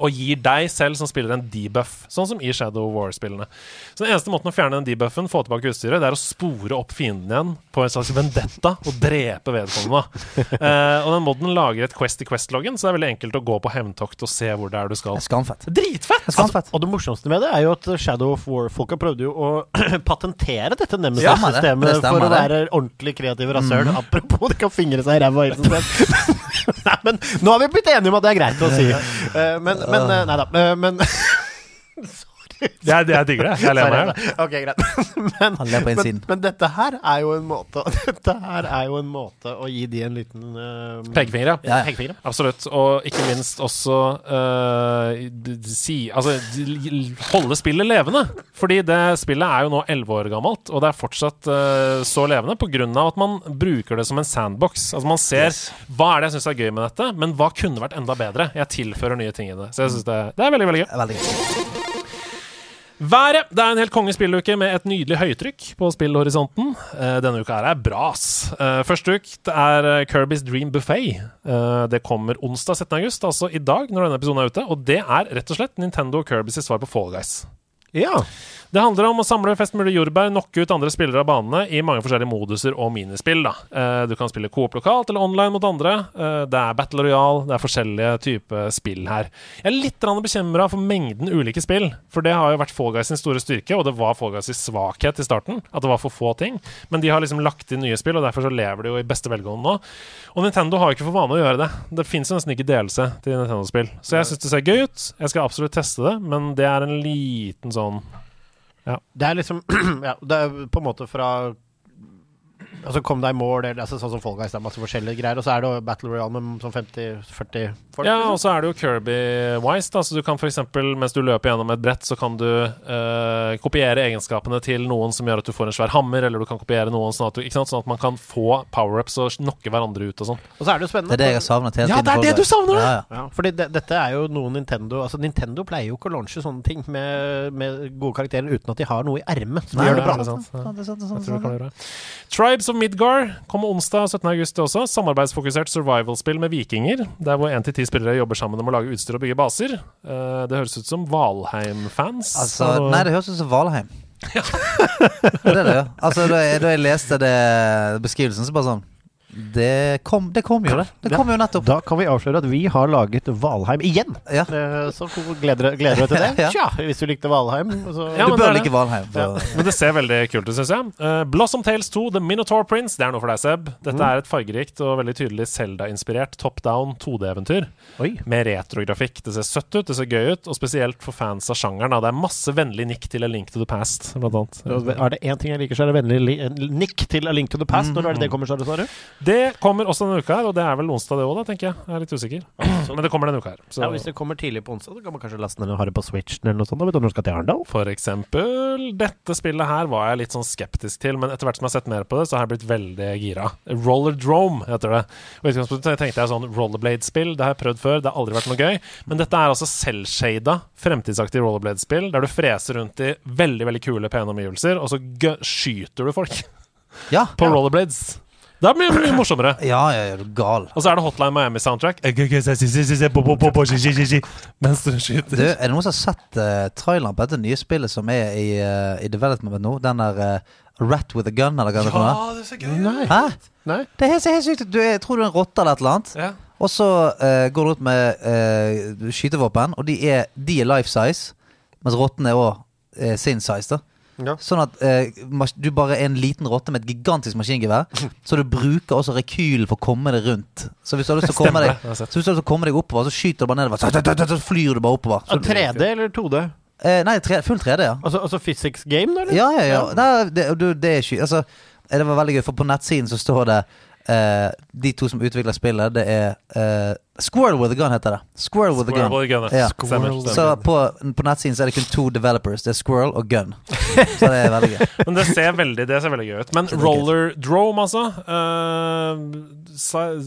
Og gir deg selv som spiller en debuff, sånn som i Shadow War-spillene. Så den eneste måten å fjerne den debuffen, få tilbake utstyret, det er å spore opp fienden igjen på en slags vendetta og drepe vedkommende. uh, og den moden lager et Quest i Quest-loggen, så det er veldig enkelt å gå på hevntokt og se hvor det er du skal. Skamfett. Dritfett! Skamfett. Altså, Og det morsomste med det er jo at Shadow of War-folka prøvde jo å patentere dette. Nemesis-systemet Det stemmer for å det. være ordentlig kreative rasshøl. Apropos, de kan fingre seg i ræva. Nei, men nå har vi blitt enige om at det er greit å si. Uh, men, men uh, Nei da. eh, men Jeg, jeg digger det. Jeg ler meg. Ok, greit. Men, Han ler på men, innsiden. men dette her er jo en måte Dette her er jo en måte å gi de en liten uh, Pekefinger, ja. Ja. Absolutt. Og ikke minst også eh, d- si Altså holde spillet levende. Fordi det spillet er jo nå elleve år gammelt, og det er fortsatt uh, så levende pga. at man bruker det som en sandbox. Altså Man ser hva er det jeg syns er gøy med dette, men hva kunne vært enda bedre? Jeg tilfører nye ting i det. Så jeg synes det, det er veldig, veldig gøy. Veldig gøy. Været. Det er en helt konge spilluke med et nydelig høytrykk på spillhorisonten. Eh, denne uka her er bras. Uh, første uke er eh, Kirby's Dream Buffet. Eh, det kommer onsdag 17. august, altså i dag, når denne episoden er ute. Og det er rett og slett Nintendo og Kirbys svar på Fall Guys. Ja. Det handler om å samle flest mulig jordbær, knocke ut andre spillere av banene i mange forskjellige moduser og minispill. Da. Eh, du kan spille coop lokalt eller online mot andre. Eh, det er Battle Royale, det er forskjellige typer spill her. Jeg er litt bekymra for mengden ulike spill, for det har jo vært Fall Guys sin store styrke, og det var Fall Guys sin svakhet i starten, at det var for få ting. Men de har liksom lagt inn nye spill, og derfor så lever de jo i beste velgående nå. Og Nintendo har jo ikke for vane å gjøre det. Det fins nesten ikke delelse til Nintendo-spill. Så jeg syns det ser gøy ut. Jeg skal absolutt teste det, men det er en liten sånn Det er liksom Ja, det er på en måte fra Altså Kom deg i mål, eller altså, sånn som Fall Guys, det er masse forskjellige greier. Og så er det jo Battle Royale med sånn 50-40 folk. Ja, liksom. og så er det jo Kirby-wise. da Så du kan f.eks. mens du løper gjennom et brett, så kan du eh, kopiere egenskapene til noen som gjør at du får en svær hammer, eller du kan kopiere noen sånn at, du, ikke sant? sånn at man kan få power-ups og knocke hverandre ut og sånn. Og så er det jo spennende. Det er det jeg har savnet hele Ja, det er det du savner! Ja, ja. Ja, fordi det, dette er jo noe Nintendo Altså Nintendo pleier jo ikke å launche sånne ting med, med gode karakterer uten at de har noe i ermet som Nei, gjør det bra. det er sant. Ja. Det er sant, det er sant, Jeg tror det det kan gjøre det. Of Midgar kommer onsdag 17. august også. Samarbeidsfokusert survival-spill med vikinger. Der hvor én til ti spillere jobber sammen om å lage utstyr og bygge baser. Eh, det høres ut som Valheim-fans. Altså, Og- nei, det høres ut som Valheim. det er det, ja. Altså, da jeg, da jeg leste det beskrivelsen, så bare sånn Det kom, det kom jo, det. Det kom jo nettopp. Da kan vi avsløre at vi har laget Valheim igjen. Ja. Så gleder, du deg til det? Ja. Tja, hvis du likte Valheim, så Ja, Du bør like Valheim. Ja. Men det ser veldig kult ut, syns jeg. Uh, Blossom Tales 2, The Minotaur Prince, det er noe for deg, Seb. Dette er et fargerikt og veldig tydelig Zelda-inspirert top down 2D-eventyr. Oi. Med retrografikk. Det ser søtt ut, det ser gøy ut, og spesielt for fans av sjangeren. Det er masse vennlig nikk til A Link to the Past, blant annet. Er det én ting jeg liker, så er det vennlig li nikk til A Link to the Past. Når er det det kommer, sa du? Det kommer også denne uka her, og det er vel onsdag det òg, tenker jeg. Jeg er litt usikker. Men det kommer denne uka her. Så. Ja, Hvis det kommer tidlig på onsdag, så kan man kanskje laste ned og ha det på Switchen eller noe sånt. Da vet du når du skal til Arendal. For eksempel Dette spillet her var jeg litt sånn skeptisk til, men etter hvert som jeg har sett mer på det, så har jeg blitt veldig gira. Rollerdrome heter det. Og i utgangspunktet tenkte jeg sånn rollerblade-spill, det har jeg prøvd før, det har aldri vært noe gøy. Men dette er altså selvshada, fremtidsaktig rollerblade-spill, der du freser rundt i veldig, veldig kule, pene omgivelser, og så skyter du folk ja. på rollerblades. Det blir mye morsommere. Ja, ja, ja, du er gal. Og så er det Hotline Miami-soundtrack. Mens du skyter. Du, er det noen som har sett uh, traileren på dette nye spillet som er i, uh, i development nå? Den der uh, Rat with a gun, eller hva det er for noe? det ser gøy Nei. Hæ? Nei. Det er helt, helt sykt. Du er, jeg tror du er en rotte eller et eller annet. Ja. Og så eh, går du ut med eh, skytevåpen, og de er, de er life size, mens rotten er òg sin size. da Ja. Sånn at eh, du bare er en liten rotte med et gigantisk maskingevær, så du bruker også rekylen for å komme deg rundt. Så hvis du har lyst til å komme deg. Så hvis du har lyst til å komme deg oppover, så skyter du bare nedover. Så, så, så, så flyr du bare oppover. Så, 3D eller 2D? Eh, nei, tre, full 3D, ja. Altså, altså physics game, da? Ja, ja, ja. Nei, det, du, det er ikke Altså, eh, det var veldig gøy, for på nettsiden så står det eh, De to som utvikler spillet, det er eh, Squirrel with a gun heter det. Squirrel with a gun. Gun. Ja. Stemmer. Så på, på nettsiden så er det kun to developers. Det er Squirrel og Gun. Så det er veldig gøy. Men det ser veldig, det ser veldig gøy ut. Men er Roller Drome, altså. Uh,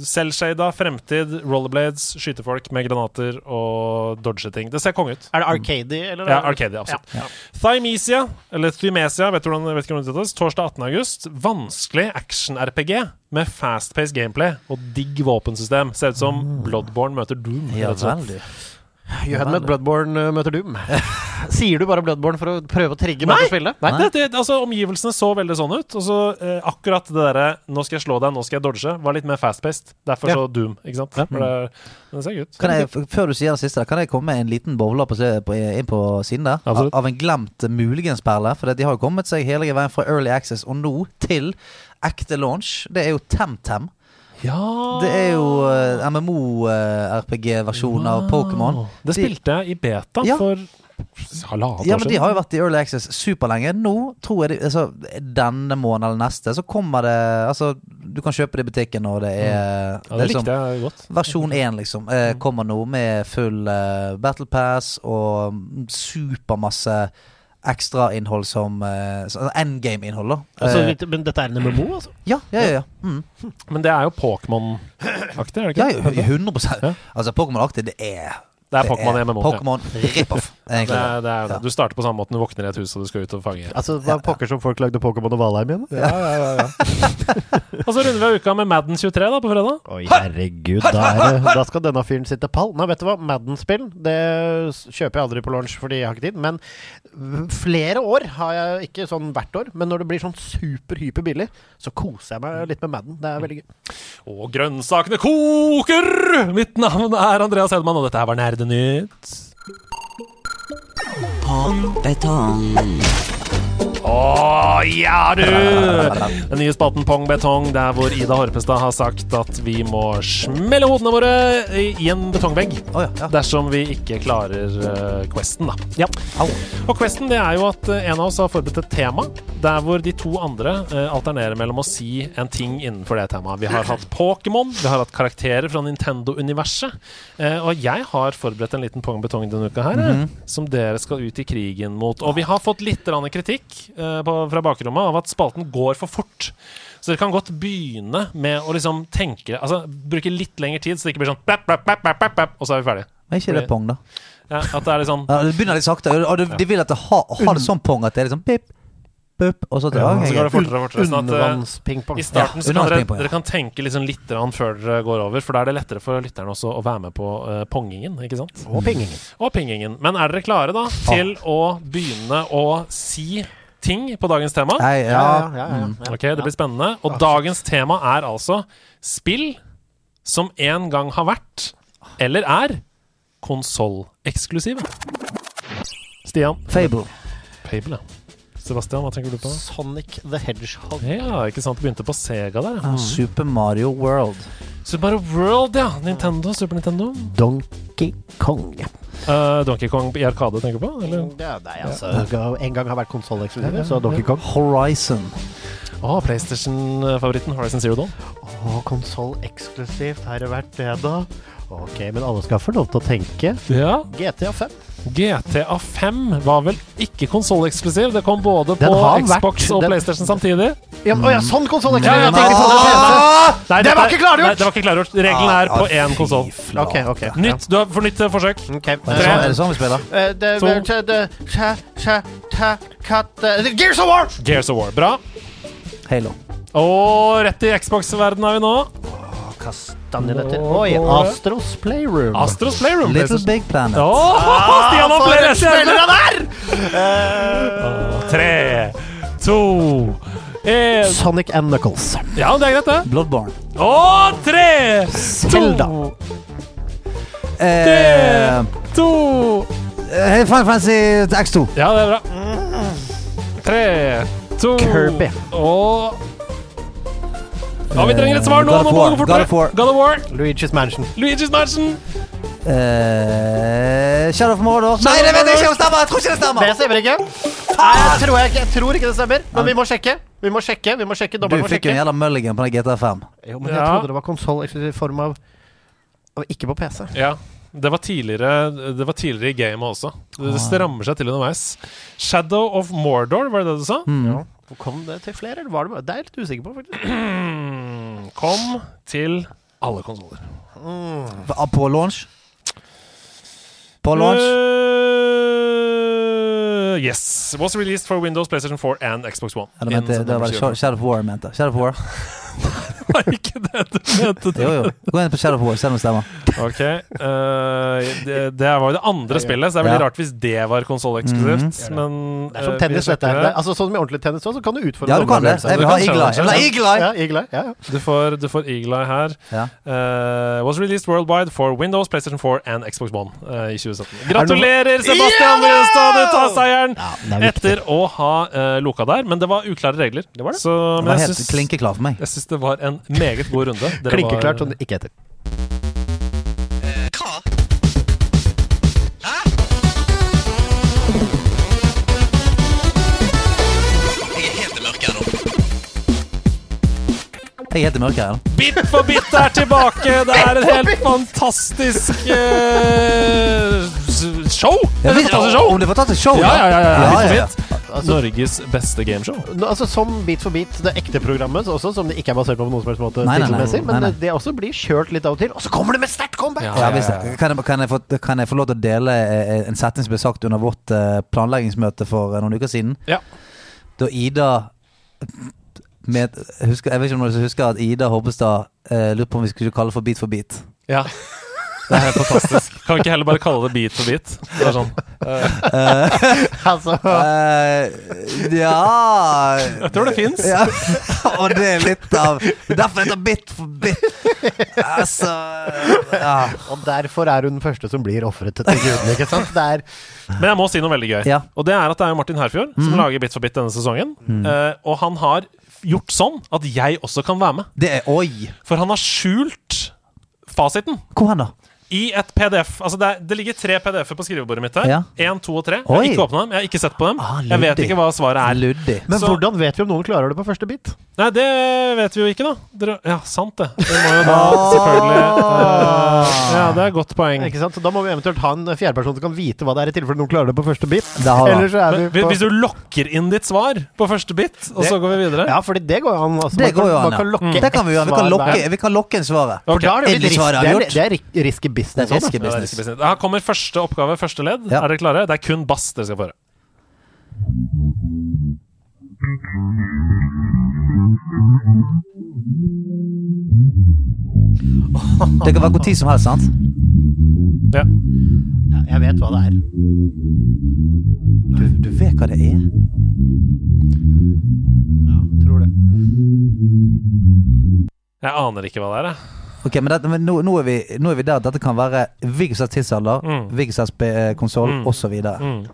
Selvshada fremtid, rollerblades, skyte folk med granater og dodge ting. Det ser konge ut. Er det Arcady, eller? Ja, Arcady, absolutt. Thymesia, eller Thymesia, vet du hvordan, vet hvordan det heter? torsdag 18. august. Vanskelig action-RPG med fast-paced gameplay og digg våpensystem. Ser ut som Bloodborne møter Doom. Ja, veldig. You had met Bloodborne uh, møter Doom. Sier du bare Bloodborne for å prøve å trigge meg til å spille? Nei. Det, det, altså, omgivelsene så veldig sånn ut. Og så eh, akkurat det derre 'nå skal jeg slå deg, nå skal jeg dodge' var litt mer fast-paced. Derfor Ja. så Doom, ikke sant? For det, det ser ut. Kan jeg, før du sier det siste, kan jeg komme med en liten bowler på, på, inn på siden der? Av, av en glemt muligens-perle. For de har jo kommet seg hele veien fra Early Access og nå til ekte launch. Det er jo TemTem. Ja Det er jo uh, MMO-RPG-versjonen av Pokémon. Det spilte jeg i beta Ja. for halvannet Ja, år men De har jo vært i Early Access superlenge. Nå tror jeg de, altså, Denne måneden eller neste så kommer det Altså, du kan kjøpe det i butikken, og det er, Ja, det det liksom, likte jeg godt. Versjon 1, liksom. Eh, kommer nå med full uh, Battle Pass og mm, supermasse ekstrainnhold som uh, endgame-innhold, da. Altså, Eh, men dette er en MMO, altså? ja, ja, ja. ja. Mm. Men det er jo Pokémon-aktig, er det ja, ikke? ja 100% Ja. Altså, Pokémon-aktig, det er Det er Pokémon MMO. Pokémon rip-off. Det det er, det. Ja. Du starter på samme måte når du våkner i et hus og du skal ut og fange. Altså, Hva pokker som folk lagde Pokémon og Valheim igjen? Ja, ja, ja Og så runder vi av uka med Madden 23 da, på fredag. Oi, herregud. Da, er da skal denne fyren sitte pall. Nei, vet du hva? Madden-spill det kjøper jeg aldri på launch fordi jeg har ikke tid. Men flere år har jeg ikke sånn hvert år. Men når det blir sånn super-hyper billig, så koser jeg meg litt med Madden. Det er veldig gøy. Og grønnsakene koker! Mitt navn er Andreas Hedman, og dette her var Betong. Å ja, du! Den nye spalten Pong Betong, der hvor Ida Horpestad har sagt at vi må smelle hodene våre i en betongvegg. oh, ja, ja. Dersom vi ikke klarer uh, Questen, da. Ja. Og Questen det er jo at eh, en av oss har forberedt et tema, der hvor de to andre uh, alternerer mellom å si en ting innenfor det temaet. Vi har hatt Pokémon, vi har hatt karakterer fra Nintendo-universet, Uh, og jeg har forberedt en liten Pong Betong denne uka her, eh, som dere skal ut i krigen mot. Og vi har fått litt kritikk på, fra bakrommet av at spalten går for fort. Så dere kan godt begynne med å liksom tenke Altså bruke litt lengre tid, så det ikke blir sånn bap, bap, bap, bap, bap, bap, og så er vi ferdige. Men ikke det pong, da? Ja, at det er litt sånn Ja, det begynner litt sakte. Og du, de vil at det ha, ha det sånn pong at det er liksom pip, pup, og så Ja, så går det fortere og fortere. Sånn at, eh, I starten Ja, så kan dere, ja. dere kan tenke liksom litt før dere går over, for da er det lettere for lytterne også å være med på uh, pongingen. ikke sant? Og pingingen. Og pingingen. Men er dere klare da til å begynne å si ting på dagens tema? Nei, ja. Ja, ja, ja, Mm. ja. Ok, Det blir spennende. Og dagens tema er altså spill som en gang har vært, eller er, konsolleksklusive. Stian. Fable. Fable, ja. Sebastian, hva tenker du på? Sonic the Hedgehog. Ja, ikke sant. Det begynte på Sega der. ja. Ah, Super Mario World. Super Mario World, ja. Nintendo, Super Nintendo. Donkey Kong. Uh, Donkey Kong i Arkade, tenker du på? Eller? Ja, nei, altså En gang har vært konsolleksklusiv, så Donkey Kong. Horizon. Å, PlayStation-favoritten Horizon Zero Dawn. Å, konsolleksklusivt, har det vært det, da? Ok, men alle skal få lov til å tenke. Ja. GTA 5. GTA 5 var vel ikke konsolleksklusiv? Det kom både på Den vært- Xbox og den- PlayStation samtidig. Ja, å ja, sånn konsolleksklusiv! Ja. Nei, Det var ikke klargjort! Nei, det var ikke klargjort. Regelen er på én konsoll. Ok, ok. ja. Nytt. Du har for nytt eh, forsøk. Ok. Er det, sånn, er det sånn vi spiller? To. det- det- Gears of War! Gears of War. Bra. Halo. Og rett i Xbox-verdenen er vi nå. Kastanjenetter. Oi, Astros Playroom. Astros Playroom. Little Big Planet. Åh, Stian har flere spillere der! Uh! Tre, to, én Sonic and Knuckles. Ja, det er greit, det. Bloodborne. Og tre, Zelda. to, Tre, to eh, Fine Fancy X2. Ja, det er bra. Tre, to Kirby. Og Ja, vi trenger et svar nå. God of War. God of War. God of War. Luigi's Mansion. Luigi's Mansion. Uh, Shadow of Mordor. Nei, det vet jeg ikke om stemmer! Jeg tror ikke det stemmer. Det stemmer! ikke. Nei, jeg tror, jeg, jeg tror ikke det stemmer. Men vi må sjekke. Vi må sjekke. vi må sjekke Du Dommeren må fikk jo en sjekke. jævla mulligan på den GTA 5. Jo, men jeg Ja. trodde det var konsoll i form av Og ikke på PC. Ja. Det var tidligere Det var tidligere i gamet også. Det strammer seg til underveis. Shadow of Mordor, var det det du sa? Ja. Og Kom det til flere, eller var det bare Det er jeg litt usikker på, faktisk. Kom til alle konsoller. Mm. På launch? På launch? Uh, yes. Was released for Windows, PlayStation 4 and Xbox One. Ja, det, mente, det var Shadow Shadow of War jeg mente. Shadow of War. Det var ikke det du mente. Jo, jo. Gå inn på Shadow of War, se om det stemmer. Ok. uh, det, det var jo det andre spillet, så det er veldig Ja. rart hvis det var konsolleksklusivt. Mhm. Men Det er som eh, tennis, dette her. Det Altså Sånn som i ordentlig tennis også, så kan du utfordre Ja, du kan det. Jeg vil Du ha Eagle Eye. Jeg vil ha. Eagle Eye! Ja, Eagle Eye. Ja, ja. Du får, du får Eagle Eye her. Ja. Eh, was released worldwide for Windows, PlayStation 4 and Xbox One eh, i 2017. Gratulerer, Sebastian Brunstad! Du tar seieren! er. Etter å ha uh, loka der. Men det var uklare regler. Det var det. Så, Det men var jeg helt klinkeklar for meg. jeg det var en meget god runde. Klinkeklart som det ikke heter. Jeg er helt i mørket her. Bit for bit er tilbake! Det er et helt fantastisk uh, show! Det er fantastisk show! Om det er fantastisk show, Ja, ja, ja. ja, Ja, Bit for ja, ja. bit. Norges beste gameshow. Altså Som Beat for beat, det ekte programmet, også, som det ikke er basert på på noen som helst måte, Nei, nei, nei. men Nei, det, også blir kjørt litt av og til. Og så kommer det med sterkt comeback! Ja. Ja, ja, kan, jeg, kan, jeg få, kan jeg få lov til å dele eh, en setning som ble sagt under vårt eh, planleggingsmøte for noen uker siden? Ja. Da Ida med, husker, Jeg vet ikke om dere husker at Ida Hobbestad eh, lurte på om vi skulle kalle det for Beat for beat. Ja. Det er helt fantastisk. Kan vi ikke heller bare kalle det bit for bit? Det er sånn. Altså, uh, ja Jeg tror det fins. Ja. Og det er litt av Derfor er heter Bit for bit. Altså ja. og derfor er hun den første som blir ofret til gudene, ikke sant? Det er Men jeg må si noe veldig gøy. Ja. Og det er at det er Martin Herfjord som lager Bit for bit denne sesongen. Eh, og han har gjort sånn at jeg også kan være med. Det er Oi! For han har skjult fasiten. Hvor hen, da? I et PDF. Altså det, er, det ligger tre PDF-er på skrivebordet mitt her. Ja. En, to og tre. Jeg har Oi. ikke åpna dem. Jeg har ikke sett på dem. Ah, jeg vet ikke hva svaret er. Luddig. Men Så- hvordan vet vi om noen klarer det på første bit? Nei, det vet vi jo ikke, da. Dere, ja, sant det. Det må jo da selvfølgelig eh, Ja, det er et godt poeng. Ikke sant? Så Da må vi eventuelt ha en fjerdeperson som kan vite hva det er, i tilfelle noen klarer det på første bit. Da har så er vi Men, på hvis du lokker inn ditt svar på første bit, og Det- så går vi videre Ja, fordi det går jo an. Altså, Det man kan, går jo an, man kan ja. lokke Det kan vi gjøre. Vi svar kan lokke, vi kan lokke inn svaret. For da er det jo litt ris- det er, det er ri- risky business. Det er også, risky. Ja, det er business. Her kommer første oppgave, første ledd. Ja. Er dere klare? Det er kun bass dere skal få høre. Det kan være god tid som helst, sant? Ja. Ja, jeg vet hva det er. Du, du vet hva det er? Ja, jeg tror det. Jeg aner ikke hva det er, jeg. Ok, men, dette, men nå, nå, er vi, nå er vi der at dette kan være hvilken som helst tidsalder, Mm. hvilken som helst konsoll, Mm. osv. Mm.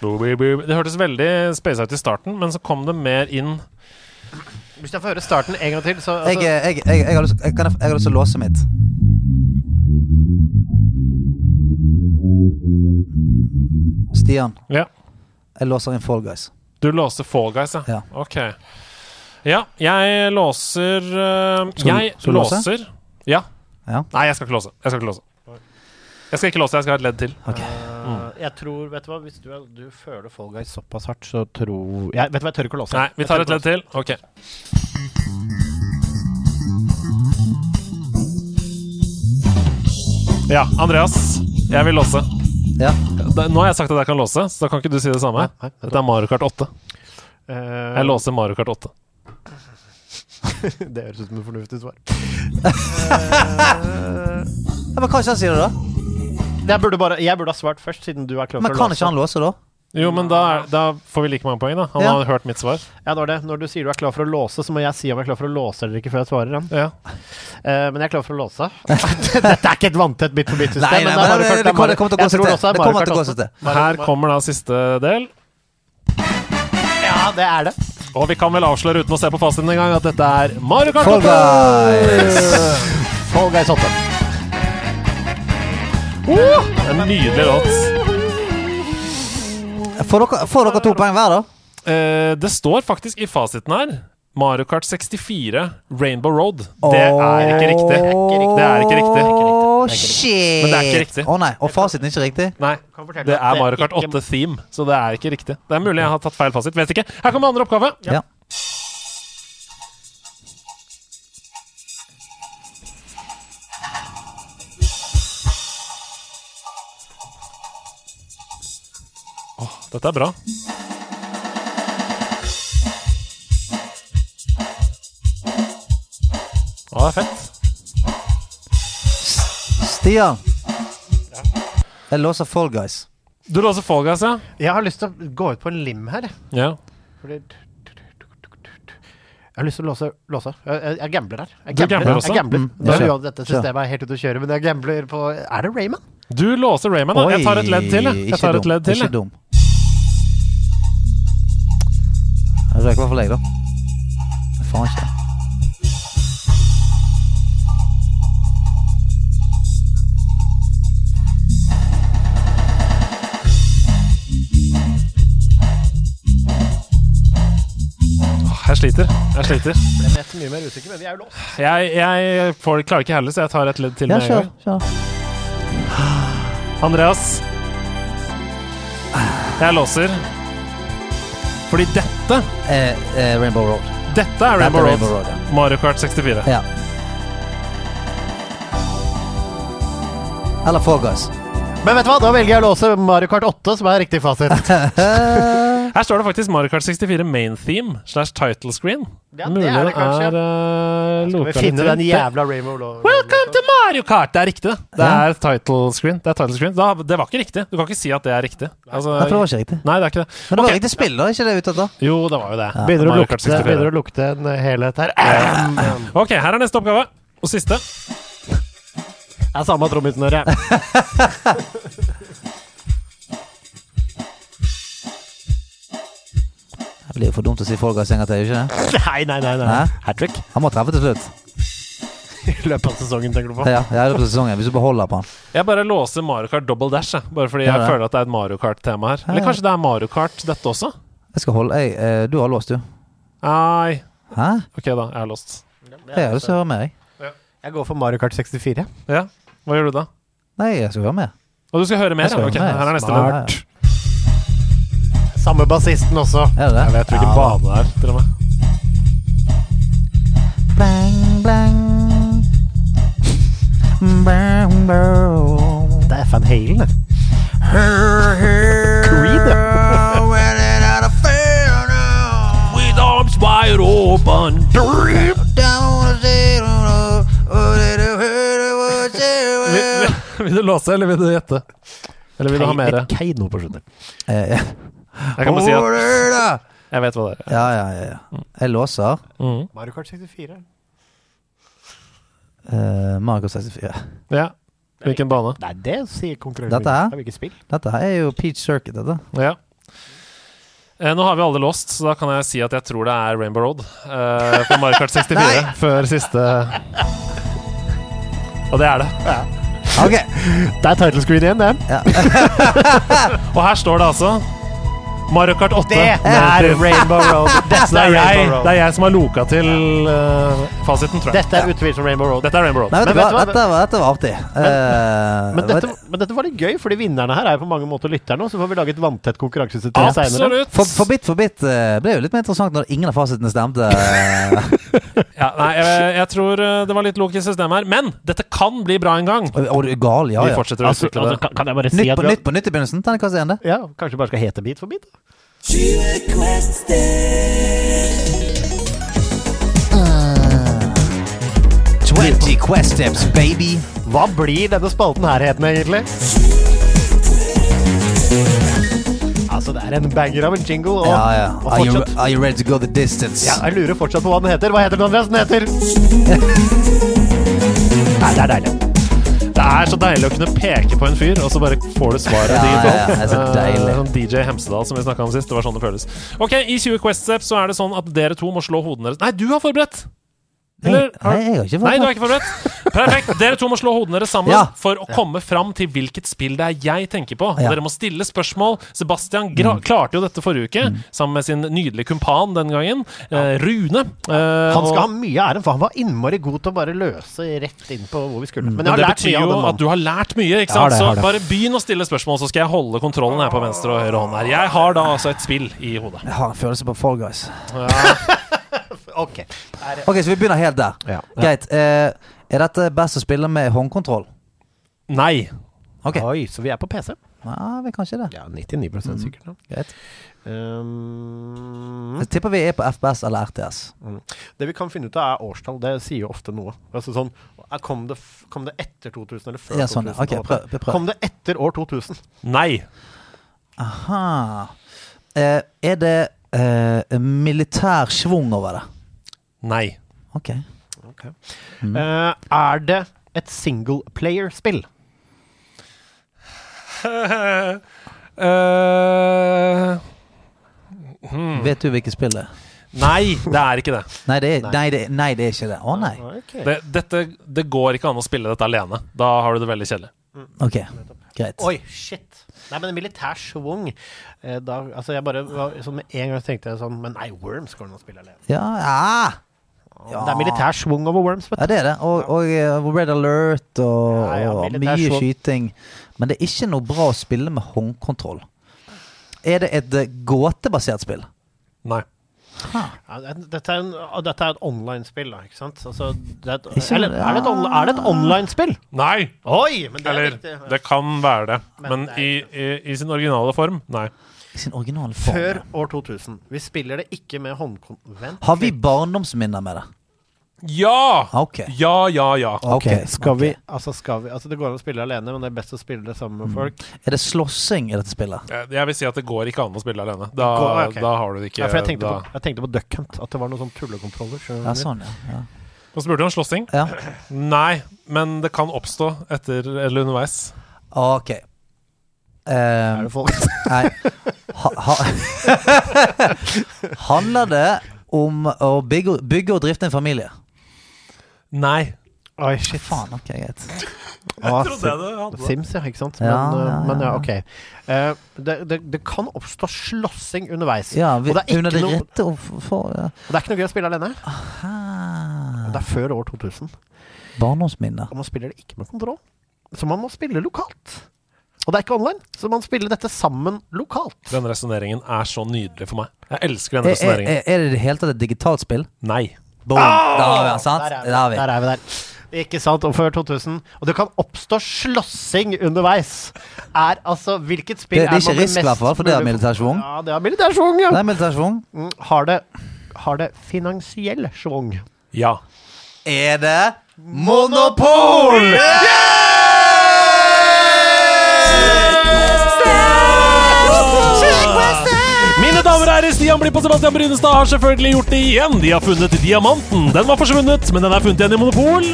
Bo. Det hørtes veldig space ut i starten, men så kom det mer inn Hvis jeg får høre starten en gang til, så Jeg, altså, jeg, jeg, jeg, har lyst, jeg, kan, jeg har lyst til å låse mitt. Stian, Ja. jeg låser inn Fall Guys. Du låser Fall Guys, ja. Ja. Ok. Ja, jeg låser uh, Skal Jeg skal du låse? låser Ja. Ja. Nei, jeg skal ikke låse. Jeg skal ikke låse. Jeg skal ikke låse, jeg skal ha et ledd til. Okay. Mm. Jeg tror, vet du hva, Hvis du, er- du føler Fall Guys såpass hardt, så tror jeg Vet du hva, jeg tør ikke å låse. Nei, vi tar et ledd til. Ok. Ja, Andreas. Jeg vil låse. Ja. Da- Nå har jeg sagt at jeg kan låse, så da kan ikke du si det samme. Nei, nei, Dette er Mario Kart 8. Eh, Jeg låser Mario Kart 8. Det høres ut som et fornuftig svar. Ja, men Hva ikke han sier det, da? Jeg burde, bare, jeg burde ha svart først, siden du er klar Men for å kan låse. ikke han låse, da? Jo, men da, er, da får vi like mange poeng, da. Han Ja. har hørt mitt svar. Ja, det var det. Når du sier du er klar for å låse, så må jeg si om jeg er klar for å låse eller ikke før jeg svarer. Ja. Ja. Eh, men jeg er klar for å låse. Dette er ikke et vanntett bit for bit-system. Nei, nei, men det er men bare det, det, kommer- det kommer til å gå seg til. også Det kommer til å gå seg til. Her kommer da siste del. Ja, det er det. Og vi kan vel avsløre uten å se på fasiten engang at dette er Mario Kart Fall 8! Guys! Fall Guys 8. En nydelig låt. Får dere, får dere to poeng hver, da? Eh, det står faktisk i fasiten her Mario Kart 64 Rainbow Road. Det er ikke riktig. Det er ikke riktig. Shit! Men det er ikke riktig. Å nei, Og fasiten er ikke riktig? Nei, det er Mario Kart 8 Theme, så det er ikke riktig. Det er mulig jeg har tatt feil fasit. Vet ikke. Her kommer andre oppgave. Ja. Dette er bra. Å, det er fett. Stian. Jeg låser Fall Guys. Du låser Fall Guys, ja? Jeg har lyst til å gå ut på en lim her. Ja. Fordi Jeg har lyst til å låse. låse. Jeg, jeg, gambler her. Jeg Du gambler også? Jeg gambler. Mm, er jo dette systemet er helt ute å kjøre, men jeg gambler på Er det Rayman? Du låser Rayman, da. Jeg tar et ledd til, jeg. jeg tar et ledd til, Ikke dum. Jeg røyker i hvert fall jeg, da. Faen ikke. Sliter. Jeg sliter. Ble Nett mye mer usikker, men vi er jo låst. Jeg, jeg får, klarer ikke heller, så jeg tar et ledd til Ja, kjør. kjør. Andreas. Jeg låser. Fordi dette Eh, eh, Rainbow Road. Dette er Dette er Rainbow Road. Road, ja. Mario Kart 64. Ja. Eller Fall Guys. Men vet du hva, da velger jeg å låse Mario Kart 8, som er riktig fasit. Her står det faktisk Mario Kart 64 main theme slash title screen. Ja, det Mulig er det kanskje. er uh, Vi litt finner til. den jævla Rainbow Law. Welcome to Mario Kart! Det er riktig, det. Det er title screen. Det er title screen. Da, det var ikke riktig. Du kan ikke si at det er riktig. Altså, det var ikke riktig. Nei, det er ikke det. Men det var Ok. riktig spill, da? Ikke det ute da Jo, det var jo det. Begynner å, lukte, begynner å lukte en helhet her. Ok, her er neste oppgave. Og siste. Det er samme trommisnøre. Det blir jo for dumt å si Fall Guys en gang til, ikke det? Nei, nei, nei. nei. Hat trick. Han må treffe til slutt. I løpet av sesongen, tenker du på? Ja, ja, det løpet av sesongen. Hvis du beholder på han. Jeg bare låser Mario Kart double dash, jeg. bare fordi jeg ja, føler at det er et Mario Kart-tema her. Eller kanskje det er Mario Kart, dette også? Jeg skal holde jeg, eh, Du har låst, du. Nei. Hæ? Ok, da. Jeg har låst. Jeg har lyst til å høre med, jeg. Jeg går for Mario Kart 64. Ja. Hva gjør du da? Nei, jeg skal høre med. Og du skal høre mer? Jeg skal ja? Ok, med. her er neste Smart. Samme bassisten også. Er det det? Jeg vet hvilken Ja, bane det er, til og med. Bang, bang. Bang, bang. Det er Van Halen, det. Creed, With arms wide open. Vil, vil du låse, eller vil du gjette? Eller vil du ha mer? Keiino på slutten. Eh, ja. Jeg kan bare si at jeg vet hva det er. Ja, ja, ja, ja. Jeg låser Mm. Mario Kart 64. uh, Mario Kart 64. Ja. Hvilken bane? Nei, det sier konkurrenten. Dette her? Er spill. Dette her er jo Peach Circuit, dette. Ja. Eh, nå har vi alle låst, så da kan jeg si at jeg tror det er Rainbow Road eh, på Mario Kart 64 før siste Og det er det. Ok. Det er title screen igjen, det. Og her står det altså Mario Kart 8. Det er Rainbow Road. Dette det er er, jeg, Rainbow Road. det er jeg som har loka til uh, fasiten, tror jeg. Dette er utvilsomt Rainbow Road. Dette er Rainbow Road. Nei, men, Men du hva? Dette, var- dette var artig. Eh, Men dette, men dette var litt gøy, fordi vinnerne her er jo på mange måter lytterne. og Så får vi lage et vanntett konkurransesystem seinere. For, for bit for bit uh, ble jo litt mer interessant når ingen av fasitene stemte. Ja, nei, jeg, jeg tror det var litt lok i systemet her. Men dette kan bli bra en gang. Og, og gal, ja, Vi fortsetter å Altså, utvikle altså, det. kan, kan jeg bare si Nytt at på har, nytt på nytt i begynnelsen. Terningkast én, det. ja, Kanskje bare skal hete Bit for bit? 20 Quest Steps, baby. Hva blir denne spalten her hetende, egentlig? Altså, det er en banger av en jingle. Og, Ja, ja. og Are you, are you ready to go the distance? ja, Jeg lurer fortsatt på hva den heter. Hva heter den, Andreas? Den heter Nei, det er deilig. Det er så deilig å kunne peke på en fyr, og så bare får du svaret Ja, digitalt. ja, det er så Eh, deilig. Sånn DJ Hemsedal som vi snakka om sist. Det var sånn det føles. Ok, I 20 Quest Steps så er det sånn at dere to må slå hodene deres Nei, du har forberedt! Nei, Eller- nei, jeg har ikke Nei, du er ikke forberedt. Perfekt. Dere to må slå hodene deres sammen Ja. for å komme fram til hvilket spill det er jeg tenker på. Ja. Dere må stille spørsmål. Sebastian gra klarte jo dette forrige uke, sammen med sin nydelige kumpan den gangen, eh, Rune. Eh, Han skal ha mye æren, for han var innmari god til å bare løse rett inn på hvor vi skulle. Men men jeg har det lært betyr mye jo at du har lært mye. ikke sant? har det, så bare begynn å stille spørsmål, så skal jeg holde kontrollen her på venstre og høyre hånd. her Jeg har da altså et spill i hodet. Jeg har en følelse på Fall Guys. Ok. Ok, så vi begynner helt der. Ja. Greit. Eh, er dette best å spille med håndkontroll? Nei. Okay. Oi, så vi er på PC? Ja, vi kan ikke det. Ja, 99 sikkert. da. Greit. Um, Jeg tipper vi er på FPS eller RTS. det vi kan finne ut av, er årstall. Det sier jo ofte noe. Altså sånn, kom, det, kom det etter 2000 eller før Ja, sånn, 2000? Ok, på en måte? prøv, prøv. Kom det etter år 2000? Nei. Aha. Eh, er det eh, militær schwung over det? Nei. Ok. Eh, er det et singleplayer-spill? Eh, Vet du hvilket spill det er? nei, det er ikke det. Nei, det er, Nei. nei, det, nei, det er ikke det. Å nei. det. Dette, det går ikke an å spille dette alene. Da har du det veldig kjedelig. Ok, greit. Oi, shit. Nei, men militær schwung eh, da, Altså, jeg bare var, sånn Med en gang tenkte jeg sånn Men nei, Worms går det an å spille alene. Ja, ja. Ja. Det er militær schwung over Worms, vet du. ja, det er det. Og, og eh, Red Alert og, Ja, ja, og mye swung. skyting. Men det er ikke noe bra å spille med håndkontroll. Er det et eh, gåtebasert spill? Nei. Ja, dette, er en, dette er et online-spill, da, ikke sant? Altså, det er, et, Ikke- eller, er det et, on, er det et online-spill? Nei! Oi! Men det er Eller viktig. det kan være det. Men Men det i, i, i sin originale form, nei. I sin originale form. Før år 2000. Vi spiller det ikke med håndkonvent. Har vi barndomsminner med det? Ja! Ok. Ja, ja, ja. Ok, Ok, skal vi Altså, skal vi Altså, det går an å spille alene, men det er best å spille det sammen med folk. Er det slåssing i dette spillet? Jeg jeg vil si at det går ikke an å spille alene. Da, Går- da har du det ikke Ja, for jeg tenkte, da. på, jeg tenkte på Duck Hunt, at det var noen sånn tullekontroller. Ja, sånn, ja. ja. Nå spurte du om slåssing. ja. Nei, men det kan oppstå etter eller underveis. Ok. Er Eh, det folk? nei ha, ha. Handler det om å bygge, bygge og drifte en familie? Nei. Oi, shit. Faen, ok, greit. Ah, trodde jeg det hadde. Sims, ja, ikke sant? Men Ja, ja, ja, men, ja ok. Uh, det, det, det kan oppstå slåssing underveis. Ja, vi, og, det er under ikke det noe, rette å f- ja. og det er ikke noe gøy å spille alene. Aha. Det er før år 2000. Barndomsminner. Og man spiller det ikke med kontroll. Så man må spille lokalt. Og det er ikke online, så man spiller dette sammen lokalt. Den resonneringen er så nydelig for meg. Jeg elsker den er, resonneringen. er er det i det hele tatt et digitalt spill? Nei. Boom! Der har vi den, sant? Der er vi. Der har vi. Der er vi der. Ikke sant? Og før 2000. Og det kan oppstå slåssing underveis. Er altså Hvilket spill Det- det er man ikke med risk i mest hvert fall, for det er militær schwung. Ja, det er militær schwung, ja. Det er militær schwung. Mm, Har det, har det finansiell schwung? Ja. Er det Monopol? Mine damer og herrer, Stian Blipp og Sebastian Brynestad har selvfølgelig gjort det igjen. De har funnet diamanten. Den var forsvunnet, men den er funnet igjen i Monopol.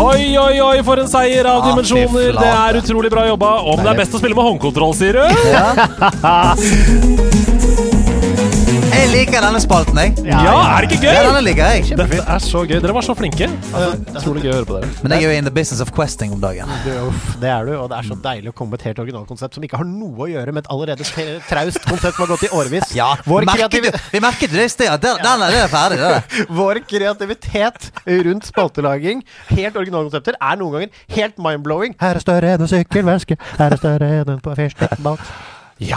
Oi, oi, oi, for en seier av Ja, fy dimensjoner. Det flate. er utrolig bra jobba. Om det er best å spille med håndkontroll, sier du? Jeg liker denne spalten, jeg. Ja, er det ikke gøy? Ja, denne liker jeg. Dette er så gøy. Dere var så flinke. Utrolig gøy å høre på dere. Men jeg er jo in the business of questing om dagen. Du, uff, det er du, og det er så deilig å komme med et helt originalkonsept som ikke har noe å gjøre med et allerede traust konsept som har gått i årevis. Ja, Vår, merket du, vi merket det i sted. Den, den er, det er ferdig. Det. Vår kreativitet rundt spaltelaging, helt originalkonsepter, er noen ganger helt mind-blowing. Her er større enn en sykkelveske, her er større enn en på fyrstikkbak. Ja.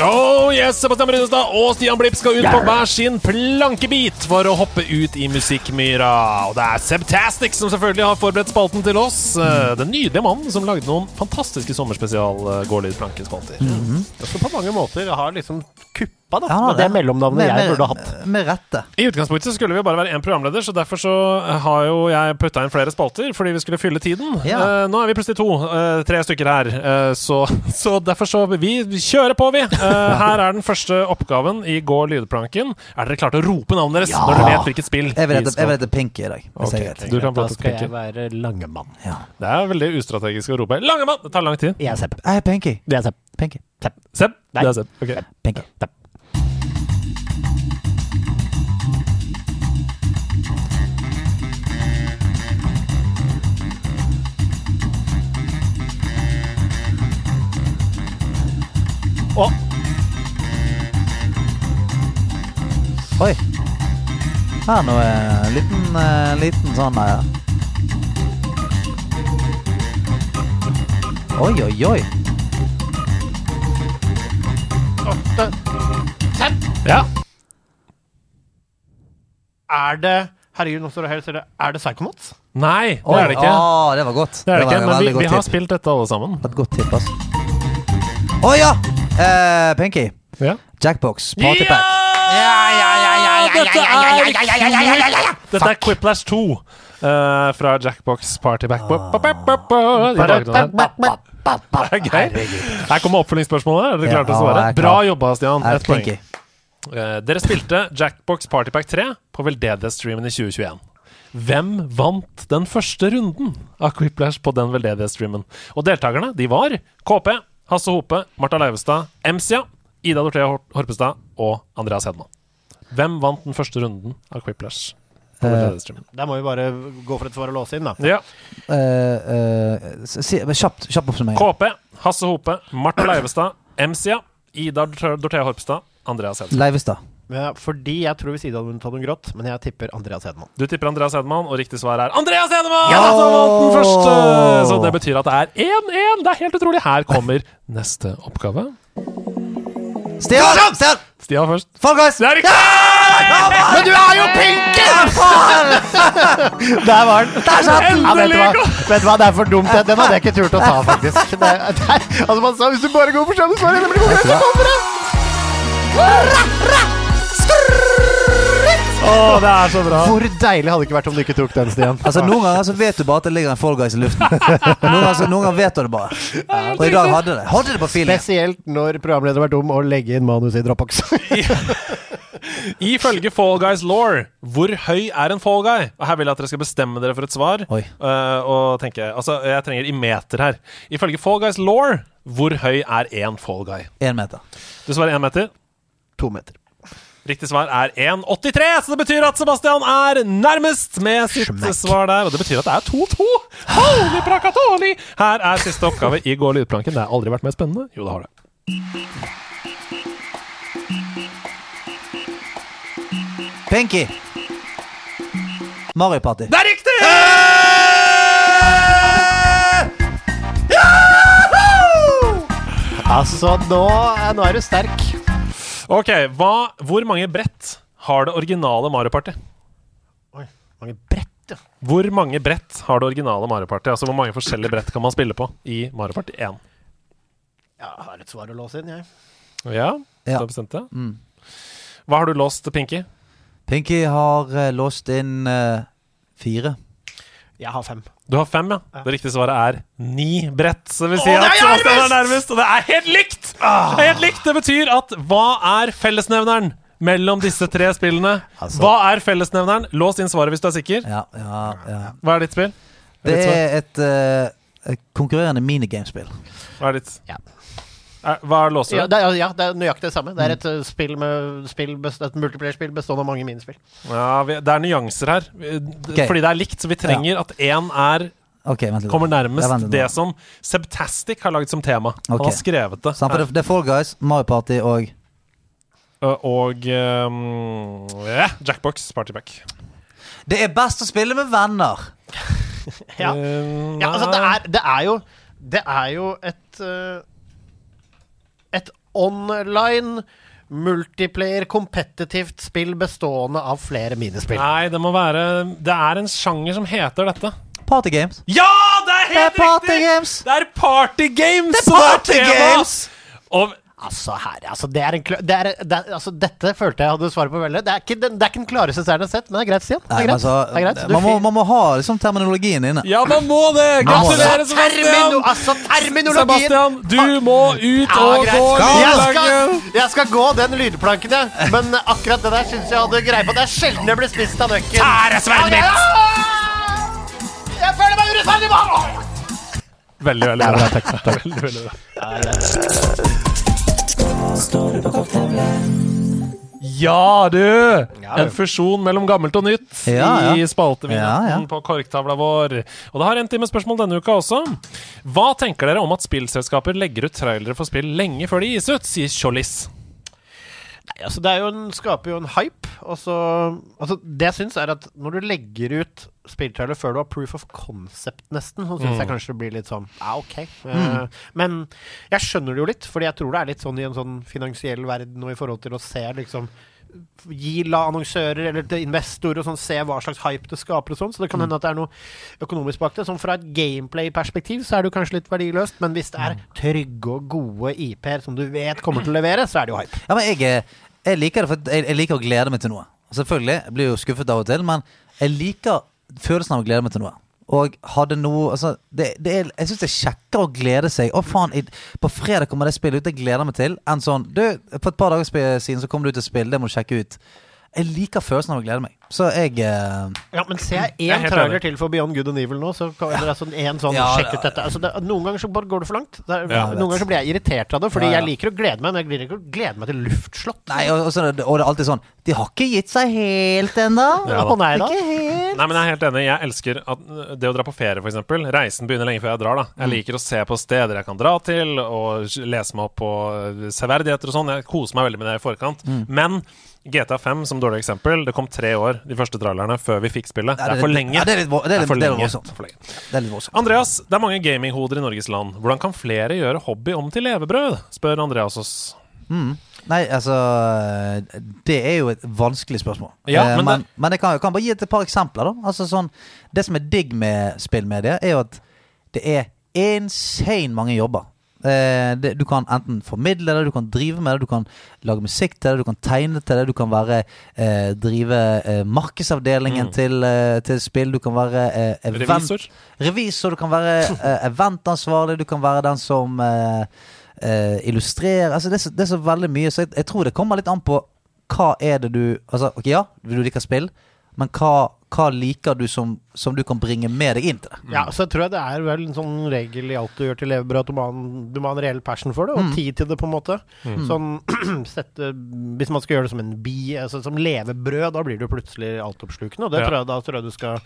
Oh yes, Sebastian Brunestad og Stian Blipp skal ut på hver sin plankebit for å hoppe ut i musikkmyra. Og det er Sebtastic som selvfølgelig har forberedt spalten til oss. Eh, Den nydelige mannen som lagde noen fantastiske sommerspesial eh, gårdlydplankespalter. Så på mange måter har liksom kuppet Pappa, da. Ja, det, det er mellomnavnet Med- jeg burde ha hatt. Med rette. I utgangspunktet så skulle vi bare være én programleder, så derfor så har jo jeg putta inn flere spalter fordi vi skulle fylle tiden. Ja. Uh, nå er vi plutselig to, uh, tre stykker her, uh, så, så derfor så vi, vi kjører på, vi. Eh, her er den første oppgaven i Gå lydplanken. Er dere klare til å rope navnet deres Ja. når dere vet hvilket spill Jeg vil vi hete, Pinky i dag. Hvis jeg du kan Da skal jeg være Langemann. Ja. Det er veldig ustrategisk å rope 'Langemann'! Det tar lang tid. Jeg er Sepp. Jeg er Pinky. Det er Sepp. Pinky. Sepp. Nei. Det er Sepp. Okay. Pinky. Å, Oi. Her er noe liten, eh, liten sånn der. Oi, oi, oi. åtte Sepp! Ja. Er det Herregud, nå står det helt stille. Er det Psychonauts? Nei, det Oi, er det ikke. Å, det var godt. Det er det var ikke, men vi, vi har spilt dette alle sammen. Et godt tipp, ass. Å ja! Eh, Pinky. Ja. Jackbox. Partypack. Dette er, dette er Quiplash 2 uh, fra Jackbox Partyback. Det er gøy. Her kommer oppfølgingsspørsmålet. Er dere klare til å svare? Bra jobba, Stian. Eh, Ett poeng. Eh, dere spilte Jackbox Partypack 3 på veldedighetsstreamen i 2021. Hvem vant den første runden av Quiplash på den veldedighetsstreamen? Og deltakerne de var KP, Hasse Hope, Marta Leivestad, Emsia, Ida Dorthea Horpestad og Andreas Hedman. Hvem vant den første runden av Quiplash Eh. Der må vi bare gå for et svar og låse inn, da. Ja. Uh, uh, si, kjapt, kjapt oppsummering. KP, Hasse Hope, Marta Leivestad, Emsia, Ida Dorthea Horpestad, Andreas Hedman. Leivestad. Ja, fordi jeg tror Ida hadde vunnet en grått, men jeg tipper Andreas Hedman. Du tipper Andreas Hedman, og riktig svar er Andreas Hedman! Ja! Som vant den første! Så det betyr at det er 1-1. Det er helt utrolig. Her kommer neste oppgave. Stian! Stian! Stian først. Fall Guys! Det er riktig! Men du er jo pinken Der var den. Der satt den! Ja, vet, du hva? vet du hva, det er for dumt. Den hadde jeg ikke turt å ta, faktisk. Det, det, altså Man sa hvis du bare går for samme svar, det god grunn til så kommer det! Å, det er så bra. Hvor deilig hadde det ikke vært om du ikke tok den, Stian? Altså Noen ganger så vet du bare at det ligger en Fall Guys i luften. Noen ganger, så, noen ganger vet du det bare. Og i dag hadde det. Hadde det på feeling. Spesielt når programleder var dum og legge inn manus i Dropbox. Ifølge Fall Guys law, hvor høy er en Fall Guy? Og Her vil jeg at dere skal bestemme dere for et svar. Eh, og tenke, altså Jeg trenger i meter her. Ifølge Fall Guys law, hvor høy er én Fall Guy? Én meter. Du svarer én meter. to meter. Riktig svar er 1,83, så det betyr at Sebastian er nærmest med sitt Smack. svar der. Og det betyr at det er 2-2. Holy prakatoli! Her er siste oppgave i Gå lydplanken. Det har aldri vært mer spennende. Jo, det har det. Pinky. Mario Party. Det er riktig! Altså, nå, nå er du sterk. Ok, hva, Hvor mange brett har det originale Mario Party? Oi, mange brett, ja. Hvor mange brett har det originale Mario Party? Altså Hvor mange forskjellige brett kan man spille på i Mario Party 1? Jeg har et svar å låse inn, jeg. Ja, du har bestemt det? Mm. Hva har du låst, Pinky? Pinky har uh, låst inn uh, fire. Jeg har fem. Du har fem, ja. Det riktige svaret er ni brett. Så vil si Åh, at er Sebastian er nærmest! og det er helt likt! Det er helt likt! Det betyr at hva er fellesnevneren mellom disse tre spillene? Altså- Hva er fellesnevneren? Lås inn svaret hvis du er sikker. Ja, ja, ja. Hva er ditt spill? Det ditt er et, uh, et konkurrerende minigamespill. Hva er ditt? Ja. Er, låser Ja, det er, ja, det er nøyaktig det samme. Det er et uh, spill med spill et multiplayer-spill bestående av mange minispill. Ja, vi, det er nyanser her. Okay. Fordi det er likt, så vi trenger at én er okay, vent litt. kommer nærmest Ja, vent litt. det som Sebtastic har laget som tema. Han har skrevet det. Samt, for det, er Fall Guys, Mario Party og Og um, yeah, Jackbox Partyback. Det er best å spille med venner! Ja. Ja, altså, det er, det er jo Det er jo et uh, online multiplayer competitivt spill bestående av flere minispill. Nei, det må være Det er en sjanger som heter dette. Party games. Ja, det er Det er helt party riktig! games! Det er party games! Det er party games! Og Altså, her, altså, det er en det er, det er, altså, Dette følte jeg hadde svaret på veldig. Det er ikke den, det er ikke den klareste serien jeg har sett, men det er greit, Stian. Det er altså, det er greit. Man, må, man må ha liksom terminologien inne. Ja, man må det! Gratulerer, Termino, Sebastian! altså, terminologien! Sebastian, du må ut Ja, og greit. gå Jeg skal, jeg skal gå den lydplanken, jeg. Men akkurat det der syns jeg hadde greie på. Det er sjelden jeg blir spist av nøkken. Her er sverdet mitt! Jeg føler meg urettferdig behandlet! Veldig, veldig bra. Veldig, veldig bra. Ja, du! En fusjon mellom gammelt og nytt Ja, ja. i Ja, ja. på korktavla vår. Og det har en time spørsmål denne uka også. Hva tenker dere om at spillselskaper legger ut trailere for spill lenge før de gis ut, sier Tjollis. Nei, altså det er jo en, skaper jo en hype. Og så, altså det jeg syns, er at når du legger ut spilltrailer før du har proof of concept, nesten, så syns jeg kanskje det blir litt sånn Ja, OK. Eh, men jeg skjønner det jo litt, fordi jeg tror det er litt sånn i en sånn finansiell verden og i forhold til å se liksom Gi la annonsører eller investorer og sånn se hva slags hype det skaper og sånn. Så det kan hende at det er noe økonomisk bak det. Sånn fra et gameplay-perspektiv så er det jo kanskje litt verdiløst, men hvis det er trygge og gode IP-er som du vet kommer til å levere, så er det jo hype. Ja, men jeg, jeg liker det, for jeg, jeg liker å glede meg til noe. Selvfølgelig, jeg blir jo skuffet av og til, men jeg liker følelsen av å glede meg til noe. Og hadde noe altså, det, det er, Jeg syns det er kjekkere å glede seg. Å faen, i, På fredag kommer det spillet ut jeg gleder meg til, enn sånn Du, for et par dager siden så kom det ut et spill, det må du sjekke ut. Jeg liker følelsen av å glede meg. Så jeg eh, Ja, men ser jeg én trailer til for Beyond Good and Evil nå, så kan det være sånn en sånn Ja, Sjekk ut dette. Altså, det, noen ganger så bare går det for langt. Det er, Ja, jeg vet. noen ganger så blir jeg irritert av det, fordi Ja, ja. jeg liker å glede meg, men jeg liker ikke å glede meg til luftslott. Nei, og, og, så, er det- og det er alltid sånn De har ikke gitt seg helt ennå. Ja, Å nei da. Ikke helt. Nei, men Jeg er helt enig. Jeg elsker at det å dra på ferie, f.eks. Reisen begynner lenge før jeg drar. da Mm. Jeg liker å se på steder jeg kan dra til, og s- lese meg opp på severdigheter og sånn. Jeg koser meg veldig med det i forkant. Mm. Men GTA 5 som dårlig eksempel. Det kom tre år, de første trailerne, før vi fikk spillet. Ja, det er for lenge. Ja, det er litt, det er litt, det er litt voldsomt. For lenge. Det er litt voldsomt. Andreas, det er mange gaminghoder i Norges land. Hvordan kan flere gjøre hobby om til levebrød? spør Andreas oss. Mm. Nei, altså Det er jo et vanskelig spørsmål. Ja, Eh, men men, det- men jeg kan, jeg kan bare gi et par eksempler. da Altså sånn Det som er digg med spillmedia, er jo at det er insane mange jobber. Eh, det, du kan enten formidle det, du kan drive med det, du kan lage musikk til det, du kan tegne til det, du kan være eh, drive eh, markedsavdelingen Mm. til, eh, til spill, du kan være eh, event, Revisor? Revisor, du kan være eh, eventansvarlig, du kan være den som illustrerer Altså det er, så, det er så veldig mye, så jeg, jeg tror det kommer litt an på hva er det du Altså, ok, ja, du liker spill, men hva, hva liker du som, som du kan bringe med deg inn til det? Ja, så jeg tror jeg det er vel en sånn regel i alt du gjør til levebrød, at du må ha en, du må ha en reell passion for det, og Mm. tid til det, på en måte. Sånn sette, Hvis man skal gjøre det som en bi, altså som levebrød, da blir du plutselig altoppslukende, og det Ja. tror jeg, da tror jeg du skal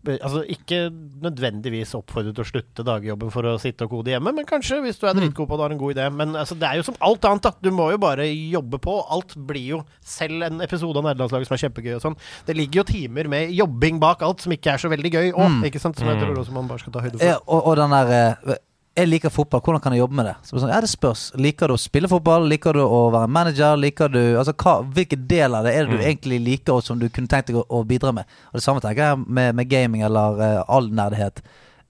Altså Ikke nødvendigvis oppfordret til å slutte dagjobben for å sitte og kode hjemme, men kanskje, hvis du er dritgod på det og har en god idé. Men altså, det er jo som alt annet, da. Du må jo bare jobbe på. Alt blir jo Selv en episode av Nederlandslaget som er kjempegøy og sånn. Det ligger jo timer med jobbing bak alt som ikke er så veldig gøy òg, ikke sant? Som jeg tror også man bare skal ta høyde for. Ja, og, og den der eh, Jeg liker fotball, hvordan kan jeg jobbe med det? Så er sånn, ja, det spørs. Liker du å spille fotball? Liker du å være manager? Liker du Altså, hva, Hvilken del av det er det du egentlig liker, og som du kunne tenkt deg å, å bidra med? Og Det samme tenker jeg med, med gaming eller uh, all nerdighet.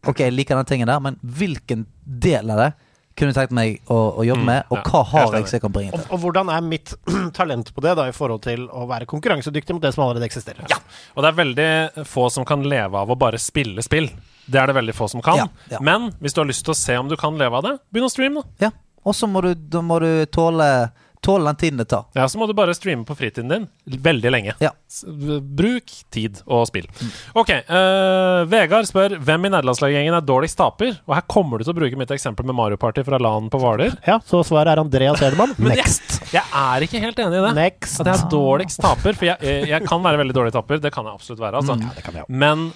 Ok, jeg liker den tingen der, men hvilken del av det kunne tenkt meg å, å jobbe Mm, med, og hva har jeg som jeg kan bringe Og, til? og hvordan er mitt talent på det da i forhold til å være konkurransedyktig mot det som allerede eksisterer? Ja. Og det er veldig få som kan leve av å bare spille spill. Det er det veldig få som kan. Ja, ja. Men hvis du har lyst til å se om du kan leve av det, begynn å streame, da. Ja, Og så må må du tåle, tåle den tiden det tar. Ja, Så må du bare streame på fritiden din veldig lenge. Ja. Bruk tid og spill. Ok, Uh, Vegard spør hvem i nederlandslaggjengen er dårligst taper. Og her kommer du til å bruke mitt eksempel med Mario Party fra LAN på Hvaler. ja, så svaret er Andreas Hedemann. Next. jeg- Jeg er ikke helt enig i det. Next. At jeg er dårligst taper. For jeg, jeg, jeg kan være veldig dårlig taper. Det kan jeg absolutt være. Altså. Ja, det kan jeg. Men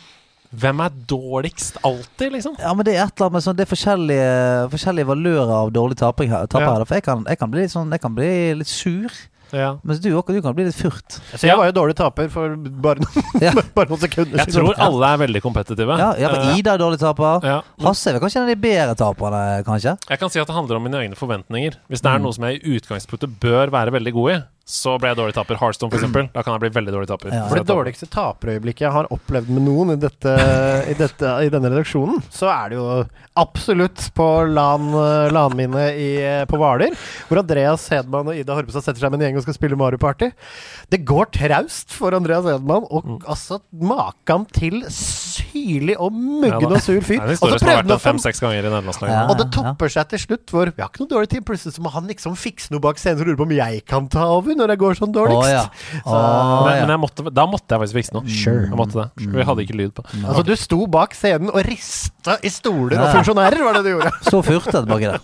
hvem er dårligst alltid, liksom? Ja, men det er et eller annet med sånn Det er forskjellige, forskjellige valører av dårlig taping her. Taper Ja. her. For jeg kan, jeg kan bli litt sånn Jeg kan bli litt sur. Ja. Mens du, du kan bli litt furt. Så jeg var jo dårlig taper for bare, noen- bare noen sekunder Jeg tror alle er veldig kompetitive. Ja, ja for Eh, Ida er dårlig taper. ja. Hasse er kanskje en av de bedre taperne, kanskje? Jeg kan si at det handler om mine egne forventninger. Hvis det er Mm. noe som jeg i utgangspunktet bør være veldig god i, så ble jeg dårlig taper. Heartstone, for eksempel. Da kan jeg bli veldig dårlig taper. Ja. For det dårligste taperøyeblikket jeg har opplevd med noen i, dette, i, dette, i denne redaksjonen, så er det jo absolutt på LAN, LAN mine i, på Hvaler, hvor Andreas Hedman og Ida Horpestad setter seg med en gjeng og skal spille Mario Party. Det går traust for Andreas Hedman, og Mm. altså maken til syrlig og muggen Ja og sur fyr. Det er en Og så prøvde vært han fem-seks ganger i nederlandslaget. Ja. og det topper seg til slutt, hvor vi har ikke noe dårlig tid. Plutselig så må han liksom fikse noe bak scenen, så lurer på om jeg kan ta over når det går sånn Å dårligst. ja. Så- Men, ja. men jeg måtte, da måtte jeg faktisk fikse noe. Sure. Jeg måtte det. Vi hadde ikke lyd på. Altså, du sto bak scenen og rista i stoler og funksjonærer, var det du gjorde. Så furtet baki der.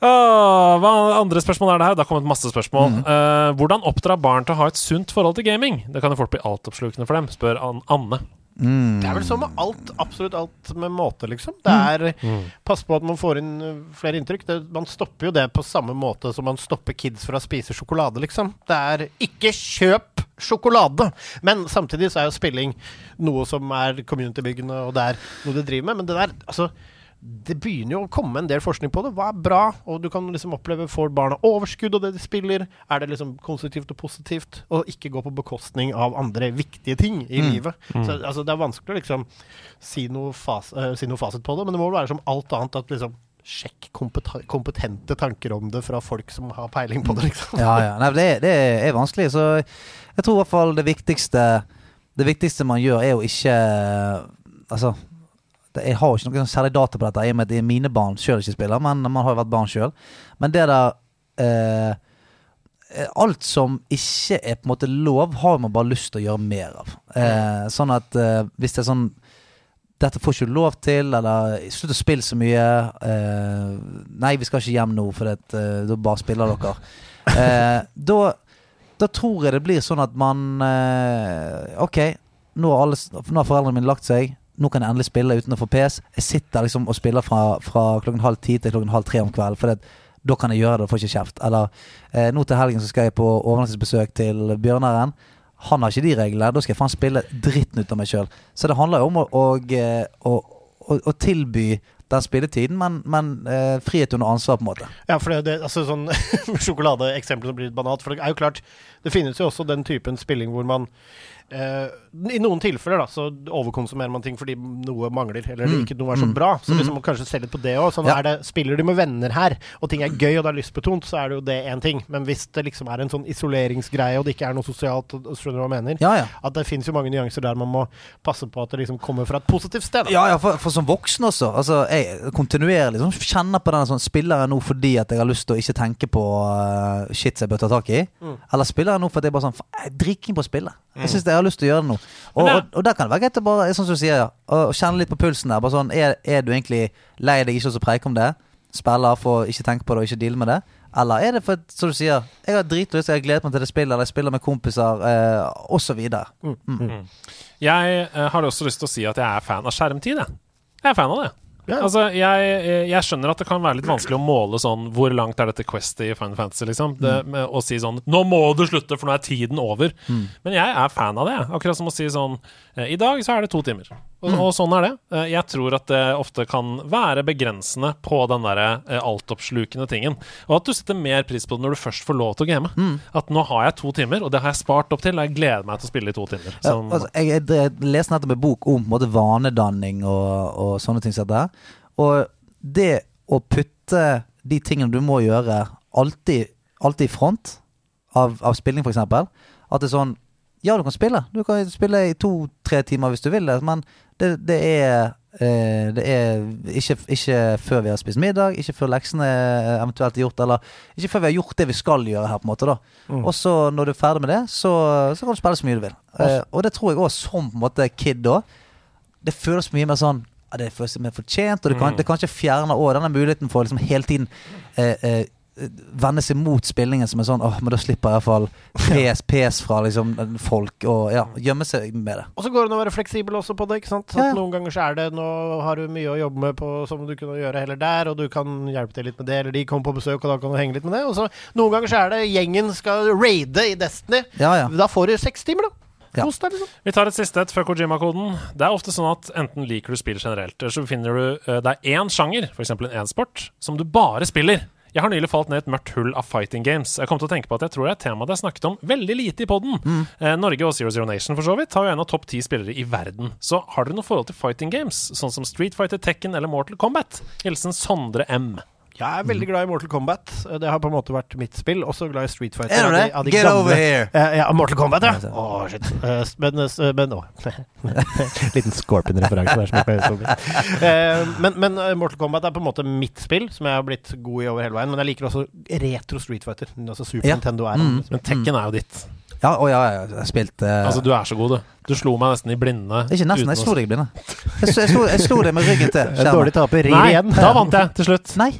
Åh, hva andre spørsmål er det her? Det har kommet masse spørsmål. Mm. Uh, hvordan oppdra barn til å ha et sunt forhold til gaming? Det kan jo fort bli altoppslukende for dem, spør An Anne. Mm. Det er vel sånn med alt, absolutt alt med måte, liksom. Det er Pass på at man får inn uh, flere inntrykk. Det, man stopper jo det på samme måte som man stopper kids fra å spise sjokolade, liksom. Det er ikke kjøp sjokolade! Men samtidig så er jo spilling noe som er communitybyggende, og det er noe du driver med. Men det der, altså det begynner jo å komme en del forskning på det. Hva er bra? Og du kan liksom oppleve Får barna overskudd av det de spiller? Er det liksom konstruktivt og positivt? Og ikke gå på bekostning av andre viktige ting i livet. Så altså, Det er vanskelig å liksom si noe, fas, uh, si noe fasit på det, men det må vel være som alt annet at liksom Sjekk kompetente tanker om det fra folk som har peiling på det, liksom. Ja, ja. Nei, det, det er vanskelig. Så jeg tror i hvert fall det viktigste Det viktigste man gjør, er jo ikke Altså Jeg har ikke noe sånn særlig data på dette, i og med at det er mine barn sjøl ikke spiller, men man har jo vært barn sjøl. Men det der eh, Alt som ikke er på en måte lov, har man bare lyst til å gjøre mer av. Eh, sånn at eh, hvis det er sånn dette får ikke du lov til, eller slutt å spille så mye. Eh, nei, vi skal ikke hjem nå, for det, eh, da bare spiller dere. Eh, da, da tror jeg det blir sånn at man Ok, nå har, alle, nå har foreldrene mine lagt seg. Nå kan jeg endelig spille uten å få pes. Jeg sitter liksom og spiller fra, fra klokken halv ti til klokken halv tre om kvelden. For det, da kan jeg gjøre det og får ikke kjeft. Eller eh, nå til helgen så skal jeg på overnattingsbesøk til Bjørnaren. Han har ikke de reglene. Da skal jeg faen spille dritten ut av meg sjøl. Så det handler jo om å, å, å, å, å tilby den spilletiden, men, men eh, frihet under ansvar, på en måte. Ja, for det, det altså sånn sjokoladeeksempel som blir litt banalt. For det er jo klart, det finnes jo også den typen spilling hvor man eh, I noen tilfeller da, så overkonsumerer man ting fordi noe mangler, eller Mm. ikke noe er så Mm. bra. Så liksom må kanskje se litt på det òg. Sånn Ja. er det, spiller du med venner her, og ting er gøy og det er lystbetont, så er det jo det én ting. Men hvis det liksom er en sånn isoleringsgreie, og det ikke er noe sosialt, og- og skjønner du hva jeg mener? Ja, ja. At det finnes jo mange nyanser der man må passe på at det liksom kommer fra et positivt sted. Da. Ja, for, for som voksen også. Altså, jeg kontinuerlig liksom, kjenner på den sånn Spiller jeg nå fordi at jeg har lyst til å ikke tenke på uh, shit jeg bør ta tak i? Mm. Eller spiller jeg nå fordi jeg bare sånn "Faen, Jeg er på å spille. Jeg syns jeg har lyst til å gjøre det nå. Og, og, og der kan det være greit å bare sånn som du sier, å, å kjenne litt på pulsen der. Bare sånn, er, er du egentlig lei deg ikke å preike om det? Spiller for å ikke tenke på det og ikke deale med det? Eller er det for, som du sier, jeg har dritlyst, jeg har gledet meg til det spillet, eller jeg spiller med kompiser, eh, osv. Jeg eh, har også lyst til å si at jeg er fan av skjermtid, jeg. Jeg er fan av det. Ja. Altså, jeg, eh, jeg skjønner at det kan være litt vanskelig å måle sånn Hvor langt er dette Questet i Final Fantasy, liksom? Det, med å si sånn Nå må du slutte, for nå er tiden over. Men jeg er fan av det. Akkurat som å si sånn eh, I dag så er det to timer. Og, og sånn er det. Eh, Jeg tror at det ofte kan være begrensende på den derre eh, altoppslukende tingen. Og at du setter mer pris på det når du først får lov til å game. At nå har jeg to timer, og det har jeg spart opp til, og jeg gleder meg til å spille i to timer. Ja, altså, jeg, jeg leste nettopp en bok om måte, vanedanning og, og sånne ting. som dette. Og det å putte de tingene du må gjøre, alltid, alltid i front av, av spilling, f.eks. At det er sånn Ja, du kan spille. Du kan spille i to-tre timer hvis du vil det, men det, det er eh, det er ikke, ikke før vi har spist middag, ikke før leksene eventuelt er gjort, eller ikke før vi har gjort det vi skal gjøre her, på en måte. da Og så, når du er ferdig med det, så, så kan du spille så mye du vil. Eh, og det tror jeg òg, som på en måte kid da, det føles mye mer sånn Det føles mer fortjent, og det, kan, det kan ikke fjerne òg denne muligheten for liksom hele tiden eh, eh, vende seg mot spillingen som er sånn åh, men da slipper jeg iallfall pes, pes fra liksom folk, og ja, gjemme seg med det. Og så går det an å være fleksibel også på det. ikke sant? Ja, At ja. Noen ganger så er det Nå har du mye å jobbe med på, som du kunne gjøre heller der, og du kan hjelpe til litt med det, eller de kommer på besøk, og da kan du henge litt med det. Og så Noen ganger så er det gjengen skal raide i Destiny. Ja, ja. Da får du seks timer, da. Ja. Liksom. Vi tar et siste et før Kojima-koden. Det er ofte sånn at enten liker du spill generelt, eller så finner du eh, Det er én sjanger, f.eks. en e-sport, som du bare spiller Jeg har nylig falt ned et mørkt hull av fighting games. Jeg kom til å tenke på at jeg tror det er et tema det er snakket om veldig lite i poden. Mm. Eh, Norge og Zero Zero Nation for så vidt har jo en av topp ti spillere i verden. Så har dere noe forhold til fighting games, sånn som Street Fighter, Tekken eller Mortal Kombat? Hilsen Sondre M. Jeg er veldig glad i Mortal Kombat. Det har på en måte vært mitt spill. Også glad i Street Fighter. Er du av de- det? av de Get gamle- over here! Eh, ja, Mortal Kombat, ja. Å, oh, shit. Eh, men eh, men å. Liten Scorpion-referanse der. som jeg pleier å si. Eh, men men Mortal Kombat er på en måte mitt spill, som jeg har blitt god i over hele veien. Men jeg liker også retro Street Fighter. Altså Super Ja. Nintendo er Mm. Men Tekken er jo ditt. Ja, og ja, jeg har spilt eh, Altså, du er så god, du. Du slo meg nesten i blinde. Ikke nesten, jeg slo deg i blinde. Jeg, slo- jeg, jeg slo deg med ryggen til. Skjermen. dårlig taper rir igjen. da vant jeg til slutt. Nei,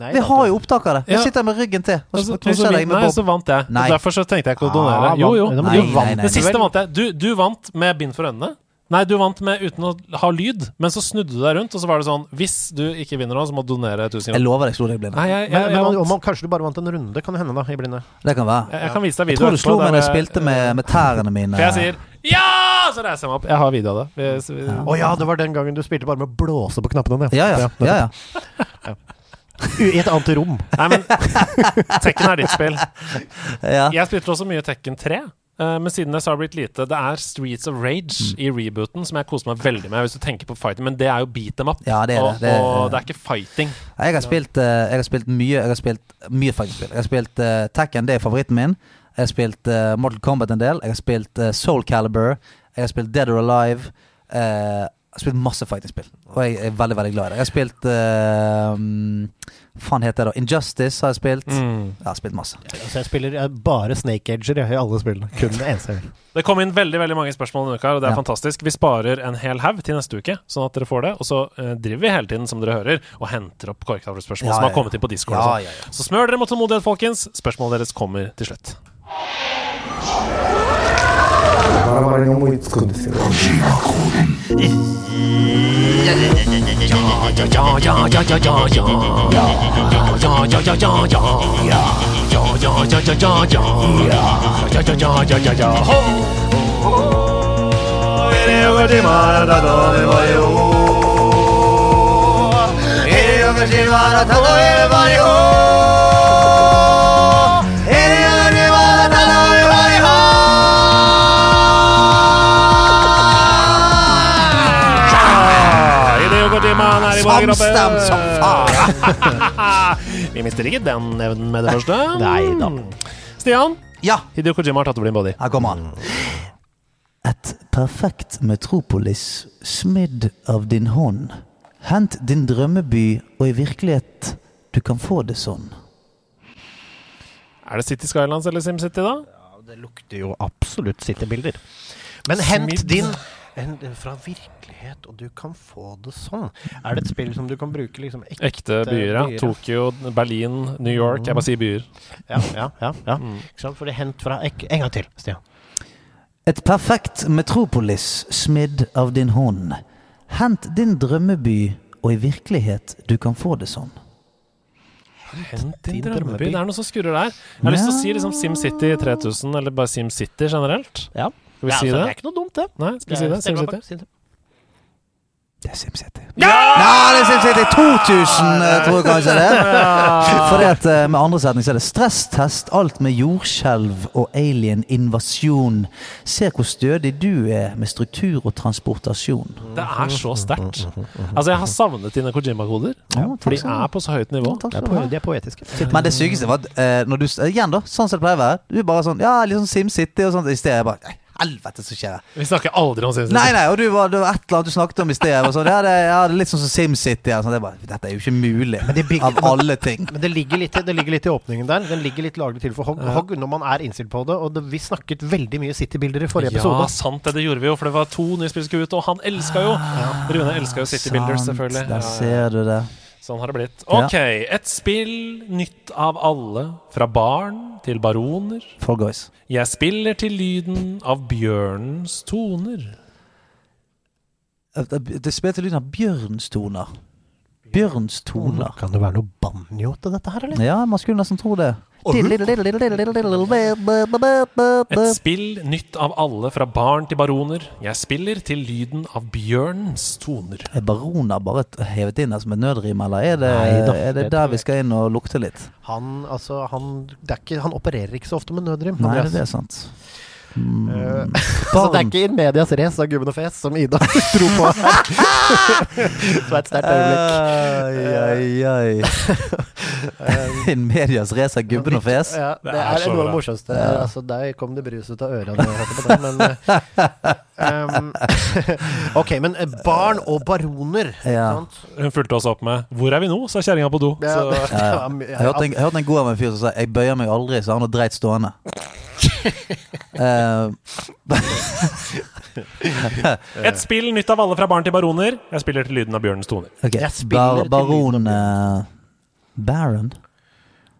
Nei, vi har jo opptak av det. Jeg Ja. sitter med ryggen til og så- altså, så deg med Nei, Bob. så vant jeg. Nei. Derfor så tenkte jeg ikke å Ah, donere. Jo, jo. Nei, du vant. nei, nei. Det siste vant jeg. Du, du vant med bind for øynene. Nei, du vant med uten å ha lyd, men så snudde du deg rundt, og så var det sånn Hvis du ikke vinner nå, så må du donere 1000 Jeg lover deg, jeg slo deg i blinde. Nei, jeg, jeg, Men, jeg, men om man, kanskje du bare vant en runde, kan det hende, da, i blinde. Det kan være. Jeg, jeg kan vise deg Jeg tror du slo meg da jeg spilte med, med tærne mine. For jeg sier ja! Så reiser jeg meg opp. Jeg har video av det. Å ja. Oh, ja, det var den gangen du spilte bare med å blåse på knappene. Ja, ja. ja, ja. I et annet rom. Nei, men Tekken er ditt spill. ja. Jeg spilte også mye Tekken 3. eh, men siden det så har det blitt lite Det er Streets of Rage i rebooten som jeg koser meg veldig med. Hvis du tenker på fighting Men det er jo beat them up. Ja, det er det. og, Det er- og det er ikke fighting. Jeg har spilt, eh, jeg har spilt mye Jeg har spilt mye fighting-spill. Jeg har spilt uh, Tekken, det er favoritten min. Jeg har spilt uh, Mortal Kombat en del. Jeg har spilt uh, Soul Calibur. Jeg har spilt Dead or Alive. Eh, jeg har spilt masse fighting-spill, og jeg er veldig veldig glad i det. Jeg har spilt uh, Faen heter det da? Injustice har jeg spilt. Mm. Jeg har spilt masse. Altså, jeg spiller jeg bare Snake Edger jeg, i alle spillene. Kun det eneste jeg vil. Det kom inn veldig veldig mange spørsmål denne uka, og det er Ja. fantastisk. Vi sparer en hel haug til neste uke, sånn at dere får det. Og så uh, driver vi hele tiden, som dere hører, og henter opp korktavlespørsmål Ja, som ja, har kommet inn på Discord. Ja, sånn. ja, ja. Så smør dere mot tålmodighet, folkens. Spørsmålet deres kommer til slutt. バラバラに思いつくんですけど Samstemt som faen! Vi mister ikke den evnen med det første. Nei da. Stian, Ja, Hideo Kojima har tatt over din body. her kommer han. Et perfekt metropolis smidd av din hånd. Hent din drømmeby, og i virkelighet du kan få det sånn. Er det City Skylands eller SimCity, da? Det lukter jo absolutt City-bilder. Men hent Smidd. din en, fra virkelighet, og du kan få det sånn. Er det et spill som du kan bruke liksom ekte Ekte byer, ja. byer, ja. Tokyo, Berlin, New York. Jeg bare sier byer. Ja, ja, ja. ja. Mm. Ikke sant? For det er hent fra ek, En gang til, Stian. Et perfekt metropolis smidd av din hånd. Hent din drømmeby, og i virkelighet du kan få det sånn. Hent din drømmeby. Det er noe som skurrer der. Jeg har lyst til å si liksom SimCity 3000, eller bare SimCity generelt. Ja. Skal vi Ja, si altså, det? det er ikke noe dumt, det. Nei, skal vi si det? SimCity? det. Det er SimCity. Ja! det er SimCity 2000, eh, tror jeg kanskje det. Fordi at eh, med andre setning så er det stresstest, alt med jordskjelv og alien-invasjon. Se hvor stødig du er med struktur og transportasjon. Det er så sterkt. Altså, jeg har savnet dine Kojima-koder. Ja, For de er på så høyt nivå. Takk Det skal er, du ha. po de er poetiske. Men det sykeste var at eh, når du Igjen, da, sånn som det pleier å være. Du er bare sånn Ja, litt sånn SimCity og sånt. I stedet jeg bare «Nei, Helvete, som skjer her? Vi snakker aldri om SimCity. Nei, nei, og du var, det var et eller annet du snakket om i sted. og ja, det, ja, det er litt sånn som SimCity. og Sånn, det er bare, Dette er jo ikke mulig. de bygger- av alle ting. Men det ligger, litt, det ligger litt i åpningen der. Den ligger litt laglig til for hogg, hogg når man er innstilt på det. Og det, vi snakket veldig mye City-bilder i forrige Ja, episode. sant det. Det gjorde vi jo, for det var to nye spill som skulle ut, og han elska jo Rune elska jo City-bilder, selvfølgelig. Der Ja, ja. ser du det. Sånn har det blitt. Ja. Ok, et spill nytt av alle. Fra barn til baroner. For Guys. Jeg spiller til lyden av bjørnens toner. Det spiller til lyden av bjørnstoner. Bjørns toner. Kan det være noe banjo til dette her, eller? Ja, man skulle nesten tro det. Et spill nytt av alle, fra barn til baroner. Jeg spiller til lyden av bjørnens toner. Er baroner bare hevet inn der som et nødrim, eller er det, Nei da, er det det der vi skal inn og lukte litt? Han, altså, han, det er ikke, han opererer ikke så ofte med nødrim. Nei, det er sant. Mm. Eh, så det er ikke in medias race av gubben og fes, som Ida dro på her. Så et sterkt øyeblikk. Ai. In medias race av gubben og fes. Ja, det, Det er er, noe av det morsomste. Altså, der kom det brus ut av ørene da jeg hørte på det. Men, um, ok, men eh, barn og baroner. Ja. sant? Hun fulgte oss opp med 'Hvor er vi nå?' sa kjerringa på do. Ja, Så det- Ja, ja. Jeg hørte en, jeg hørte en god av en fyr som sa 'jeg bøyer meg aldri', så han har dreit stående. Eh, Et spill nytt av alle, fra barn til baroner. Jeg spiller til lyden av bjørnens toner. Okay. Jeg spiller Bar til Baron eh, Baron?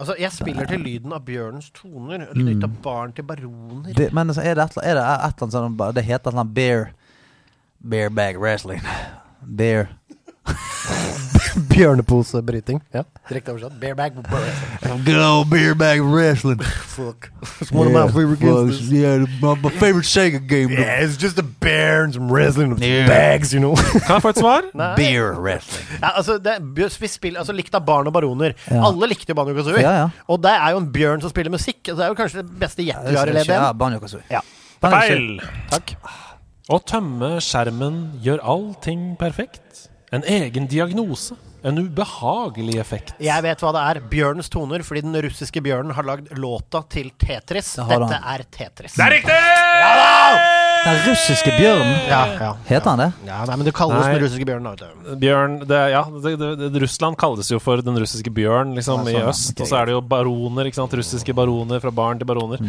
Altså, jeg spiller til lyden av bjørnens toner. Nytt av barn til baroner. Be, men altså, er det et, er det et eller annet sånn Det heter et eller annet bear bag wrestling. Bear Bjørneposebryting. Ja, direkte oversatt. Bareback. Good old bearbag wrestling. Fuck. It's one of my favorite games. Yeah, my, my favorite Sega game. Yeah, it's just a bear and some wrestling with Yeah. bags, you know. Kan jeg få et svar? Nei. Beer wrestling. Ja, altså, det, vi spiller, altså Likt av barn og baroner. Ja. Alle likte jo Banjo Kazooie. Ja, ja. Og det er jo en bjørn som spiller musikk. Det er jo kanskje det beste gjettet vi har i leden. Ja, igjen. Banjo-Kazooie. Ja. Feil! Takk. Å tømme skjermen gjør allting perfekt. En egen diagnose. En ubehagelig effekt. Jeg vet hva det er. Bjørnens toner, fordi den russiske bjørnen har lagd låta til Tetris. Det har Dette han. er Tetris. Det er riktig! Den russiske bjørnen. Ja, ja. Heter han det? Ja, nei, men det kalles Nei. den russiske bjørnen. da, vet du. Bjørn det, Ja, det, det, det, Russland kalles jo for den russiske bjørn, liksom, Ja, sånn, i ja. øst. Og så er det jo baroner, ikke sant. Russiske baroner, fra barn til baroner.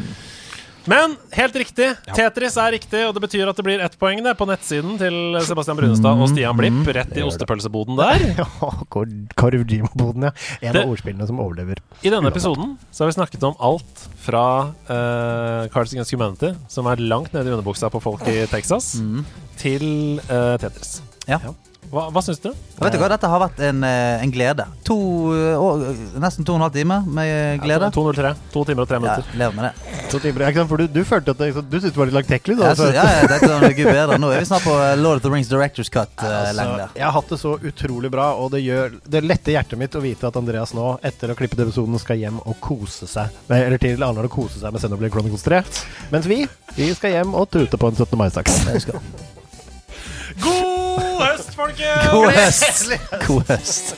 Men helt riktig. Tetris er riktig, og det betyr at det blir ett poeng det, på nettsiden til Sebastian Brunestad og Stian Blipp, rett i ostepølseboden der. Korv Jim-boden, ja. En av ordspillene som overlever. I denne episoden så har vi snakket om alt fra uh, Cards Against Humanity, som er langt nede i underbuksa på folk i Texas, til uh, Tetris. Ja. Hva, hva syns du? Vet du hva, Dette har vært en, eh, en glede. To, eh, år, nesten to og en halv time med glede. 2.03. To timer og tre Ja, minutter. lever med det. To timer, ja. For du, du følte at det, du syntes det var litt langtekkelig? da, Jeg ja, jeg tenkte sånn, gud bedre. Nå er vi snart på eh, Lord of the Rings Directors Cut-lengde. Altså, jeg har hatt det så utrolig bra, og det gjør Det letter hjertet mitt å vite at Andreas nå, etter å ha klippet episoden, skal hjem og kose seg. Eller til Arendal å kose seg med Xenoblade Chronicles 3. Mens vi, vi skal hjem og tute på en 17. mai-saks. God høst, folkens! God høst! God høst.